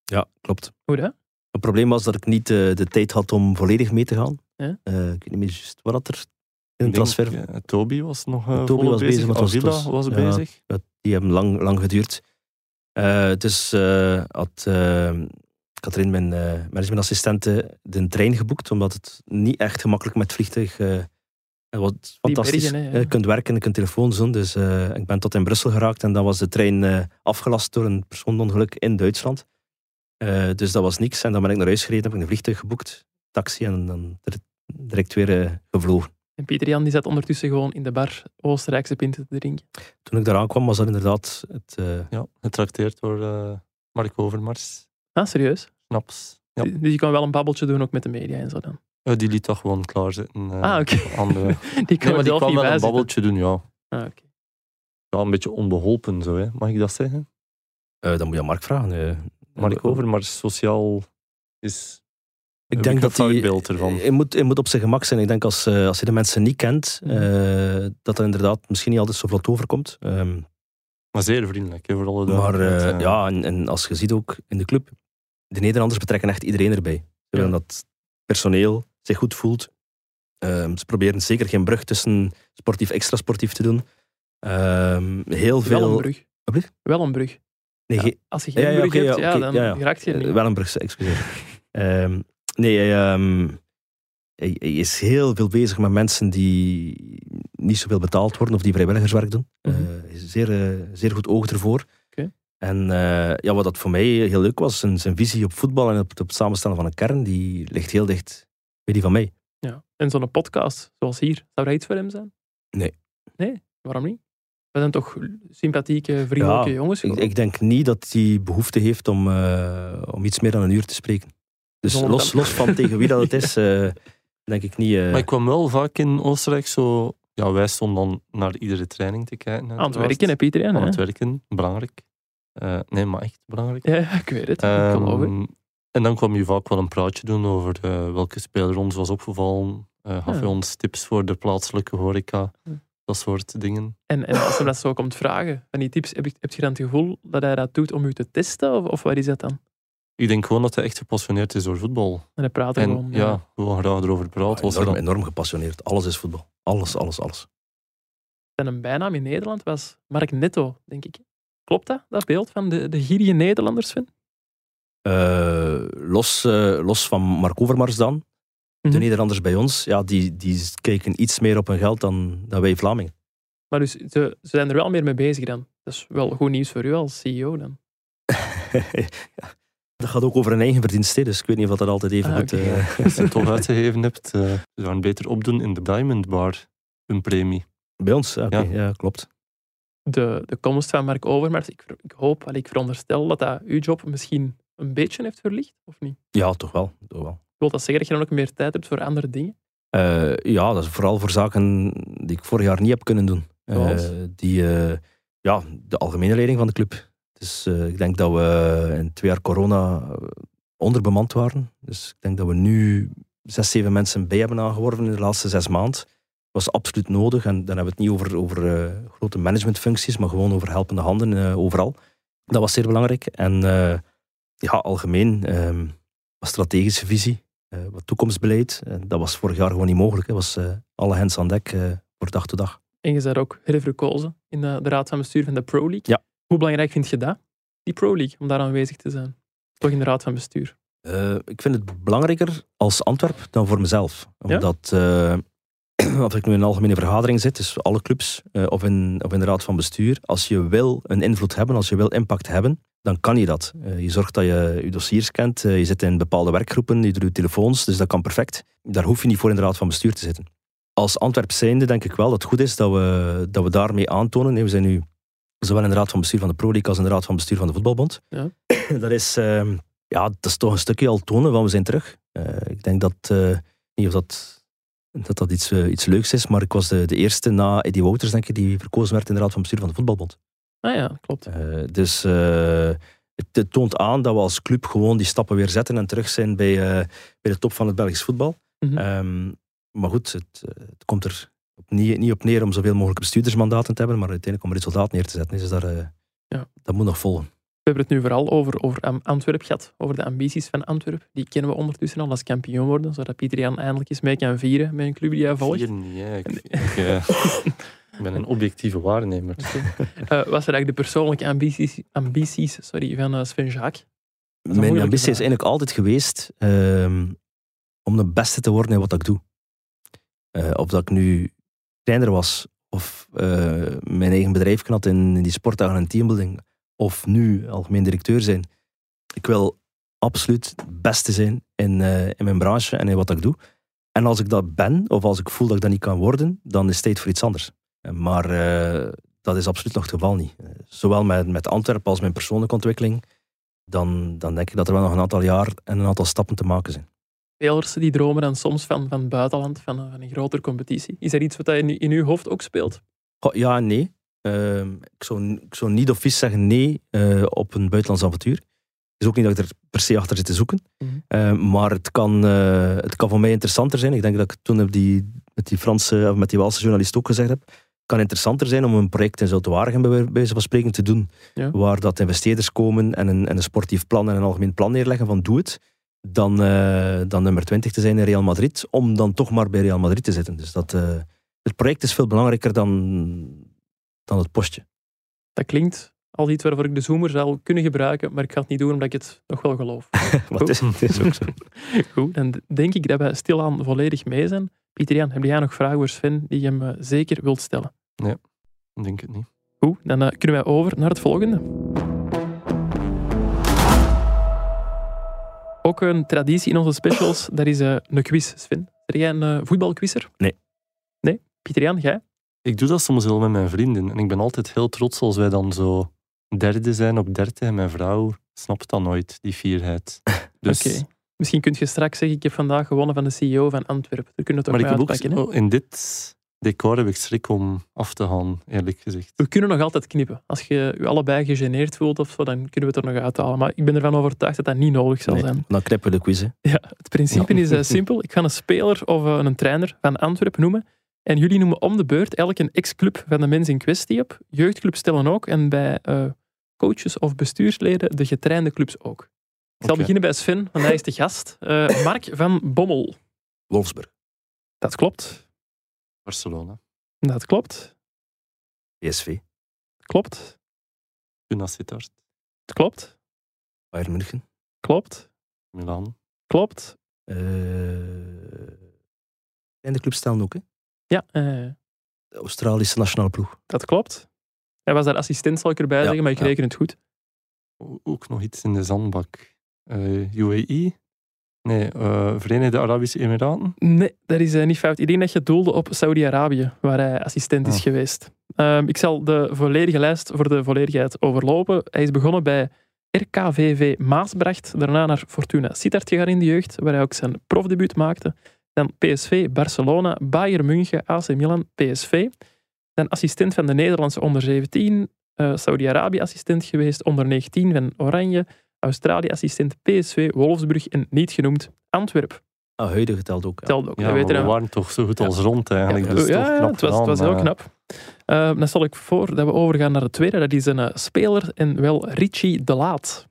Ja, klopt. Hoe dat? Het probleem was dat ik niet eh, de tijd had om volledig mee te gaan. Ja. Eh, ik weet niet meer juist wat dat er in Ik de denk, transfer... Toby was nog eh, Toby was bezig, het was- Avila het was- was, ja. bezig. Dat- die hebben lang, lang geduurd. Eh, dus eh, had uh, Katrien, mijn eh, managementassistente, de trein geboekt, omdat het niet echt gemakkelijk met vliegtuig... eh het was fantastisch. bergen, hè, ja. Je kunt werken, je kunt telefoon doen. Dus eh, ik ben tot in Brussel geraakt en dan was de trein eh, afgelast door een persoonongeluk in Duitsland. Eh, dus dat was niks. En dan ben ik naar huis gereden, heb ik een vliegtuig geboekt, taxi en dan dir- direct weer eh, gevlogen. En Pieter Jan die zat ondertussen gewoon in de bar Oostenrijkse pinten te drinken. Toen ik daar aankwam, was dat inderdaad het... eh, Ja, getrakteerd door eh, Mark Overmars. Ah, serieus? Snaps. Ja. Dus je kan wel een babbeltje doen ook met de media en zo dan. Eh, die liet dat gewoon klaarzitten. eh, ah, oké. Die Nee, kan die kwam niet wel een babbeltje doen, ja. Ah, oké. Ja, een beetje onbeholpen zo, hè. mag ik dat zeggen? eh, dan moet je aan Mark vragen. Mark Eh, Overmars sociaal is... Ik denk een dat hij, beeld ervan. hij, moet, hij moet op zijn gemak zijn. Ik denk als, eh, als je de mensen niet kent, Mhm. eh, dat dat inderdaad misschien niet altijd zo vlot overkomt. Ehm, Maar zeer vriendelijk, hè, voor alle maar duidelijkheid, ja, en, en als je ziet ook in de club, de Nederlanders betrekken echt iedereen erbij. Ze willen dat het personeel zich goed voelt. Ehm, ze proberen zeker geen brug tussen sportief extra sportief te doen. Ehm, heel veel... Wel een brug. Wel een brug. Nee, als je geen Ja, brug hebt, ja, dan raakt je er Eh, niet. wel een brug, excuseer. Ehm, nee, hij, ehm, hij, is heel veel bezig met mensen die niet zoveel betaald worden of die vrijwilligerswerk doen. Hij is zeer, eh, zeer goed oog ervoor. En ja, wat dat voor mij heel leuk was, zijn, zijn visie op voetbal en op, het- op het samenstellen van een kern, die ligt heel dicht bij die van mij. Ja. En zo'n podcast, zoals hier, zou dat iets voor hem zijn? Nee. Nee? Waarom niet? We zijn toch sympathieke, vriendelijke Ja, jongens? Ik, ik denk niet dat hij behoefte heeft om, eh, om iets meer dan een uur te spreken. Dus Zonder los, dan- los van tegen wie dat het is, eh, denk ik niet... eh, Maar ik kwam wel vaak in Oostenrijk zo... Ja, wij stonden dan naar iedere training te kijken. Aan het werken, hè, Pieter? Jan, Aan het werken, belangrijk. Eh, nee, maar echt belangrijk. Ja, ik weet het. ik geloof het. Ehm, en dan kwam je vaak wel een praatje doen over eh, welke speler ons was opgevallen. Eh gaf Ja. je ons tips voor de plaatselijke horeca. Ja. Dat soort dingen. En, en als hij dat zo komt vragen, van die tips, heb, je- heb je dan het gevoel dat hij dat doet om u te testen? Of, of wat is dat dan? Ik denk gewoon dat hij echt gepassioneerd is door voetbal. En hij praat er En gewoon. ja, gewoon graag erover praten. Was er enorm, dan- enorm gepassioneerd. Alles is voetbal. Alles, alles, alles. En een bijnaam in Nederland was Mark Netto, denk ik. Klopt dat, dat beeld van de, de gierige Nederlanders, Sven? Eh, los, eh, los van Mark Overmars dan. De Mhm. Nederlanders bij ons, ja, die, die kijken iets meer op hun geld dan, dan wij Vlamingen. Maar dus, ze, ze zijn er wel meer mee bezig dan. Dat is wel goed nieuws voor u als CEO dan. Ja, Dat gaat ook over een eigen verdienste, dus ik weet niet of dat altijd even Ah, goed... eh, Als je het toch uitgegeven hebt, eh ze zouden beter opdoen in de Diamond Bar. Een premie. bij ons, ja, oké, Ja. ja, klopt. De, de komst van Mark Overmars, ik, ik hoop, ik veronderstel dat dat uw job misschien een beetje heeft verlicht, of niet? Ja, toch wel. Toch wel. Wil dat zeggen dat je dan ook meer tijd hebt voor andere dingen? Eh, ja, dat is vooral voor zaken die ik vorig jaar niet heb kunnen doen. Eh, die, eh, ja, de algemene leiding van de club. Dus ik denk dat we in twee jaar corona onderbemand waren. Dus ik denk dat we nu zes, zeven mensen bij hebben aangeworven in de laatste zes maanden. Dat was absoluut nodig. En dan hebben we het niet over, over grote managementfuncties, maar gewoon over helpende handen overal. Dat was zeer belangrijk. En ja, algemeen, ehm, wat strategische visie. Eh, wat toekomstbeleid, eh, dat was vorig jaar gewoon niet mogelijk. Het was eh, alle hens aan dek voor dag tot dag. En je bent ook herverkozen in de, de raad van bestuur van de Pro League. Ja. Hoe belangrijk vind je dat, die Pro League, om daar aanwezig te zijn? Toch in de raad van bestuur. Ik vind het belangrijker als Antwerp dan voor mezelf. Ja? Omdat als ik nu in een algemene vergadering zit, dus alle clubs eh, of, in, of in de raad van bestuur, als je wil een invloed hebben, als je wil impact hebben, dan kan je dat. Eh, je zorgt dat je je dossiers kent, eh, je zit in bepaalde werkgroepen, je doet je telefoons, dus dat kan perfect. Daar hoef je niet voor in de raad van bestuur te zitten. Als Antwerp zijnde denk ik wel dat het goed is dat we, dat we daarmee aantonen. Nee, we zijn nu zowel in de raad van bestuur van de Pro League als in de raad van bestuur van de Voetbalbond. Ja. Dat is, ja, dat is toch een stukje al tonen van we zijn terug. Ik denk dat, niet of dat dat dat iets, eh, iets leuks is. Maar ik was de, de eerste na Eddie Wouters, denk ik, die verkozen werd in de raad van bestuur van de voetbalbond. Ah ja, klopt. Eh, dus eh, het, het toont aan dat we als club gewoon die stappen weer zetten en terug zijn bij, bij de top van het Belgisch voetbal. Mhm. Ehm, maar goed, het, het komt er op niet, niet op neer om zoveel mogelijk bestuurdersmandaten te hebben, maar uiteindelijk om resultaat neer te zetten. Dus daar, Ja. dat moet nog volgen. We hebben het nu vooral over, over Antwerp gehad, over de ambities van Antwerp. Die kennen we ondertussen al als kampioen worden, zodat Pieter Jan eindelijk eens mee kan vieren met een club die hij volgt. Vier niet, hè. Ik, ik, eh, ik ben een objectieve waarnemer. Eh, wat zijn eigenlijk de persoonlijke ambities, ambities sorry, van eh, Sven Jaak? Mijn ambitie is eigenlijk altijd geweest ehm, om de beste te worden in wat ik doe. Eh, of dat ik nu trainer was, of eh, mijn eigen bedrijf had in, in die sportdagen en teambuilding, of nu algemeen directeur zijn. Ik wil absoluut het beste zijn in, eh, in mijn branche en in wat ik doe. En als ik dat ben, of als ik voel dat ik dat niet kan worden, dan is het tijd voor iets anders. Eh, Maar eh, dat is absoluut nog het geval niet. Zowel met, met Antwerpen als mijn persoonlijke ontwikkeling dan, dan denk ik dat er wel nog een aantal jaar en een aantal stappen te maken zijn. Spelers die dromen dan soms van, van het buitenland, van, een- van een grotere competitie. Is er iets wat in, in uw hoofd ook speelt? Ja en nee. Ehm, ik, zou, ik zou niet of vies zeggen nee eh, op een buitenlands avontuur. Het is ook niet dat ik er per se achter zit te zoeken. Mhm. Ehm, maar het kan, eh, het kan voor mij interessanter zijn. Ik denk dat ik toen heb die, met die Franse of met die Waalse journalist ook gezegd heb. Het kan interessanter zijn om een project in Zoutwaregem bij wijze van spreken te doen. Ja. Waar dat investeerders komen en een, en een sportief plan en een algemeen plan neerleggen van doe het. Dan, eh, dan nummer 20 te zijn in Real Madrid. Om dan toch maar bij Real Madrid te zitten. Dus dat, het project is veel belangrijker dan, dan het postje. Dat klinkt als iets waarvoor ik de zoomer zou kunnen gebruiken, maar ik ga het niet doen omdat ik het nog wel geloof. Het is, het is ook zo. Goed, dan denk ik dat we stilaan volledig mee zijn. Pieter Jan, heb jij nog vragen voor Sven die je hem eh, zeker wilt stellen? Ik denk het niet. Goed, dan eh, kunnen wij over naar het volgende. Ook een traditie in onze specials, dat is eh, een quiz, Sven. Ben jij een eh, voetbalquizzer? Nee. Nee? Pieter Jan, jij? Ik doe dat soms wel met mijn vrienden. En ik ben altijd heel trots als wij dan zo derde zijn op dertig. En mijn vrouw snapt dat nooit, die fierheid. Dus, Oké. Misschien kun je straks zeggen, ik heb vandaag gewonnen van de CEO van Antwerpen. Daar kunnen we Maar toch ik mee heb ook, oh, in dit decor heb ik schrik om af te gaan, eerlijk gezegd. We kunnen nog altijd knippen. Als je je allebei gegeneerd voelt of zo, dan kunnen we het er nog uithalen. Maar ik ben ervan overtuigd dat dat niet nodig zal Nee, zijn. dan knippen we de quiz. hè. Ja, het principe is eh, simpel. Ik ga een speler of eh, een trainer van Antwerpen noemen. En jullie noemen om de beurt elk een ex-club van de mens in kwestie op. Jeugdclubs stellen ook. En bij eh, coaches of bestuursleden de getrainde clubs ook. Ik zal beginnen bij Sven, want hij is de gast. Eh, Mark van Bommel. Wolfsburg, Dat klopt. Barcelona. Dat klopt. PSV, Klopt. Una Sittard. Het klopt. Bayern München, Klopt. Milan. Klopt. eh en de club stellen ook, hè? Ja, eh, de Australische nationale ploeg. dat klopt. Hij was daar assistent, zal ik erbij Ja, zeggen, maar ik ja. reken het goed. Ook nog iets in de zandbak. Eh, UAE? Nee, eh, Verenigde Arabische Emiraten. Nee, dat is eh, niet fout. Ik denk dat je doelde op Saudi-Arabië, waar hij assistent is Ah. geweest. Ehm, ik zal de volledige lijst voor de volledigheid overlopen. Hij is begonnen bij RKVV Maasbracht, daarna naar Fortuna Sittard gegaan in de jeugd, waar hij ook zijn profdebuut maakte. Dan PSV, Barcelona, Bayern München, AC Milan, PSV. Dan assistent van de Nederlandse onder 17, eh, Saudi-Arabië assistent geweest, onder 19 van Oranje, Australië assistent PSV, Wolfsburg en niet genoemd Antwerp. Ah, huidige geteld ook. Ja. Telde ook. Ja, we waren toch zo goed als Ja. rond eigenlijk. Ja, dus ja, toch ja, knap het was, het was heel maar- knap. Eh, dan stel ik voor dat we overgaan naar de tweede. Dat is een eh, speler en wel Richie de Laat.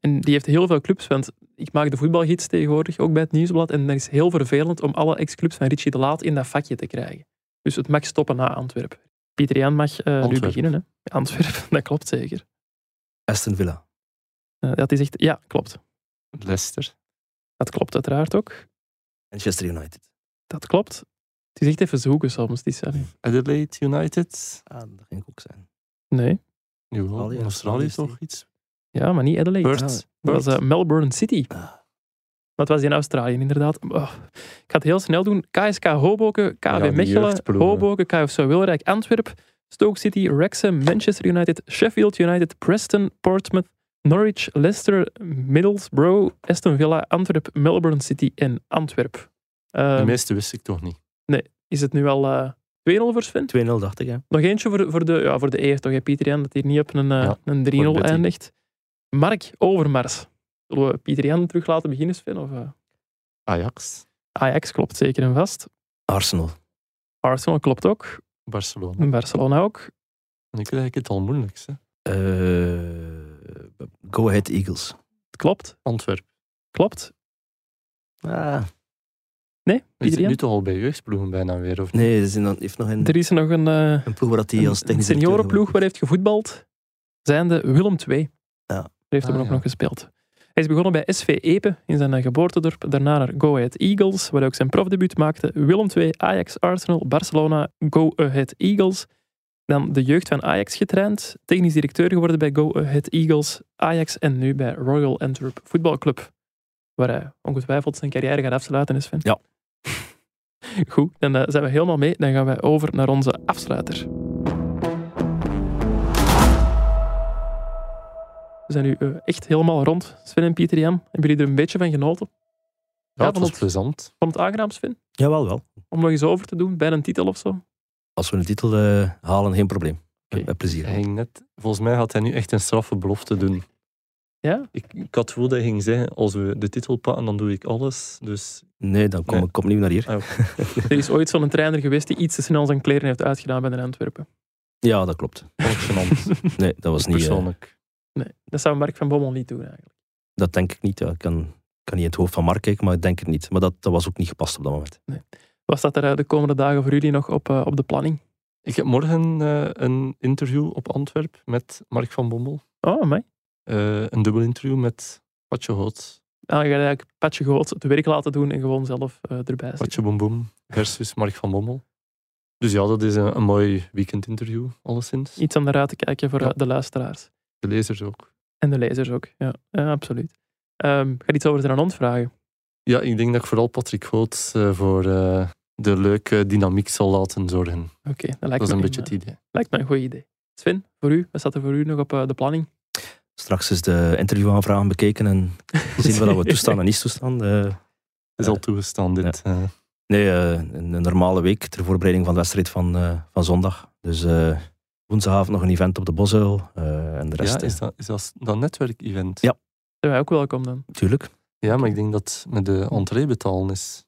En die heeft heel veel clubs, want ik maak de voetbalgids tegenwoordig, ook bij het Nieuwsblad. En dat is heel vervelend om alle ex-clubs van Richie de Laat in dat vakje te krijgen. Dus het mag stoppen na Antwerpen. Pieter Jan mag eh, nu beginnen. Hè? Antwerpen, dat klopt zeker. Aston Villa, dat is echt, ja, klopt. Leicester. Dat klopt uiteraard ook. Manchester United. Dat klopt. Het is echt even zoeken soms. Is, allee. Adelaide United. Ah, dat ging ook zijn. nee, Jawel, Australië, in Australië is Australië toch iets? Ja, maar niet Adelaide. Perth. Ah, Dat was eh, Melbourne City. Ah. Dat was in Australië, inderdaad. Oh, ik ga het heel snel doen. KSK Hoboken, KV Ja, die Mechelen. Hoboken, KFC Wilrijk, Antwerp, Stoke City, Wrexham, Manchester United, Sheffield United, Preston, Portsmouth, Norwich, Leicester, Middlesbrough, Aston Villa, Antwerp, Melbourne City en Antwerp. De Ehm, meeste wist ik toch niet. Is het nu al eh 2-0 voor Sven? 2-0 dacht ik, hè. Nog eentje voor, voor, de, ja, voor de eer, toch, hè, Pieter Jan, dat hij niet op een, eh, Ja, een 3-0 voor Betty. eindigt. Mark Overmars. Zullen we Pieter Jan terug laten beginnen, Sven? Of, eh? Ajax, Ajax klopt zeker en vast. Arsenal. Arsenal klopt ook. Barcelona. En Barcelona ook. Ik krijg het al moeilijkst. Hè. Eh, Go Ahead Eagles. Klopt. Antwerpen. Klopt. Ah, Nee, Is Pieter het nu toch al bij jeugdploegen bijna weer? Of niet? nee, er is een- heeft nog een, Er is nog een, eh een ploeg waar hij als een technisch directeur seniorenploeg waar hij heeft gevoetbald. Zijnde Willem II. Ja. Heeft Ah, ook ja. nog gespeeld. Hij is begonnen bij SV Epe in zijn geboortedorp. Daarna naar Go Ahead Eagles, waar hij ook zijn profdebuut maakte. Willem II, Ajax, Arsenal, Barcelona, Go Ahead Eagles. Dan de jeugd van Ajax getraind. Technisch directeur geworden bij Go Ahead Eagles, Ajax en nu bij Royal Antwerp Voetbalclub. Waar hij ongetwijfeld zijn carrière gaat afsluiten is, Sven. Ja. Goed, dan eh, zijn we helemaal mee. Dan gaan wij over naar onze afsluiter. We zijn nu eh, echt helemaal rond, Sven en Pieter Jan. Hebben jullie er een beetje van genoten? Ja, Ja, het van was het- plezant. Vond het aangenaam, Sven? Jawel, wel. Om nog eens over te doen bij een titel of zo? Als we een titel eh, halen, geen probleem. Oké. Met plezier. Hij ging net, volgens mij gaat hij nu echt een straffe belofte doen. Ja? Ik, ik had het gevoel dat hij ging zeggen, als we de titel pakken, dan doe ik alles. Dus Nee, dan kom Nee. ik opnieuw naar hier. ah. Er is ooit zo'n trainer geweest die iets te snel zijn kleren heeft uitgedaan bij de Antwerpen. Ja, dat klopt. Nee, dat was niet... eh, persoonlijk. Nee, dat zou Mark van Bommel niet doen eigenlijk. dat denk ik niet. Ja. Ik kan, kan niet in het hoofd van Mark kijken, maar ik denk het niet. Maar dat, dat was ook niet gepast op dat moment. Wat staat er eh, de komende dagen voor jullie nog op, eh, op de planning? Ik heb morgen eh, een interview op Antwerp met Mark van Bommel. Oh, mij. Eh, een dubbel interview met Patje Hoot. Dan ga je eigenlijk Patje Goot het werk laten doen en gewoon zelf eh, erbij zitten. Patje Boom Boom versus Mark van Bommel. Dus ja, dat is een, een mooi weekendinterview, alleszins. Iets aan eruit te kijken voor Ja. de luisteraars. De lezers ook. En de lezers ook. Ja, ja absoluut. Ehm ga iets over de Ranond vragen. Ja, ik denk dat ik vooral Patrick Goot eh, voor eh, de leuke dynamiek zal laten zorgen. Oké, dat Dat lijkt, is me een beetje het idee. lijkt me een goed idee. Sven, voor u, wat staat er voor u nog op eh, de planning? Straks is de interviewaanvragen bekeken en zien we dat we toestaan en niet toestaan. Eh, Het is al toegestaan, dit. eh. nee, eh, een, een normale week ter voorbereiding van de wedstrijd van, eh, van zondag. Dus eh, woensdagavond nog een event op de Bosuil eh, en de rest. ja, eh, is dat, is dat dat netwerkevent? Ja. Zijn wij ook welkom dan? Tuurlijk. Ja, maar ik denk dat met de entree betalen is.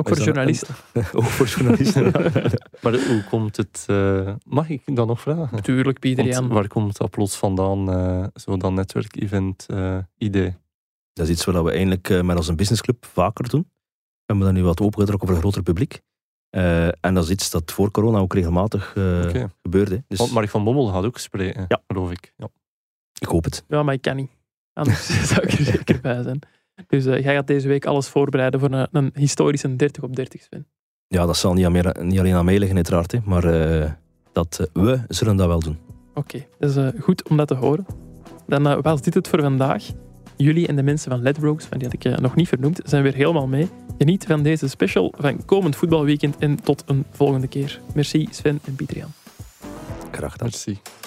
Ook Is voor journalisten. Ook voor journalisten. Maar hoe komt het... eh, mag ik dat nog vragen? Natuurlijk, Pieter Jan. waar komt dat plots vandaan, eh, zo dat netwerkevent eh idee? Dat is iets wat we eigenlijk eh, met onze businessclub vaker doen. We hebben dat nu wat opengetrokken voor een groter publiek. Eh, en dat is iets dat voor corona ook regelmatig eh, gebeurde. Dus Want Mark van Bommel gaat ook spreken, Ja. geloof ik. Ja. ik hoop het. Ja, maar ik kan niet. Anders zou ik er zeker bij zijn. Dus eh, jij gaat deze week alles voorbereiden voor een, een historische 30 op 30, Sven. Ja, dat zal niet, aan meer, niet alleen aan mij liggen, uiteraard. Hè, maar eh, dat, we zullen dat wel doen. Oké, dat is eh, goed om dat te horen. Dan was dit het voor vandaag. Jullie en de mensen van Ledbrokes, van die had ik eh, nog niet vernoemd, zijn weer helemaal mee. Geniet van deze special van komend voetbalweekend en tot een volgende keer. Merci Sven en. Graag gedaan. Merci.